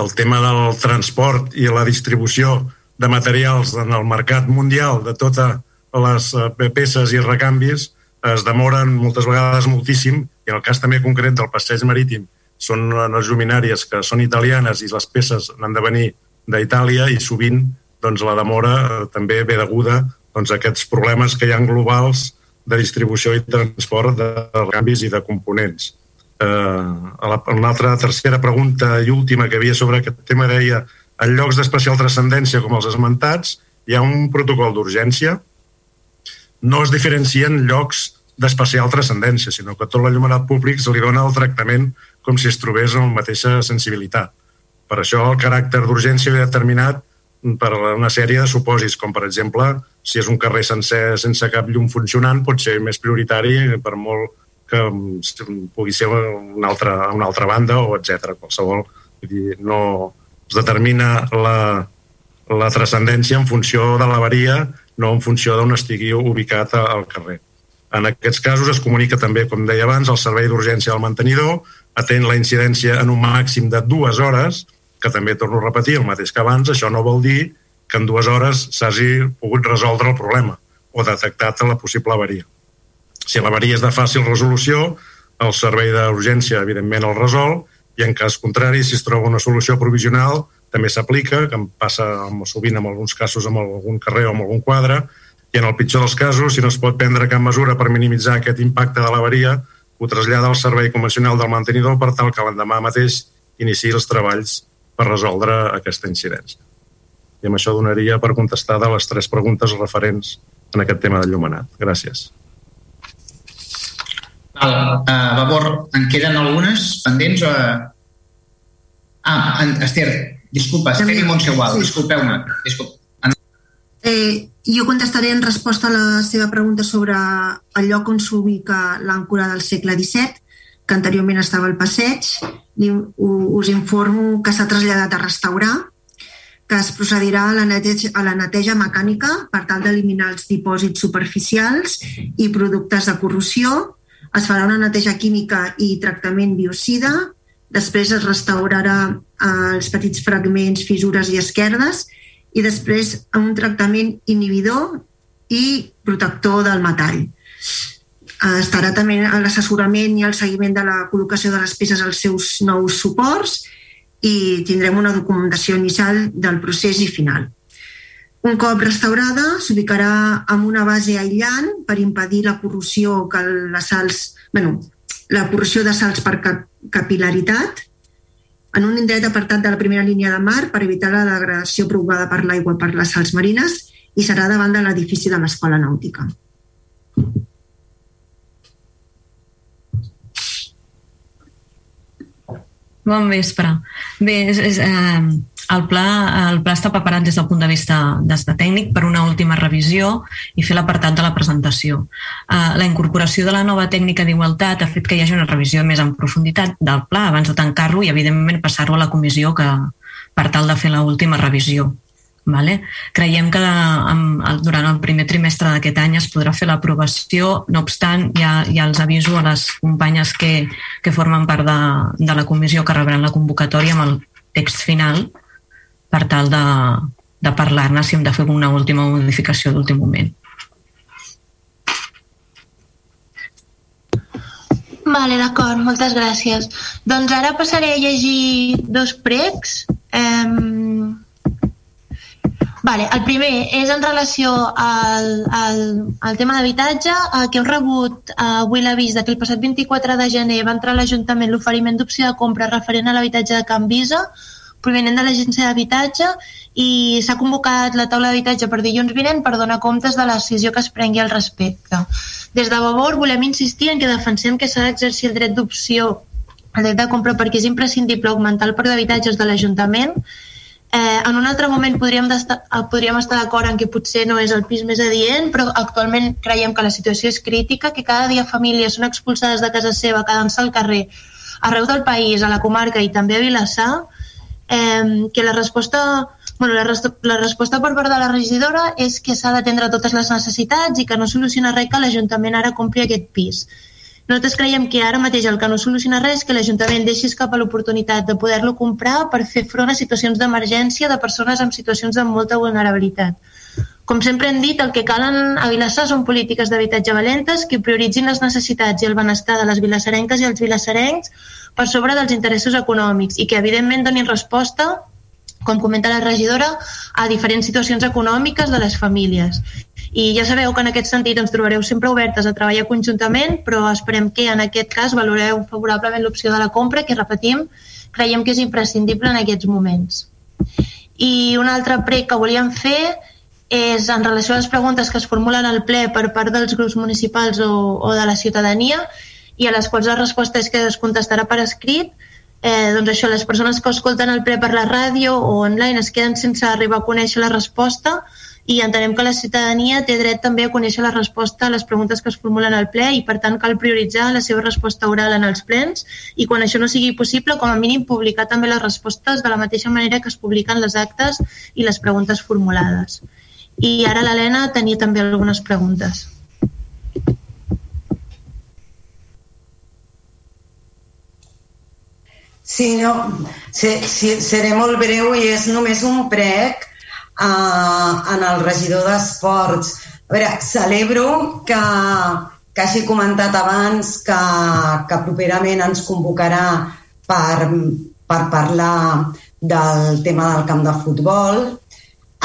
el tema del transport i la distribució de materials en el mercat mundial de totes les eh, peces i recanvis es demoren moltes vegades moltíssim i en el cas també concret del passeig marítim són unes luminàries que són italianes i les peces han de venir d'Itàlia i sovint doncs, la demora eh, també ve deguda doncs, a aquests problemes que hi han globals de distribució i transport de canvis i de components. Eh, a la, una altra tercera pregunta i última que havia sobre aquest tema deia en llocs d'especial transcendència com els esmentats hi ha un protocol d'urgència no es diferencien llocs d'especial transcendència, sinó que tot l'allumenat públic se li dona el tractament com si es trobés en la mateixa sensibilitat. Per això el caràcter d'urgència ve determinat per una sèrie de supòsits, com per exemple, si és un carrer sencer sense cap llum funcionant, pot ser més prioritari per molt que pugui ser una altra, una altra banda o etc. Qualsevol, dir, no es determina la, la transcendència en funció de l'avaria, no en funció d'on estigui ubicat al carrer. En aquests casos es comunica també, com deia abans, el servei d'urgència del mantenidor, atén la incidència en un màxim de dues hores, que també torno a repetir el mateix que abans, això no vol dir que en dues hores s'hagi pogut resoldre el problema o detectat la possible avaria. Si l'avaria és de fàcil resolució, el servei d'urgència, evidentment, el resol, i en cas contrari, si es troba una solució provisional, també s'aplica, que em passa sovint en alguns casos amb algun carrer o amb algun quadre, i en el pitjor dels casos, si no es pot prendre cap mesura per minimitzar aquest impacte de l'avaria, ho trasllada al servei convencional del mantenidor per tal que l'endemà mateix iniciï els treballs per resoldre aquesta incidència. I amb això donaria per contestar de les tres preguntes referents en aquest tema del llumenat. Gràcies. Val. Uh, Vavor, en queden algunes pendents? O... Ah, Esther, disculpa, Esther i Montse igual, sí. disculpeu-me. Disculpa. Eh, jo contestaré en resposta a la seva pregunta sobre el lloc on s'ubica l'àncora del segle XVII, que anteriorment estava al passeig. Us informo que s'ha traslladat a restaurar, que es procedirà a la neteja, a la neteja mecànica per tal d'eliminar els dipòsits superficials i productes de corrosió. Es farà una neteja química i tractament biocida. Després es restaurarà eh, els petits fragments, fissures i esquerdes i després un tractament inhibidor i protector del metall. Eh, estarà també l'assessorament i el seguiment de la col·locació de les peces als seus nous suports i tindrem una documentació inicial del procés i final. Un cop restaurada, s'ubicarà amb una base aïllant per impedir la corrosió que les salts, bueno, la corrosió de salts per capilaritat en un indret apartat de la primera línia de mar per evitar la degradació provocada per l'aigua per les sals marines i serà davant de l'edifici de l'Escola Nàutica. Bon vespre. Bé, és, és, eh, el, pla, el pla està preparat des del punt de vista des de tècnic per una última revisió i fer l'apartat de la presentació. Eh, la incorporació de la nova tècnica d'igualtat ha fet que hi hagi una revisió més en profunditat del pla abans de tancar-lo i, evidentment, passar-lo a la comissió que, per tal de fer l'última revisió. Vale? Creiem que amb, durant el primer trimestre d'aquest any es podrà fer l'aprovació, no obstant, ja, ja els aviso a les companyes que, que formen part de, de la comissió que rebran la convocatòria amb el text final per tal de, de parlar-ne si hem de fer una última modificació d'últim moment. Vale, d'acord, moltes gràcies. Doncs ara passaré a llegir dos pregs. Eh, Vale, el primer és en relació al, al, al tema d'habitatge, eh, que heu rebut eh, avui l'avís que el passat 24 de gener va entrar a l'Ajuntament l'oferiment d'opció de compra referent a l'habitatge de Can Visa, provenent de l'Agència d'Habitatge, i s'ha convocat la taula d'habitatge per dilluns vinent per donar comptes de la decisió que es prengui al respecte. Des de Vavor volem insistir en que defensem que s'ha d'exercir el dret d'opció el dret de compra perquè és imprescindible augmentar el parc d'habitatges de l'Ajuntament Eh, en un altre moment podríem, estar, eh, podríem estar d'acord en que potser no és el pis més adient, però actualment creiem que la situació és crítica, que cada dia famílies són expulsades de casa seva quedant-se al carrer arreu del país, a la comarca i també a Vilassar, eh, que la resposta, bueno, la, res, la resposta per part de la regidora és que s'ha d'atendre totes les necessitats i que no soluciona res que l'Ajuntament ara compri aquest pis. Nosaltres creiem que ara mateix el que no soluciona res que l'Ajuntament deixi escapar l'oportunitat de poder-lo comprar per fer front a situacions d'emergència de persones amb situacions de molta vulnerabilitat. Com sempre hem dit, el que calen a Vilassar són polítiques d'habitatge valentes que prioritzin les necessitats i el benestar de les vilassarenques i els vilassarencs per sobre dels interessos econòmics i que, evidentment, donin resposta com comenta la regidora, a diferents situacions econòmiques de les famílies. I ja sabeu que en aquest sentit ens trobareu sempre obertes a treballar conjuntament, però esperem que en aquest cas valoreu favorablement l'opció de la compra, que repetim, creiem que és imprescindible en aquests moments. I un altre prec que volíem fer és en relació a les preguntes que es formulen al ple per part dels grups municipals o, o de la ciutadania i a les quals la resposta és que es contestarà per escrit, eh, doncs això, les persones que escolten el ple per la ràdio o online es queden sense arribar a conèixer la resposta i entenem que la ciutadania té dret també a conèixer la resposta a les preguntes que es formulen al ple i per tant cal prioritzar la seva resposta oral en els plens i quan això no sigui possible com a mínim publicar també les respostes de la mateixa manera que es publiquen les actes i les preguntes formulades. I ara l'Helena tenia també algunes preguntes. Sí, no, seré molt breu i és només un prec uh, en el regidor d'Esports. A veure, celebro que, que hagi comentat abans que, que properament ens convocarà per, per parlar del tema del camp de futbol,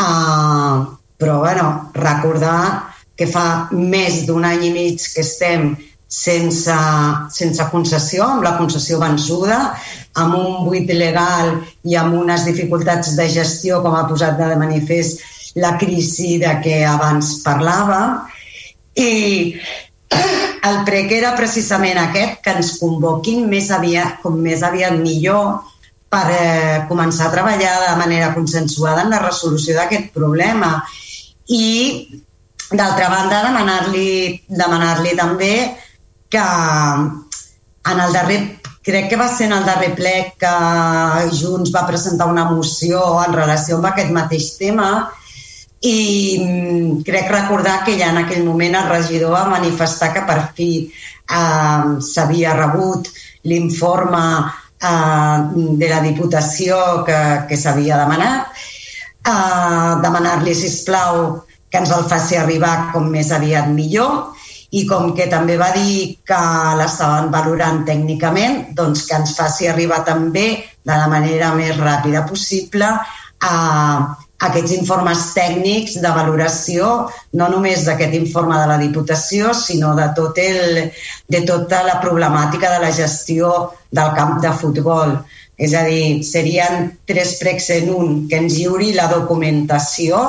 uh, però bueno, recordar que fa més d'un any i mig que estem sense, sense concessió, amb la concessió vençuda, amb un buit legal i amb unes dificultats de gestió, com ha posat de manifest la crisi de què abans parlava. I el prec era precisament aquest, que ens convoquin més aviat, com més aviat millor per eh, començar a treballar de manera consensuada en la resolució d'aquest problema. I, d'altra banda, demanar-li demanar, -li, demanar -li també que en el darrer crec que va ser en el darrer ple que Junts va presentar una moció en relació amb aquest mateix tema i mm, crec recordar que ja en aquell moment el regidor va manifestar que per fi eh, s'havia rebut l'informe eh, de la Diputació que, que s'havia demanat, eh, demanar-li, si plau que ens el faci arribar com més aviat millor i com que també va dir que l'estaven valorant tècnicament, doncs que ens faci arribar també de la manera més ràpida possible a aquests informes tècnics de valoració, no només d'aquest informe de la Diputació, sinó de, tot el, de tota la problemàtica de la gestió del camp de futbol. És a dir, serien tres pregs en un, que ens lliuri la documentació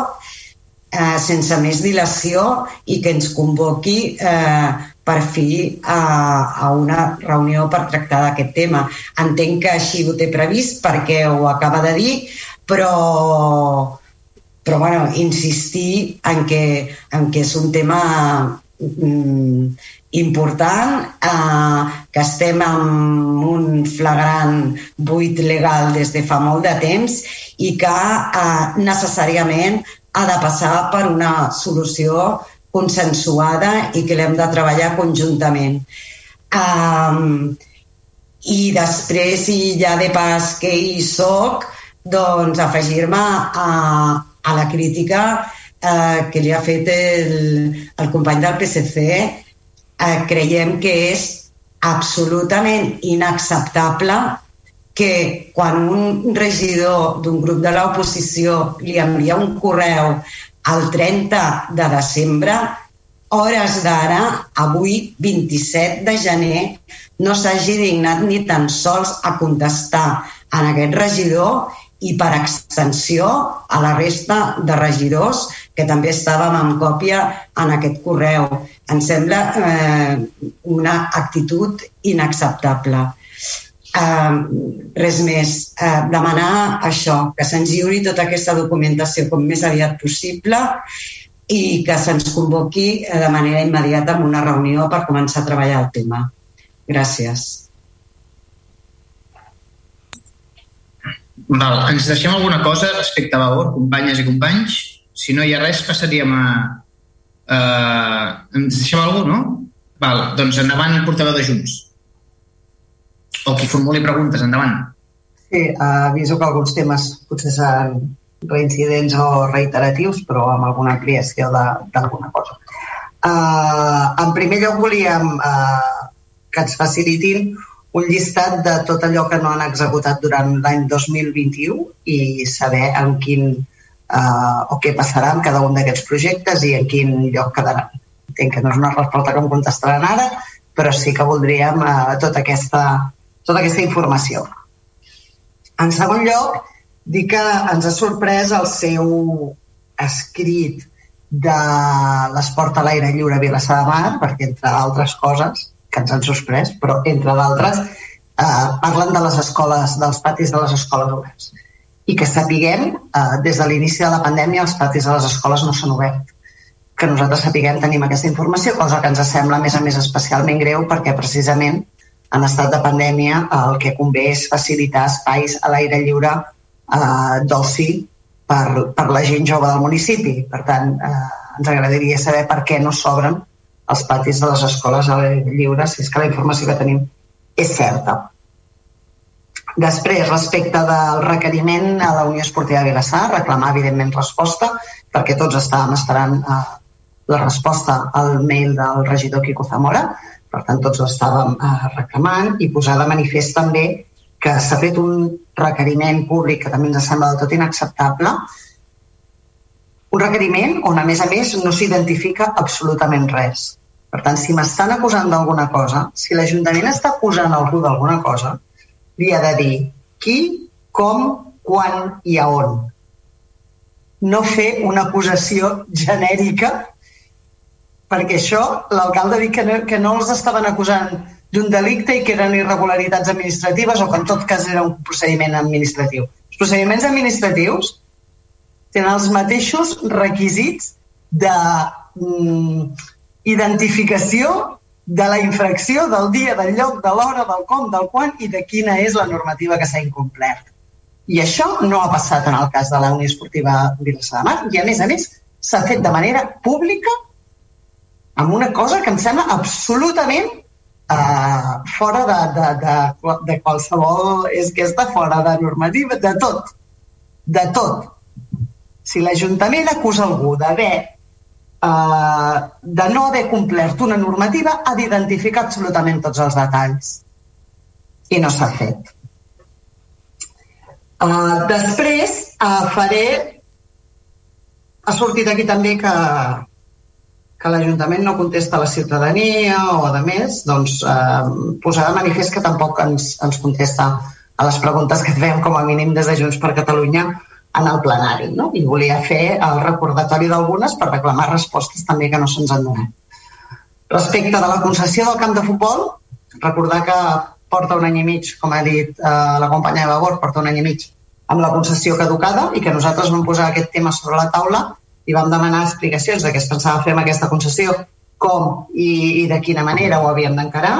eh, sense més dilació i que ens convoqui eh, per fi a, a una reunió per tractar d'aquest tema. Entenc que així ho té previst perquè ho acaba de dir, però, però bueno, insistir en que, en que és un tema mm, important, eh, que estem en un flagrant buit legal des de fa molt de temps i que eh, necessàriament ha de passar per una solució consensuada i que l'hem de treballar conjuntament. Um, I després, i ja de pas que hi soc, doncs afegir-me a, a la crítica eh, que li ha fet el, el company del PSC eh, creiem que és absolutament inacceptable que quan un regidor d'un grup de l'oposició li envia un correu el 30 de desembre, hores d'ara, avui, 27 de gener, no s'hagi dignat ni tan sols a contestar en aquest regidor i per extensió a la resta de regidors que també estàvem en còpia en aquest correu. Em sembla eh, una actitud inacceptable. Eh, res més. Eh, demanar això, que se'ns lliuri tota aquesta documentació com més aviat possible i que se'ns convoqui de manera immediata en una reunió per començar a treballar el tema. Gràcies. Val, ens deixem alguna cosa respecte a Vavor, companyes i companys? Si no hi ha res, passaríem a... Uh, ens deixem alguna no? Val, doncs endavant, portaveu de Junts. O qui formuli preguntes, endavant. Sí, uh, aviso que alguns temes potser seran reincidents o reiteratius, però amb alguna ampliació d'alguna cosa. Uh, en primer lloc volíem uh, que ens facilitin un llistat de tot allò que no han executat durant l'any 2021 i saber en quin eh, o què passarà amb cada un d'aquests projectes i en quin lloc quedaran. Entenc que no és una resposta que em contestaran ara, però sí que voldríem eh, tota, aquesta, tota aquesta informació. En segon lloc, dir que ens ha sorprès el seu escrit de l'esport a l'aire lliure a Vilassar de Mar, perquè, entre altres coses, que ens han sorprès, però entre d'altres eh, parlen de les escoles, dels patis de les escoles oberts. I que sapiguem, eh, des de l'inici de la pandèmia, els patis de les escoles no s'han obert. Que nosaltres sapiguem, tenim aquesta informació, cosa que ens sembla, a més a més, especialment greu, perquè precisament en estat de pandèmia el que convé és facilitar espais a l'aire lliure eh, d'oci per, per la gent jove del municipi. Per tant, eh, ens agradaria saber per què no s'obren els patis de les escoles a l'aire lliure, si és que la informació que tenim és certa. Després, respecte del requeriment a la Unió Esportiva de Vilassar, reclamar, evidentment, resposta, perquè tots estàvem esperant eh, la resposta al mail del regidor Quico Zamora, per tant, tots estàvem eh, reclamant i posar de manifest també que s'ha fet un requeriment públic que també ens sembla del tot inacceptable, un requeriment on, a més a més, no s'identifica absolutament res. Per tant, si m'estan acusant d'alguna cosa, si l'Ajuntament està acusant algú d'alguna cosa, li ha de dir qui, com, quan i a on. No fer una acusació genèrica perquè això l'alcalde ha dit que no, que no els estaven acusant d'un delicte i que eren irregularitats administratives o que en tot cas era un procediment administratiu. Els procediments administratius tenen els mateixos requisits de mm, identificació de la infracció del dia, del lloc, de l'hora, del com, del quan i de quina és la normativa que s'ha incomplert. I això no ha passat en el cas de la Unió Esportiva Vilassar de Mar i, a més a més, s'ha fet de manera pública amb una cosa que em sembla absolutament uh, fora de, de, de, de qualsevol... És que està fora de normativa, de tot. De tot. Si l'Ajuntament acusa algú d'haver eh, de no haver complert una normativa, ha d'identificar absolutament tots els detalls. I no s'ha fet. Uh, després uh, faré... Ha sortit aquí també que, que l'Ajuntament no contesta a la ciutadania o, a més, doncs, eh, posar de manifest que tampoc ens, ens contesta a les preguntes que fem com a mínim des de Junts per Catalunya en el plenari. No? I volia fer el recordatori d'algunes per reclamar respostes també que no se'ns han donat. Respecte de la concessió del camp de futbol, recordar que porta un any i mig, com ha dit eh, la companya de Vavor, porta un any i mig amb la concessió caducada i que nosaltres vam posar aquest tema sobre la taula i vam demanar explicacions de què es pensava fer amb aquesta concessió, com i, i de quina manera ho havíem d'encarar.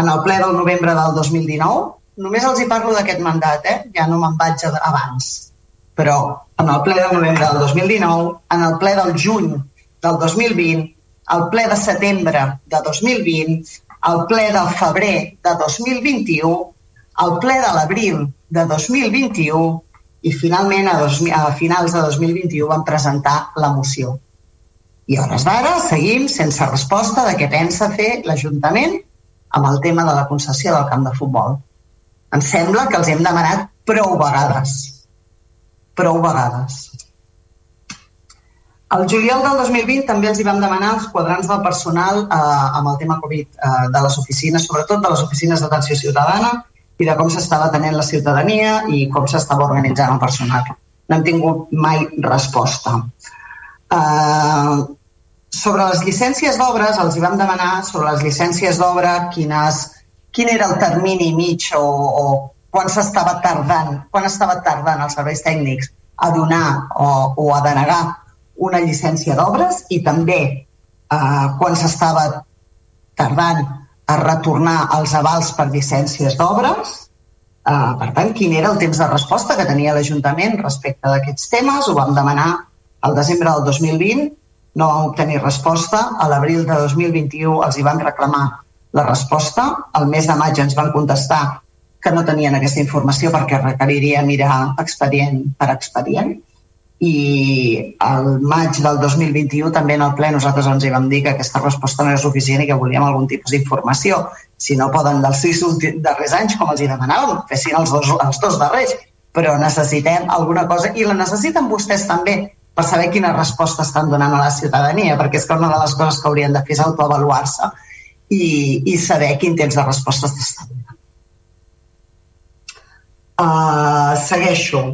En el ple del novembre del 2019, només els hi parlo d'aquest mandat, eh? ja no me'n vaig abans, però en el ple del novembre del 2019, en el ple del juny del 2020, el ple de setembre de 2020, el ple del febrer de 2021, el ple de l'abril de 2021 i finalment a, dos, a finals de 2021 van presentar la moció. I a hores d'ara seguim sense resposta de què pensa fer l'Ajuntament amb el tema de la concessió del camp de futbol. Em sembla que els hem demanat prou vegades. Prou vegades. El juliol del 2020 també els hi vam demanar els quadrants del personal eh, amb el tema Covid eh, de les oficines, sobretot de les oficines d'atenció ciutadana, i de com s'estava tenent la ciutadania i com s'estava organitzant el personal. No hem tingut mai resposta. Uh, sobre les llicències d'obres, els hi vam demanar sobre les llicències d'obra quin era el termini mig o, o quan s'estava tardant, quan estava tardant els serveis tècnics a donar o, o a denegar una llicència d'obres i també eh, quan s'estava tardant a retornar els avals per llicències d'obres. Uh, per tant, quin era el temps de resposta que tenia l'Ajuntament respecte d'aquests temes? Ho vam demanar al desembre del 2020, no vam obtenir resposta. A l'abril de 2021 els hi vam reclamar la resposta. Al mes de maig ens van contestar que no tenien aquesta informació perquè requeriria mirar expedient per expedient i al maig del 2021 també en el ple nosaltres ens hi vam dir que aquesta resposta no era suficient i que volíem algun tipus d'informació. Si no poden dels sis darrers anys, com els hi demanàvem, fessin els dos, els dos darrers, però necessitem alguna cosa i la necessiten vostès també per saber quina resposta estan donant a la ciutadania, perquè és que una de les coses que haurien de fer és autoavaluar-se i, i saber quin temps de resposta s'està donant. Uh, segueixo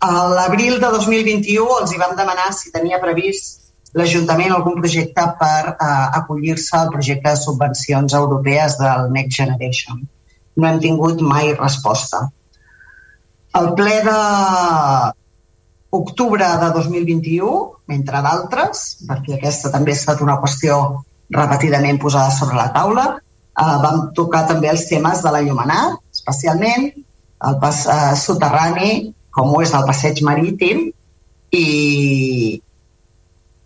a l'abril de 2021 els hi vam demanar si tenia previst l'Ajuntament algun projecte per uh, acollir-se al projecte de subvencions europees del Next Generation. No hem tingut mai resposta. El ple de octubre de 2021, entre d'altres, perquè aquesta també ha estat una qüestió repetidament posada sobre la taula, eh, vam tocar també els temes de la Llumenat, especialment el pas eh, soterrani com ho és el passeig marítim, i,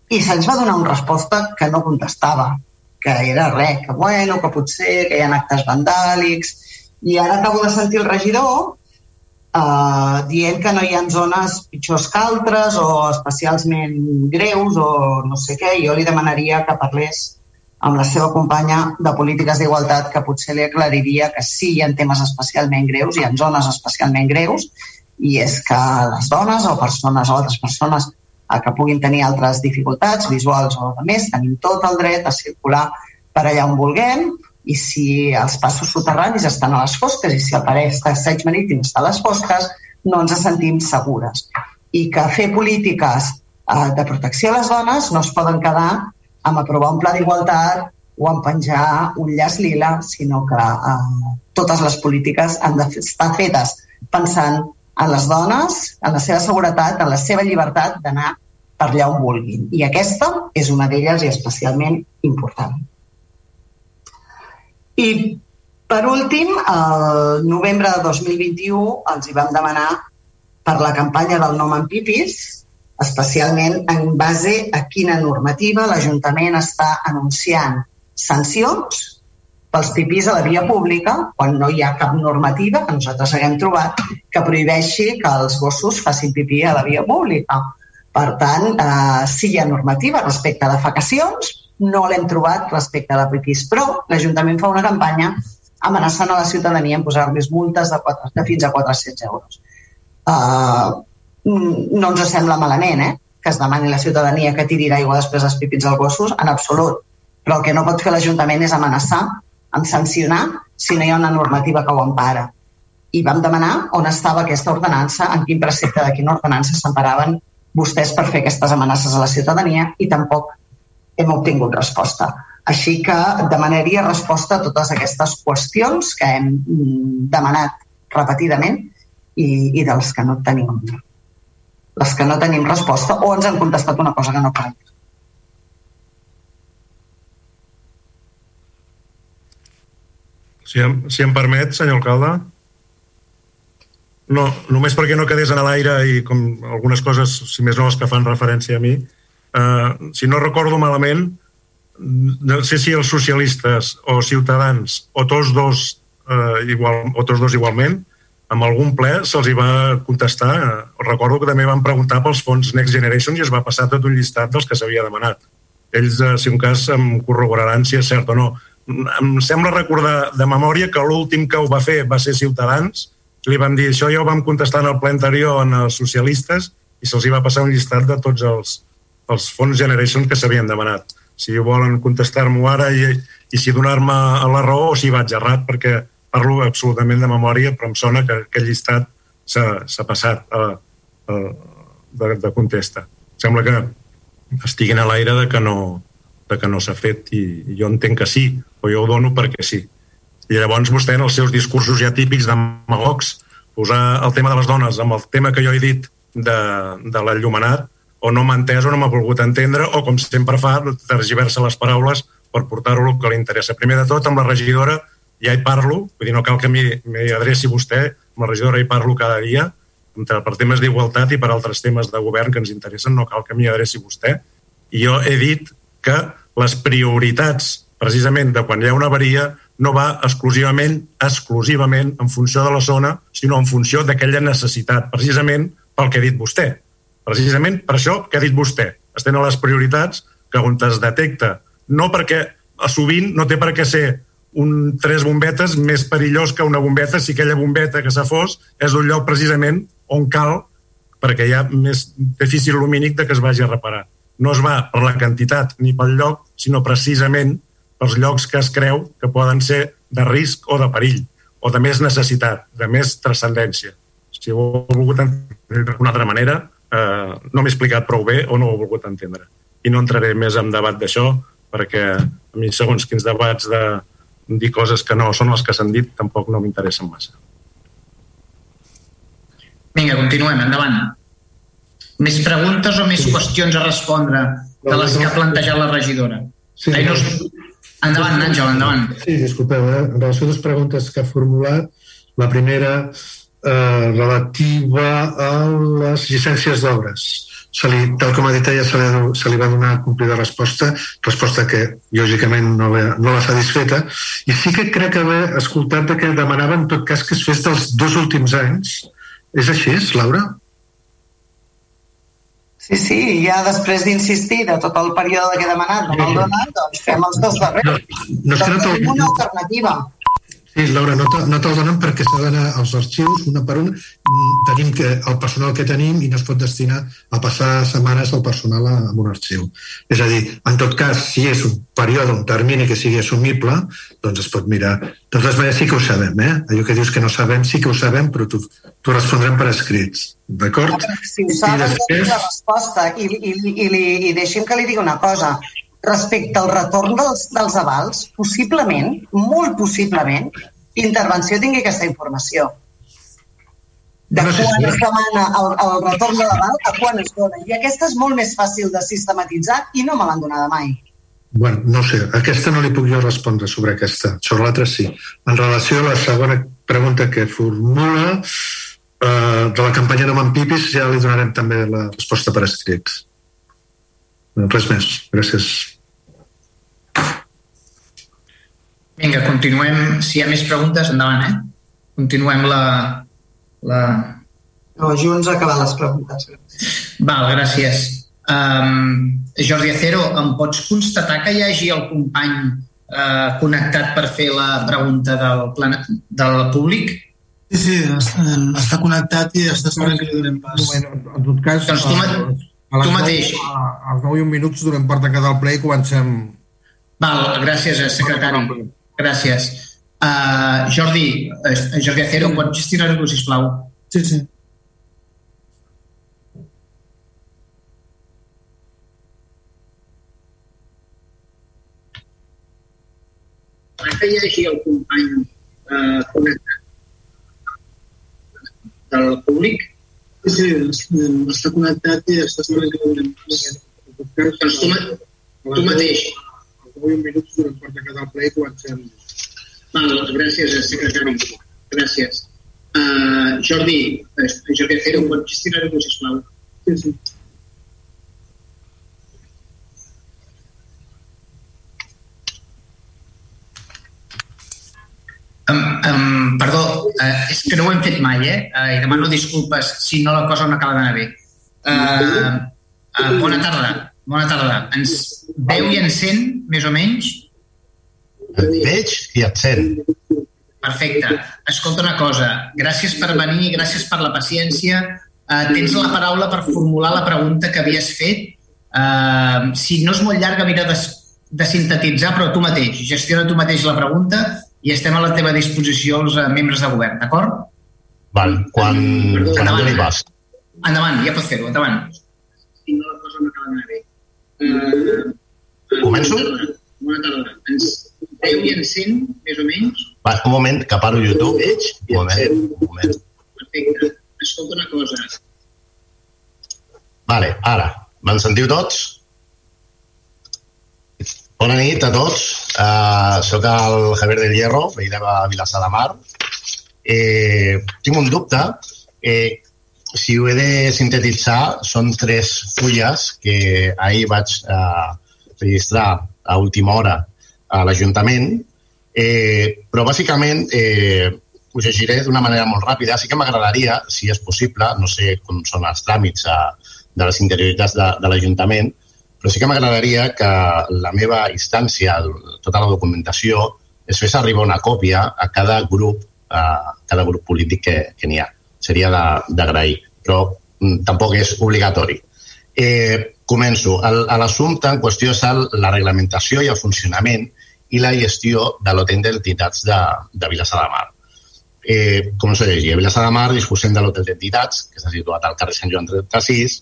i se'ns va donar una resposta que no contestava, que era res, que bueno, que potser que hi ha actes vandàlics, i ara acabo de sentir el regidor eh, dient que no hi ha zones pitjors que altres o especialment greus o no sé què. Jo li demanaria que parlés amb la seva companya de polítiques d'igualtat que potser li aclariria que sí hi ha temes especialment greus, hi ha zones especialment greus i és que les dones o persones o altres persones eh, que puguin tenir altres dificultats visuals o de més, tenim tot el dret a circular per allà on vulguem i si els passos soterranis estan a les fosques i si el passeig marítim està a les fosques, no ens sentim segures. I que fer polítiques eh, de protecció a les dones no es poden quedar amb aprovar un pla d'igualtat o en penjar un llaç lila, sinó que eh, totes les polítiques han d'estar fetes pensant a les dones, en la seva seguretat, en la seva llibertat d'anar per allà on vulguin. I aquesta és una d'elles i especialment important. I per últim, el novembre de 2021 els hi vam demanar per la campanya del nom en pipis, especialment en base a quina normativa l'Ajuntament està anunciant sancions pels pipís a la via pública quan no hi ha cap normativa que nosaltres haguem trobat que prohibeixi que els gossos facin pipí a la via pública. Per tant, eh, sí hi ha normativa respecte a defecacions, no l'hem trobat respecte a la pipís, però l'Ajuntament fa una campanya amenaçant a la ciutadania en posar-los multes de, 4, de fins a 400 euros. Uh, no ens sembla malament, eh? que es demani la ciutadania que tiri aigua després dels pipits als gossos, en absolut. Però el que no pot fer l'Ajuntament és amenaçar en sancionar si no hi ha una normativa que ho empara. i vam demanar on estava aquesta ordenança, en quin precepte de quina ordenança s'emparaven vostès per fer aquestes amenaces a la ciutadania i tampoc hem obtingut resposta. Així que demanaria resposta a totes aquestes qüestions que hem mm, demanat repetidament i, i dels que no tenim les que no tenim resposta o ens han contestat una cosa que no cal. Si em, si em permet, senyor alcalde. No, només perquè no quedés en l'aire i com algunes coses, si més no, les que fan referència a mi, eh, si no recordo malament, no sé si els socialistes o ciutadans o tots dos, eh, igual, o tots dos igualment, amb algun ple se'ls hi va contestar. Recordo que també van preguntar pels fons Next Generation i es va passar tot un llistat dels que s'havia demanat. Ells, eh, si un cas, em corroboraran si és cert o no. Em sembla recordar de memòria que l'últim que ho va fer va ser Ciutadans, li vam dir això ja ho vam contestar en el ple anterior en els socialistes i se'ls va passar un llistat de tots els, els fons Generation que s'havien demanat. Si volen contestar-m'ho ara i, i si donar-me la raó o si vaig errat, perquè parlo absolutament de memòria, però em sona que aquest llistat s'ha passat a, a, de, de contesta. Sembla que estiguin a l'aire de que no, de que no s'ha fet i, i jo entenc que sí, o jo ho dono perquè sí. I llavors vostè en els seus discursos ja típics d'amagocs posar el tema de les dones amb el tema que jo he dit de, de l'enllumenat o no m'ha entès o no m'ha volgut entendre o com sempre fa, tergiversa les paraules per portar-ho el que li interessa. Primer de tot, amb la regidora ja hi parlo, vull dir, no cal que m'hi adreci vostè, amb la regidora hi parlo cada dia, per temes d'igualtat i per altres temes de govern que ens interessen, no cal que m'hi adreci vostè. I jo he dit que les prioritats, precisament, de quan hi ha una avaria, no va exclusivament, exclusivament en funció de la zona, sinó en funció d'aquella necessitat, precisament pel que ha dit vostè. Precisament per això que ha dit vostè. Es tenen les prioritats que on es detecta, no perquè sovint no té per què ser un tres bombetes més perillós que una bombeta si aquella bombeta que se fos és un lloc precisament on cal perquè hi ha més dèficit lumínic de que es vagi a reparar. No es va per la quantitat ni pel lloc, sinó precisament els llocs que es creu que poden ser de risc o de perill, o de més necessitat, de més transcendència. Si ho he volgut entendre d'una altra manera, eh, no m'he explicat prou bé o no ho he volgut entendre. I no entraré més en debat d'això, perquè a mi segons quins debats de dir coses que no són les que s'han dit tampoc no m'interessen massa. Vinga, continuem, endavant. Més preguntes o més qüestions a respondre de les que ha plantejat la regidora? Sí, Ai, no, Endavant, Àngel, endavant. Sí, disculpeu, eh? en relació a les preguntes que ha formulat, la primera eh, relativa a les llicències d'obres. Se li, tal com ha dit ella, se li, se li va donar complida resposta, resposta que lògicament no, la, no la satisfeta, i sí que crec haver escoltat que demanava en tot cas que es fes dels dos últims anys. És així, Laura? Sí, sí, ja després d'insistir de tot el període que he demanat, no me'l donen, doncs fem els dos darrers. No, no no tenim una alternativa. Sí, Laura, no te, no te'l donen perquè s'ha d'anar als arxius una per una. Mm, tenim que, el personal que tenim i no es pot destinar a passar setmanes el personal a, a un arxiu. És a dir, en tot cas, si és un període, un termini que sigui assumible, doncs es pot mirar. De totes maneres, sí que ho sabem, eh? Allò que dius que no sabem, sí que ho sabem, però t'ho respondrem per escrits. D'acord? Si ho saben, després... la resposta. I, i, i, i, i deixi'm que li digui una cosa respecte al retorn dels, dels avals, possiblement, molt possiblement, intervenció tingui aquesta informació. De no, quan es demana el, el retorn de l'aval a quan es dona. I aquesta és molt més fàcil de sistematitzar i no me l'han donada mai. Bueno, no sé, aquesta no li puc jo respondre sobre aquesta, sobre l'altra sí. En relació a la segona pregunta que formula, eh, de la campanya de Mampipis ja li donarem també la resposta per escrits. Res més. Gràcies. Vinga, continuem. Si hi ha més preguntes, endavant, eh? Continuem la... la... No, Junts ha acabat les preguntes. Val, gràcies. Um, Jordi Acero, em pots constatar que hi hagi el company uh, connectat per fer la pregunta del, plan, del públic? Sí, sí, està, està connectat i està esperant que li donem pas. Bueno, en tot cas, doncs tu, a, tu mateix. A, als 9 i un minuts donem per tancat el ple i comencem... Val, gràcies, secretari. Gràcies. Uh, Jordi, uh, Jordi Acero, pots gestionar-ho, sisplau? Sí, sí. que hi hagi el company eh, connectat del públic? Sí, està connectat i està veurem. Doncs tu, tu mateix. Al un minuts durant per tancar el ple i comencem. Val, doncs gràcies, secretari. Gràcies. Uh, Jordi, eh, Jordi Acero, pots gestionar-ho, sisplau? Sí, sí. Um, um, uh, és que no ho hem fet mai, eh? Uh, I demano disculpes si no la cosa no acaba d'anar bé. Uh, uh, bona tarda, bona tarda. Ens veu i ens sent, més o menys? Et veig i et sent. Perfecte. Escolta una cosa, gràcies per venir, gràcies per la paciència. Uh, tens la paraula per formular la pregunta que havies fet. Uh, si no és molt llarga, mira de, de sintetitzar, però tu mateix. Gestiona tu mateix la pregunta i estem a la teva disposició els eh, membres de govern, d'acord? Val, quan, Perdó, quan endavant. pas. Endavant, ja pots fer-ho, endavant. Si no la cosa no acaba d'anar bé. Uh, Començo? Bona tarda. Ens veu i sent, més o menys? Va, un moment, que paro YouTube. Un moment, un moment. Perfecte. Escolta una cosa. Vale, ara. Me'n sentiu tots? Bona nit a tots. Uh, soc el Javier del Hierro, veí de Vilassar de Mar. Eh, tinc un dubte. Eh, si ho he de sintetitzar, són tres fulles que ahir vaig eh, registrar a última hora a l'Ajuntament, eh, però bàsicament eh, ho llegiré d'una manera molt ràpida. Sí que m'agradaria, si és possible, no sé com són els tràmits a, de les interioritats de, de l'Ajuntament, però sí que m'agradaria que la meva instància, tota la documentació, es fes arribar una còpia a cada grup, a cada grup polític que, que n'hi ha. Seria d'agrair, però mm, tampoc és obligatori. Eh, començo. L'assumpte en qüestió és el, la reglamentació i el funcionament i la gestió de l'hotel d'entitats de, de Vilassar de Mar. Eh, com s'ha llegit, a Vilassar de Mar disposem de l'hotel d'entitats, que està situat al carrer Sant Joan 36,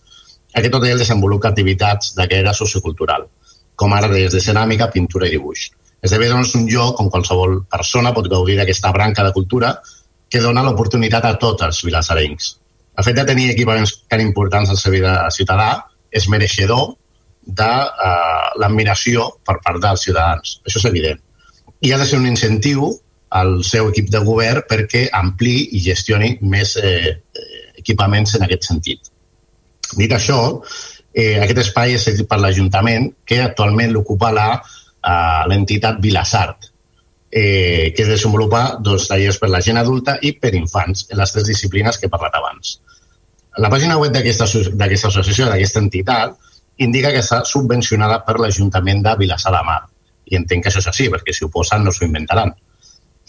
aquest hotel desenvolupa activitats de caire sociocultural, com ara des de ceràmica, pintura i dibuix. Esdevé doncs, un lloc on qualsevol persona pot gaudir d'aquesta branca de cultura que dona l'oportunitat a tots els vilassarencs. El fet de tenir equipaments tan importants al servei de ciutadà és mereixedor de uh, l'admiració per part dels ciutadans. Això és evident. I ha de ser un incentiu al seu equip de govern perquè ampli i gestioni més eh, equipaments en aquest sentit. Dit això, eh, aquest espai és cedit per l'Ajuntament, que actualment l'ocupa eh, l'entitat Vilasart, eh, que desenvolupa dos tallers per la gent adulta i per infants, en les tres disciplines que he parlat abans. La pàgina web d'aquesta associació, d'aquesta entitat, indica que està subvencionada per l'Ajuntament de Vilassar de Mar. I entenc que això és així, perquè si ho posen no s'ho inventaran.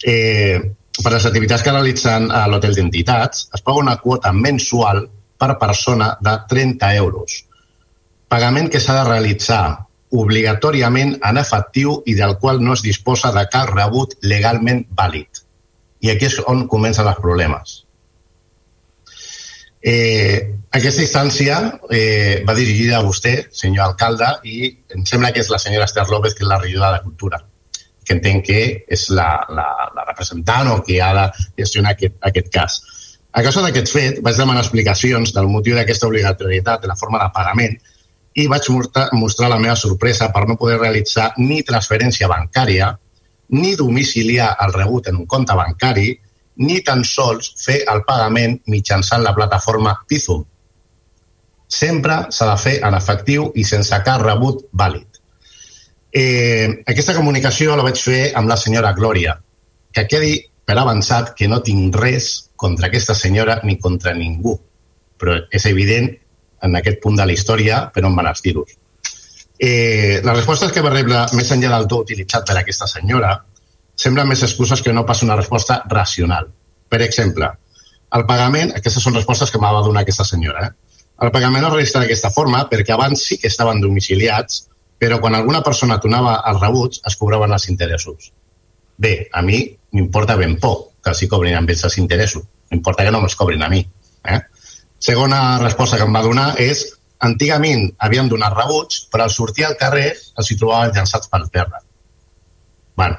Eh, per les activitats que realitzen a l'hotel d'entitats, es paga una quota mensual per persona de 30 euros. Pagament que s'ha de realitzar obligatòriament en efectiu i del qual no es disposa de cap rebut legalment vàlid. I aquí és on comencen els problemes. Eh, aquesta instància eh, va dirigida a vostè, senyor alcalde, i em sembla que és la senyora Esther López, que és la regidora de Cultura, que entenc que és la, la, la representant o que ha de gestionar aquest, aquest cas. A causa d'aquest fet, vaig demanar explicacions del motiu d'aquesta obligatorietat de la forma de pagament i vaig mostrar, la meva sorpresa per no poder realitzar ni transferència bancària, ni domiciliar el rebut en un compte bancari, ni tan sols fer el pagament mitjançant la plataforma Bizum. Sempre s'ha de fer en efectiu i sense cap rebut vàlid. Eh, aquesta comunicació la vaig fer amb la senyora Glòria, que quedi per avançat que no tinc res contra aquesta senyora ni contra ningú, però és evident en aquest punt de la història per on van els tiros. Eh, les respostes que va rebre més enllà del to utilitzat per aquesta senyora semblen més excuses que no pas una resposta racional. Per exemple, el pagament, aquestes són respostes que m'ha de donar aquesta senyora, eh? el pagament es registra d'aquesta forma perquè abans sí que estaven domiciliats, però quan alguna persona donava els rebuts es cobraven els interessos. Bé, a mi m'importa ben poc que els cobrin amb ells els interessos. M'importa que no me'ls cobrin a mi. Eh? Segona resposta que em va donar és antigament havien donat rebuts, però al sortir al carrer els hi trobaven llançats per terra. bueno,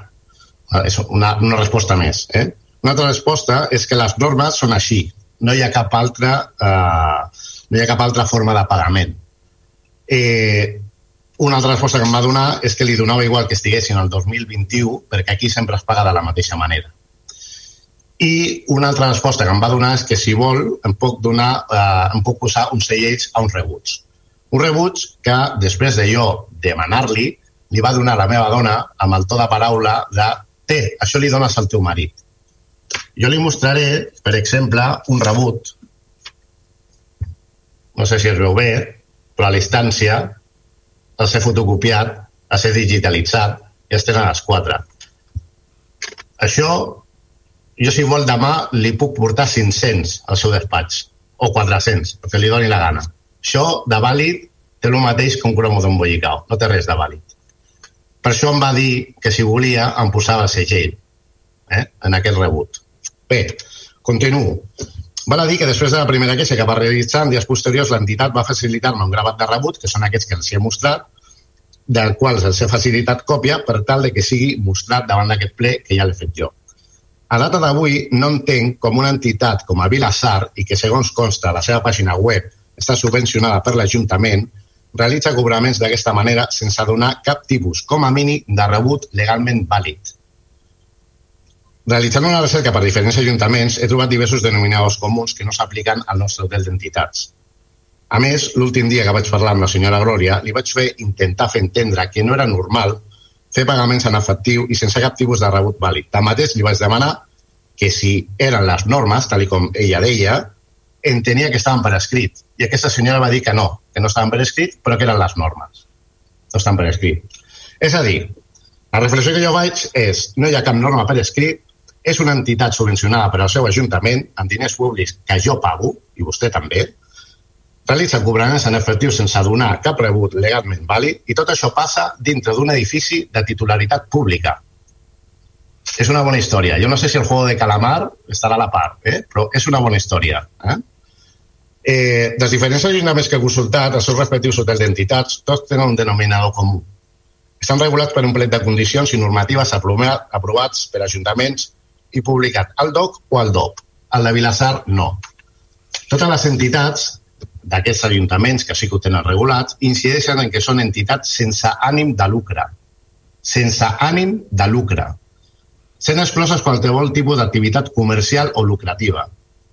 és una, una resposta més. Eh? Una altra resposta és que les normes són així. No hi ha cap altra, eh, no hi ha cap altra forma de pagament. Eh, una altra resposta que em va donar és que li donava igual que estiguessin el 2021 perquè aquí sempre es paga de la mateixa manera. I una altra resposta que em va donar és que si vol em puc, donar, eh, em puc posar uns cellells a uns rebuts. Un rebuig que després de jo demanar-li li va donar la meva dona amb el to de paraula de té, això li dones al teu marit. Jo li mostraré, per exemple, un rebut. No sé si es veu bé, però a l'instància a ser fotocopiat, a ser digitalitzat i es tenen les quatre. Això, jo si vol demà li puc portar 500 al seu despatx, o 400, perquè li doni la gana. Això de vàlid té el mateix que un cromo bollicau, no té res de vàlid. Per això em va dir que si volia em posava segell eh, en aquest rebut. Bé, continuo. Val a dir que després de la primera queixa que va realitzar, en dies posteriors l'entitat va facilitar-me un gravat de rebut, que són aquests que els he mostrat, del qual els he facilitat còpia per tal de que sigui mostrat davant d'aquest ple que ja l'he fet jo. A data d'avui no entenc com una entitat com a Vilassar i que segons consta a la seva pàgina web està subvencionada per l'Ajuntament realitza cobraments d'aquesta manera sense donar cap tipus, com a mínim, de rebut legalment vàlid. Realitzant una recerca per diferents ajuntaments, he trobat diversos denominadors comuns que no s'apliquen al nostre hotel d'entitats. A més, l'últim dia que vaig parlar amb la senyora Glòria, li vaig fer intentar fer entendre que no era normal fer pagaments en efectiu i sense cap tipus de rebut vàlid. Tanmateix, li vaig demanar que si eren les normes, tal com ella deia, entenia que estaven per escrit. I aquesta senyora va dir que no, que no estaven per escrit, però que eren les normes. No estan per escrit. És a dir, la reflexió que jo vaig és no hi ha cap norma per escrit, és una entitat subvencionada per al seu ajuntament amb diners públics que jo pago, i vostè també, realitza cobraments en efectiu sense donar cap rebut legalment vàlid i tot això passa dintre d'un edifici de titularitat pública. És una bona història. Jo no sé si el juego de calamar estarà a la part, eh? però és una bona història. Eh? Eh, dels diferents ajuntaments que he consultat, els seus respectius hotels d'entitats, tots tenen un denominador comú. Estan regulats per un plet de condicions i normatives aprovats per ajuntaments i publicat al DOC o al DOP. El de Vilassar, no. Totes les entitats d'aquests ajuntaments que sí que ho tenen regulats incideixen en que són entitats sense ànim de lucre. Sense ànim de lucre. Sent excloses qualsevol tipus d'activitat comercial o lucrativa.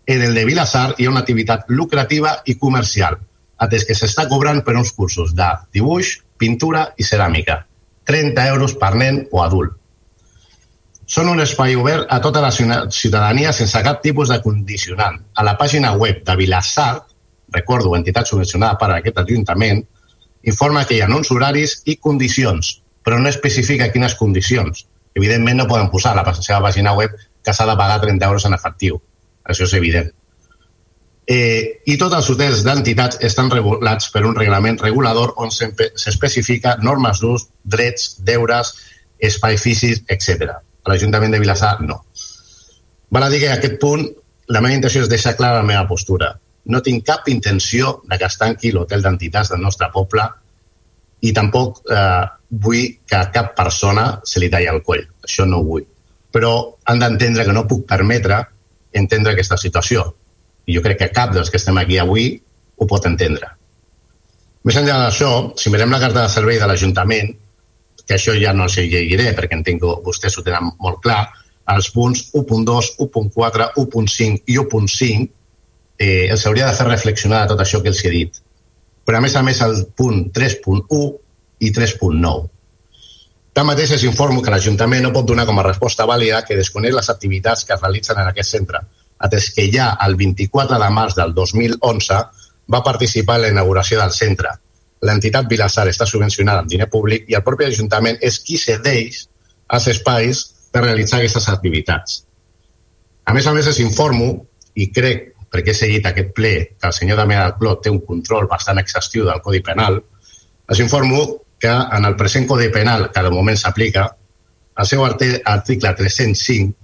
En el de Vilassar hi ha una activitat lucrativa i comercial, atès que s'està cobrant per uns cursos de dibuix, pintura i ceràmica. 30 euros per nen o adult. Són un espai obert a tota la ciutadania sense cap tipus de condicionant. A la pàgina web de Vilassar recordo, entitat subvencionada per aquest Ajuntament, informa que hi ha uns horaris i condicions, però no especifica quines condicions. Evidentment no poden posar a la seva pàgina web que s'ha de pagar 30 euros en efectiu. Això és evident. Eh, I tots els hotels d'entitats estan regulats per un reglament regulador on s'especifica normes d'ús, drets, deures, espai físic, etc. A l'Ajuntament de Vilassar, no. Val a dir que a aquest punt la meva intenció és deixar clara la meva postura no tinc cap intenció de que es tanqui l'hotel d'entitats del nostre poble i tampoc eh, vull que a cap persona se li talli el coll. Això no ho vull. Però han d'entendre que no puc permetre entendre aquesta situació. I jo crec que cap dels que estem aquí avui ho pot entendre. Més enllà d'això, si mirem la carta de servei de l'Ajuntament, que això ja no els llegiré perquè entenc que vostès ho tenen molt clar, els punts 1.2, 1.4, 1.5 i 1.5 eh, els hauria de fer reflexionar de tot això que els he dit. Però a més a més el punt 3.1 i 3.9. Tanmateix els informo que l'Ajuntament no pot donar com a resposta vàlida que desconeix les activitats que es realitzen en aquest centre, atès que ja el 24 de març del 2011 va participar en la inauguració del centre. L'entitat Vilassar està subvencionada amb diner públic i el propi Ajuntament és qui cedeix els espais per realitzar aquestes activitats. A més a més, els informo, i crec perquè he seguit aquest ple que el senyor Damià del Clot té un control bastant exhaustiu del Codi Penal, els informo que en el present Codi Penal, que de moment s'aplica, el seu article 305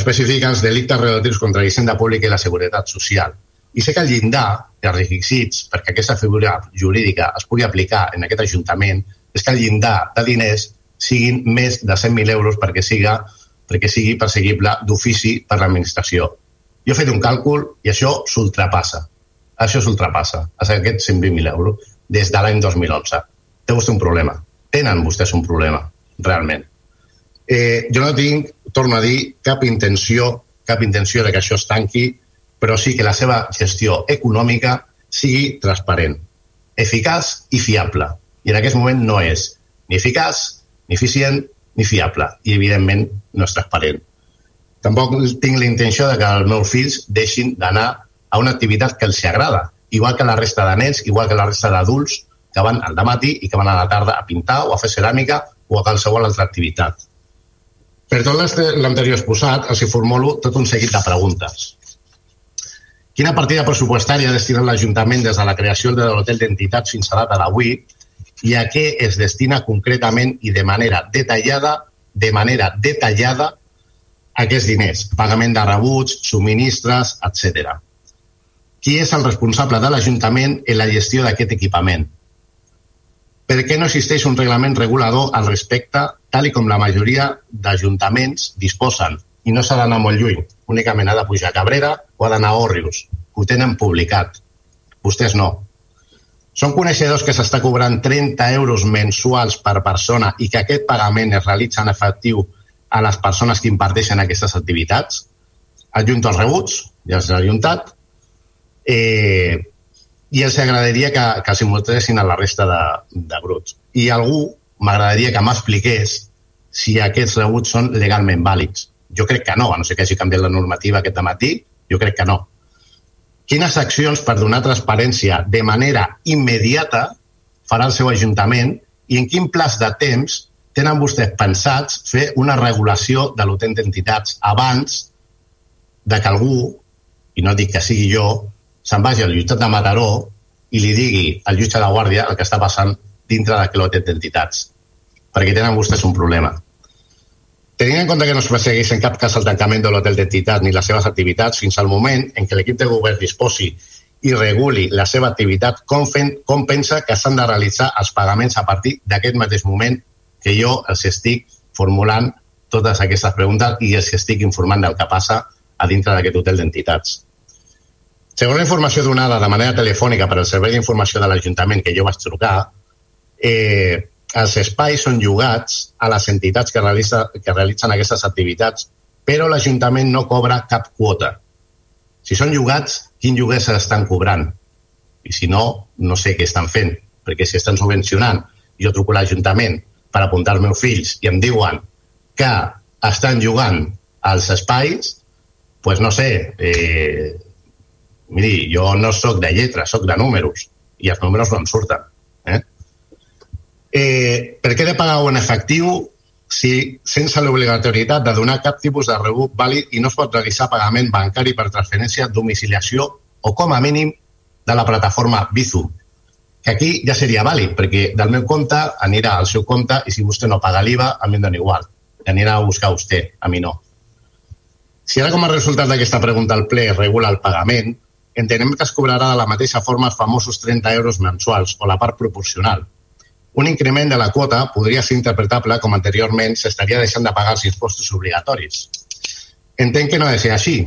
especifica els delictes relatius contra la hisenda pública i la seguretat social. I sé que el llindar de requisits perquè aquesta figura jurídica es pugui aplicar en aquest Ajuntament és que el llindar de diners siguin més de 100.000 euros perquè siga perquè sigui perseguible d'ofici per l'administració. Jo he fet un càlcul i això s'ultrapassa. Això s'ultrapassa, aquests 120.000 euros, des de l'any 2011. Té vostè un problema. Tenen vostès un problema, realment. Eh, jo no tinc, torno a dir, cap intenció, cap intenció de que això es tanqui, però sí que la seva gestió econòmica sigui transparent, eficaç i fiable. I en aquest moment no és ni eficaç, ni eficient, ni fiable. I, evidentment, no és transparent. Tampoc tinc la intenció de que els meus fills deixin d'anar a una activitat que els agrada, igual que la resta de nens, igual que la resta d'adults que van al matí i que van a la tarda a pintar o a fer ceràmica o a qualsevol altra activitat. Per tot l'anterior exposat, els formulo tot un seguit de preguntes. Quina partida pressupostària ha destinat l'Ajuntament des de la creació de l'hotel d'entitats fins a data d'avui i a què es destina concretament i de manera detallada de manera detallada aquests diners, pagament de rebuts, subministres, etc. Qui és el responsable de l'Ajuntament en la gestió d'aquest equipament? Per què no existeix un reglament regulador al respecte, tal i com la majoria d'ajuntaments disposen? I no s'ha d'anar molt lluny, únicament ha de pujar a Cabrera o ha d'anar a Òrrius, ho tenen publicat. Vostès no. Són coneixedors que s'està cobrant 30 euros mensuals per persona i que aquest pagament es realitza en efectiu a les persones que imparteixen aquestes activitats? Adjunto els rebuts, ja s'ha adjuntat, eh, i els agradaria que, que s'importessin a la resta de, de bruts. I algú m'agradaria que m'expliqués si aquests rebuts són legalment vàlids. Jo crec que no, a no ser que hagi canviat la normativa aquest matí, jo crec que no. Quines accions per donar transparència de manera immediata farà el seu Ajuntament i en quin plaç de temps tenen vostès pensats fer una regulació de l'hotel d'entitats abans de que algú, i no dic que sigui jo, se'n vagi al jutjat de Mataró i li digui al jutge de Guàrdia el que està passant dintre d'aquell hotel d'entitats. Perquè tenen vostès un problema. Tenint en compte que no es persegueix en cap cas el tancament de l'hotel d'entitat ni les seves activitats fins al moment en què l'equip de govern disposi i reguli la seva activitat, com, fent, com pensa que s'han de realitzar els pagaments a partir d'aquest mateix moment que jo els estic formulant totes aquestes preguntes i els estic informant del que passa a dintre d'aquest hotel d'entitats. Segons la informació donada de manera telefònica per al Servei d'Informació de l'Ajuntament que jo vaig trucar, eh, els espais són llogats a les entitats que, realitza, que realitzen aquestes activitats, però l'Ajuntament no cobra cap quota. Si són llogats, quin lloguer s'estan cobrant? I si no, no sé què estan fent, perquè si estan subvencionant, jo truco a l'Ajuntament per apuntar els meus fills i em diuen que estan jugant als espais, pues no sé, eh, miri, jo no sóc de lletra, sóc de números, i els números no em surten. Eh? Eh, per què de pagar en efectiu si sense l'obligatorietat de donar cap tipus de rebut vàlid i no es pot realitzar pagament bancari per transferència, domiciliació o com a mínim de la plataforma Bizu, que aquí ja seria vàlid, perquè del meu compte anirà al seu compte i si vostè no paga l'IVA, a mi em dona igual. Anirà a buscar vostè, a mi no. Si ara com a resultat d'aquesta pregunta al ple regula el pagament, entenem que es cobrarà de la mateixa forma els famosos 30 euros mensuals o la part proporcional, un increment de la quota podria ser interpretable com anteriorment s'estaria deixant de pagar els impostos obligatoris. Entenc que no ha de ser així.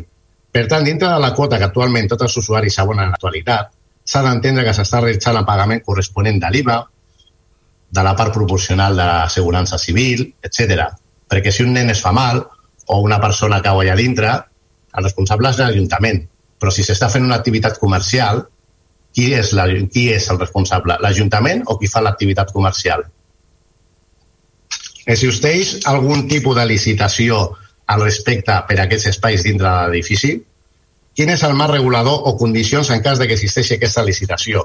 Per tant, dintre de la quota que actualment tots els usuaris abonen en l'actualitat, s'ha d'entendre que s'està realitzant el pagament corresponent de l'IVA, de la part proporcional de l'assegurança civil, etc. Perquè si un nen es fa mal o una persona cau allà dintre, el responsable és l'Ajuntament. Però si s'està fent una activitat comercial, qui és, la, qui és el responsable? L'Ajuntament o qui fa l'activitat comercial? Existeix algun tipus de licitació al respecte per a aquests espais dintre de l'edifici? Quin és el marc regulador o condicions en cas de que existeixi aquesta licitació?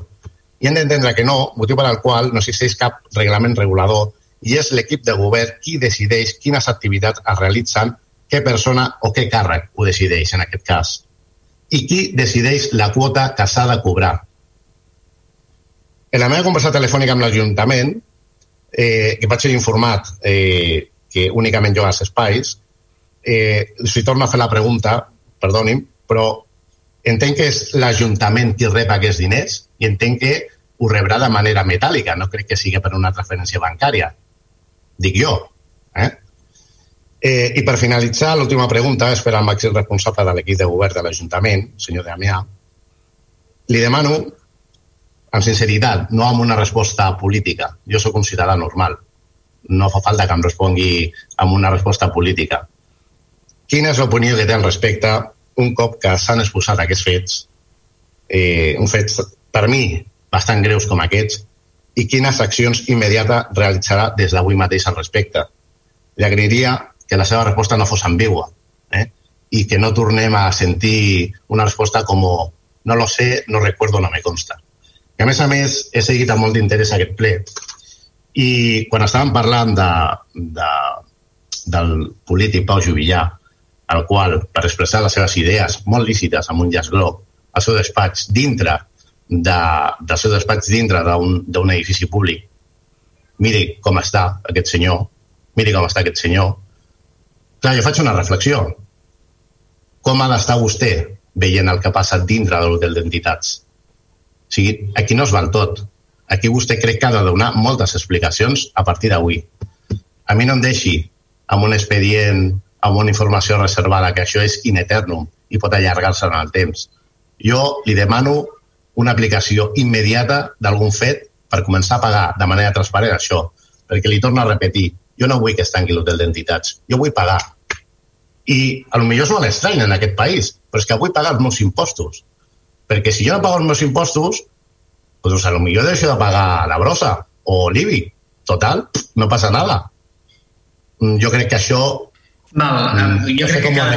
I hem d'entendre que no, motiu per al qual no existeix cap reglament regulador i és l'equip de govern qui decideix quines activitats es realitzen, què persona o què càrrec ho decideix en aquest cas. I qui decideix la quota que s'ha de cobrar. En la meva conversa telefònica amb l'Ajuntament, eh, que vaig ser informat eh, que únicament jo als espais, eh, si torno a fer la pregunta, perdoni'm, però entenc que és l'Ajuntament qui rep aquests diners i entenc que ho rebrà de manera metàl·lica, no crec que sigui per una transferència bancària. Dic jo. Eh? Eh, I per finalitzar, l'última pregunta és per al màxim responsable de l'equip de govern de l'Ajuntament, senyor Damià. Li demano, amb sinceritat, no amb una resposta política. Jo sóc un ciutadà normal. No fa falta que em respongui amb una resposta política. Quina és l'opinió que té al respecte un cop que s'han exposat aquests fets, eh, un fets per mi bastant greus com aquests, i quines accions immediates realitzarà des d'avui mateix al respecte. Li agrairia que la seva resposta no fos ambigua eh? i que no tornem a sentir una resposta com no lo sé, no recuerdo, no me consta. I a més a més, he seguit amb molt d'interès aquest ple i quan estàvem parlant de, de, del polític Pau Juvillà, el qual, per expressar les seves idees molt lícites amb un llaç groc, al seu despatx dintre de, del seu despatx dintre d'un edifici públic, miri com està aquest senyor, miri com està aquest senyor. Clar, jo faig una reflexió. Com ha d'estar vostè veient el que passa dintre de l'hotel d'entitats? O sigui, aquí no es val tot. Aquí vostè crec que ha de donar moltes explicacions a partir d'avui. A mi no em deixi amb un expedient, amb una informació reservada, que això és in eternum i pot allargar-se en el temps. Jo li demano una aplicació immediata d'algun fet per començar a pagar de manera transparent això. Perquè li torno a repetir, jo no vull que es tanqui l'hotel d'entitats, jo vull pagar. I a lo millor és molt estrany en aquest país, però és que vull pagar els meus impostos. Perquè si jo no pago els meus impostos, doncs a lo millor deixo de pagar la brossa o l'IBI. Total, no passa nada. Mm, jo crec que això... Val, mm, jo no crec que com ho ha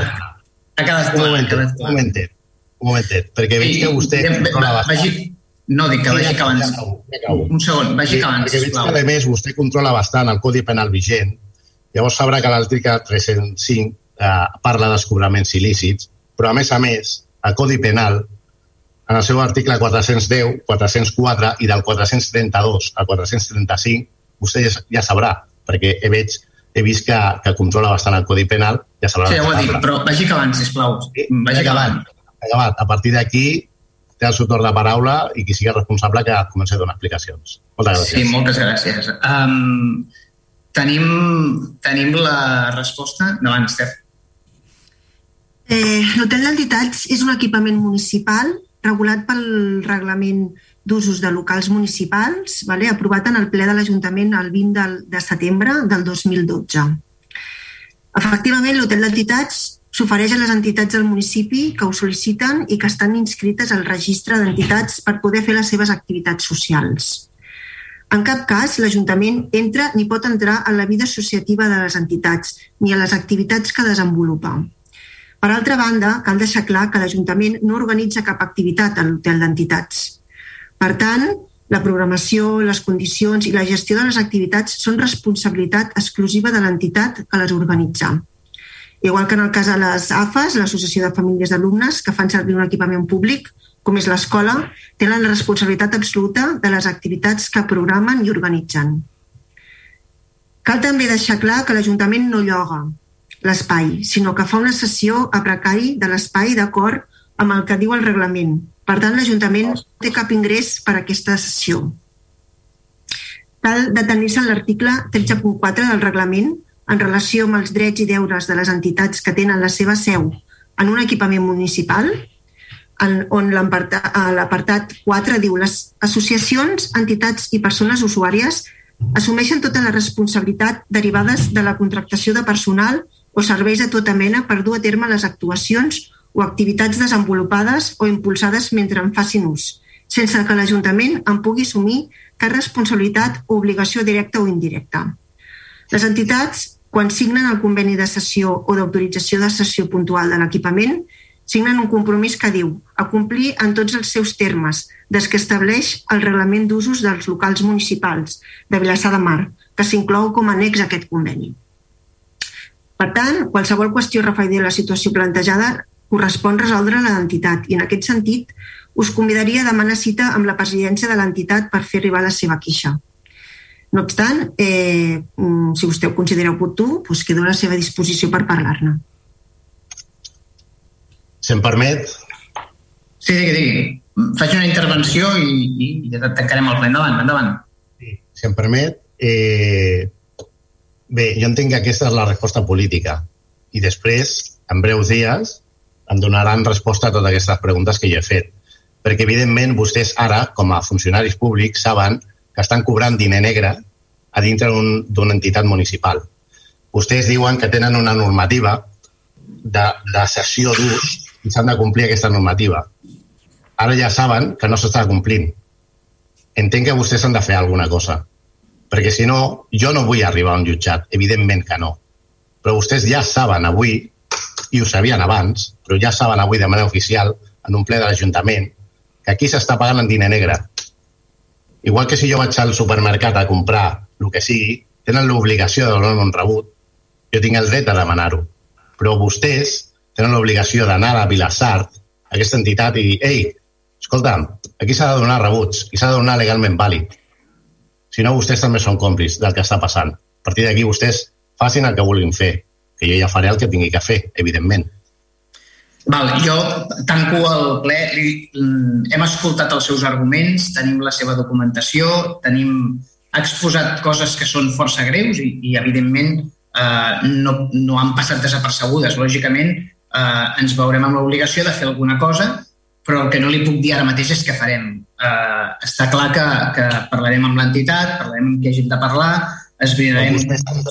quedat Un clar. momentet, un momentet, un momentet, perquè veig que vostè I- controla bastant. vagi, no, dic que Sí, vagi ja que abans. acabo, ja acabo. Un segon, vagi Perquè veig que, a més, vostè controla bastant el Codi Penal vigent. Llavors sabrà que l'article 305 eh, parla dels cobraments il·lícits, però a més a més, el Codi Penal, en el seu article 410, 404 i del 432 al 435, vostè ja, ja sabrà, perquè he, veig, he vist que, que controla bastant el Codi Penal, ja sabrà Sí, ja ho ha dit, però vagi que abans, sisplau. Vagi que abans. Acabat. A partir d'aquí té el seu torn de paraula i qui sigui responsable que comenci a donar explicacions. Moltes gràcies. Sí, moltes gràcies. Um, tenim, tenim la resposta. Endavant, Esther. Eh, L'hotel d'entitats és un equipament municipal regulat pel reglament d'usos de locals municipals, vale? aprovat en el ple de l'Ajuntament el 20 del, de setembre del 2012. Efectivament, l'hotel d'entitats s'ofereix a les entitats del municipi que ho sol·liciten i que estan inscrites al registre d'entitats per poder fer les seves activitats socials. En cap cas l'Ajuntament entra ni pot entrar en la vida associativa de les entitats ni a les activitats que desenvolupa. Per altra banda, cal deixar clar que l'Ajuntament no organitza cap activitat a l'hotel d'entitats. Per tant, la programació, les condicions i la gestió de les activitats són responsabilitat exclusiva de l'entitat que les organitza. Igual que en el cas de les AFAS, l'Associació de Famílies d'Alumnes, que fan servir un equipament públic, com és l'escola, tenen la responsabilitat absoluta de les activitats que programen i organitzen. Cal també deixar clar que l'Ajuntament no lloga l'espai, sinó que fa una sessió a precari de l'espai d'acord amb el que diu el reglament. Per tant, l'Ajuntament no té cap ingrés per a aquesta sessió. Cal detenir-se en l'article 13.4 del reglament en relació amb els drets i deures de les entitats que tenen la seva seu en un equipament municipal, en, on l'apartat 4 diu les associacions, entitats i persones usuàries assumeixen tota la responsabilitat derivades de la contractació de personal o serveis de tota mena per dur a terme les actuacions o activitats desenvolupades o impulsades mentre en facin ús, sense que l'Ajuntament en pugui assumir cap responsabilitat o obligació directa o indirecta. Les entitats, quan signen el conveni de sessió o d'autorització de sessió puntual de l'equipament, signen un compromís que diu a complir en tots els seus termes des que estableix el reglament d'usos dels locals municipals de Vilassar de Mar, que s'inclou com a annex a aquest conveni. Per tant, qualsevol qüestió referida a la situació plantejada correspon resoldre a l'entitat i en aquest sentit us convidaria a demanar cita amb la presidència de l'entitat per fer arribar la seva queixa. No obstant, eh, mm, si vostè ho considera oportú, doncs quedo a la seva disposició per parlar-ne. Si em permet... Sí, digui, digui. Faig una intervenció i, i, i tancarem el ple. Endavant, endavant. Si em permet, eh, bé, jo entenc que aquesta és la resposta política i després, en breus dies, em donaran resposta a totes aquestes preguntes que jo he fet. Perquè, evidentment, vostès ara, com a funcionaris públics, saben que estan cobrant diner negre a dintre d'una un, entitat municipal. Vostès diuen que tenen una normativa de, de sessió d'ús i s'han de complir aquesta normativa. Ara ja saben que no s'està complint. Entenc que vostès han de fer alguna cosa. Perquè si no, jo no vull arribar a un jutjat, evidentment que no. Però vostès ja saben avui, i ho sabien abans, però ja saben avui de manera oficial, en un ple de l'Ajuntament, que aquí s'està pagant en diner negre. Igual que si jo vaig al supermercat a comprar el que sigui, tenen l'obligació de donar un rebut, jo tinc el dret a demanar-ho. Però vostès tenen l'obligació d'anar a Vilassart, aquesta entitat, i dir, ei, escolta'm, aquí s'ha de donar rebuts i s'ha de donar legalment vàlid. Si no, vostès també són còmplices del que està passant. A partir d'aquí, vostès facin el que vulguin fer, que jo ja faré el que tingui que fer, evidentment. Val, jo tanco el ple. Hem escoltat els seus arguments, tenim la seva documentació, tenim exposat coses que són força greus i, i evidentment, eh, no, no han passat desapercebudes. Lògicament, eh, ens veurem amb l'obligació de fer alguna cosa, però el que no li puc dir ara mateix és que farem. Eh, està clar que, que parlarem amb l'entitat, parlarem amb qui hagin de parlar, esbrinarem...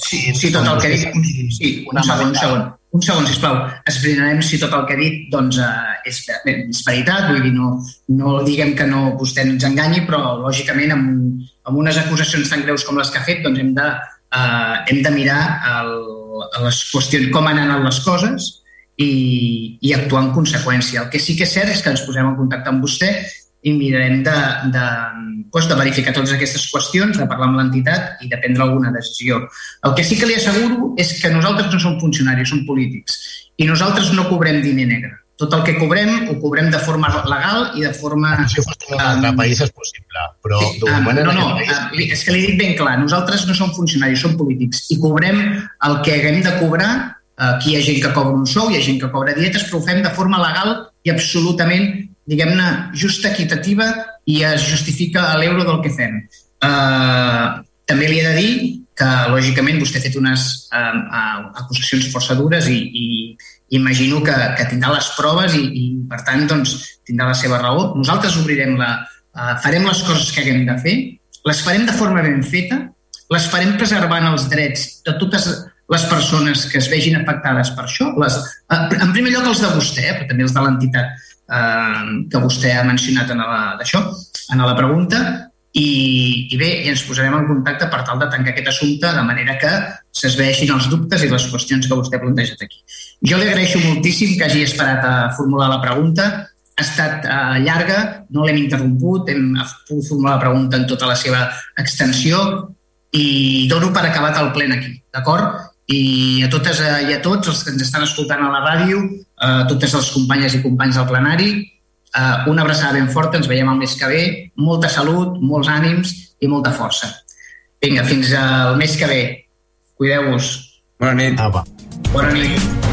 Sí, sí, tot el que dic... Sí, un segon, un segon. Un segon, sisplau. Esbrinarem si tot el que he dit doncs, eh, és, és veritat, vull dir, no, no diguem que no vostè ens enganyi, però lògicament amb, amb unes acusacions tan greus com les que ha fet doncs hem de, eh, hem de mirar el, les qüestions, com han anat les coses i, i actuar en conseqüència. El que sí que és cert és que ens posem en contacte amb vostè i mirarem de, de, doncs de verificar totes aquestes qüestions, de parlar amb l'entitat i de prendre alguna decisió. El que sí que li asseguro és que nosaltres no som funcionaris, som polítics i nosaltres no cobrem diner negre. Tot el que cobrem ho cobrem de forma legal i de forma... Si fos en un altre país és possible, però sí, uh, no, no, país... uh, és que li dic ben clar, nosaltres no som funcionaris, som polítics i cobrem el que haguem de cobrar Aquí hi ha gent que cobra un sou, hi ha gent que cobra dietes, però ho fem de forma legal i absolutament diguem-ne, justa, equitativa i es justifica a l'euro del que fem. Uh, també li he de dir que, lògicament, vostè ha fet unes uh, uh, acusacions força dures i, i imagino que, que tindrà les proves i, i per tant, doncs, tindrà la seva raó. Nosaltres obrirem la... Uh, farem les coses que haguem de fer, les farem de forma ben feta, les farem preservant els drets de totes les persones que es vegin afectades per això. Les, en primer lloc els de vostè, però també els de l'entitat eh, que vostè ha mencionat en la, d'això, en la pregunta, i, i bé, ens posarem en contacte per tal de tancar aquest assumpte de manera que s'esveixin els dubtes i les qüestions que vostè ha plantejat aquí. Jo li agraeixo moltíssim que hagi esperat a formular la pregunta. Ha estat uh, llarga, no l'hem interromput, hem pogut formular la pregunta en tota la seva extensió i dono per acabat el plen aquí, d'acord? I a totes eh, i a tots els que ens estan escoltant a la ràdio, a totes les companyes i companys del plenari, eh, una abraçada ben forta, ens veiem el mes que ve, molta salut, molts ànims i molta força. Vinga, fins al mes que ve. Cuideu-vos. Bona nit. Apa. Bona nit.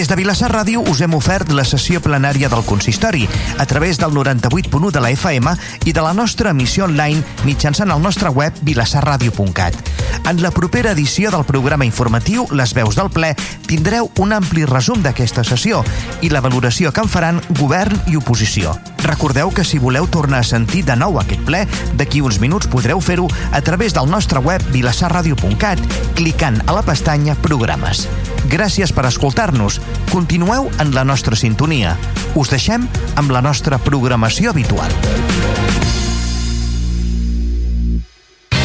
Des de Vilassar Ràdio us hem ofert la sessió plenària del consistori a través del 98.1 de la FM i de la nostra emissió online mitjançant el nostre web vilassarradio.cat. En la propera edició del programa informatiu Les veus del ple tindreu un ampli resum d'aquesta sessió i la valoració que en faran govern i oposició. Recordeu que si voleu tornar a sentir de nou aquest ple, d'aquí uns minuts podreu fer-ho a través del nostre web vilassarradio.cat clicant a la pestanya Programes. Gràcies per escoltar-nos. Continueu en la nostra sintonia. Us deixem amb la nostra programació habitual.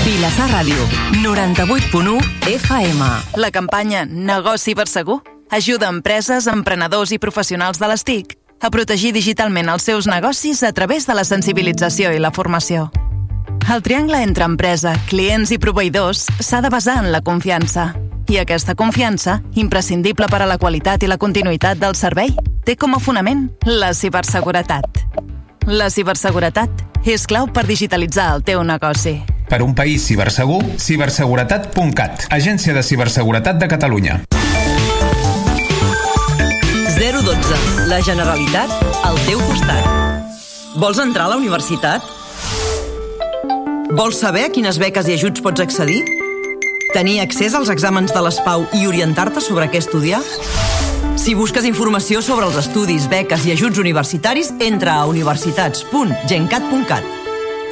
Vilassar Ràdio, 98.1 FM. La campanya Negoci per Segur ajuda empreses, emprenedors i professionals de les TIC a protegir digitalment els seus negocis a través de la sensibilització i la formació. El triangle entre empresa, clients i proveïdors s'ha de basar en la confiança. I aquesta confiança, imprescindible per a la qualitat i la continuïtat del servei, té com a fonament la ciberseguretat. La ciberseguretat és clau per digitalitzar el teu negoci. Per un país cibersegur, ciberseguretat.cat, Agència de Ciberseguretat de Catalunya. 012. La Generalitat al teu costat. Vols entrar a la universitat? Vols saber a quines beques i ajuts pots accedir? Tenir accés als exàmens de l'ESPAU i orientar-te sobre què estudiar? Si busques informació sobre els estudis, beques i ajuts universitaris, entra a universitats.gencat.cat.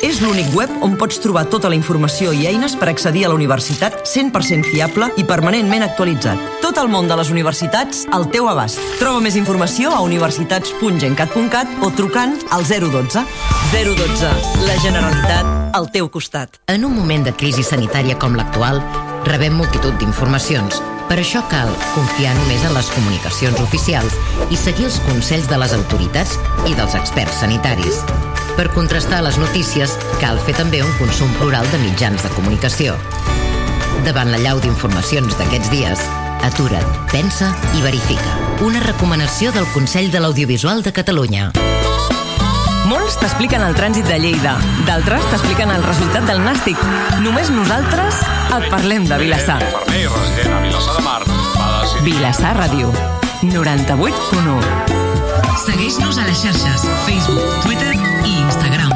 És l'únic web on pots trobar tota la informació i eines per accedir a la universitat 100% fiable i permanentment actualitzat. Tot el món de les universitats al teu abast. Troba més informació a universitats.gencat.cat o trucant al 012. 012. La Generalitat al teu costat. En un moment de crisi sanitària com l'actual, rebem multitud d'informacions. Per això cal confiar només en les comunicacions oficials i seguir els consells de les autoritats i dels experts sanitaris. Per contrastar les notícies, cal fer també un consum plural de mitjans de comunicació. Davant la llau d'informacions d'aquests dies, atura't, pensa i verifica. Una recomanació del Consell de l'Audiovisual de Catalunya. Molts t'expliquen el trànsit de Lleida, d'altres t'expliqen el resultat del nàstic. Només nosaltres et parlem de Vilassar. Vilassar Ràdio, 98.1. Segueix-nos a les xarxes, Facebook, Twitter i Instagram.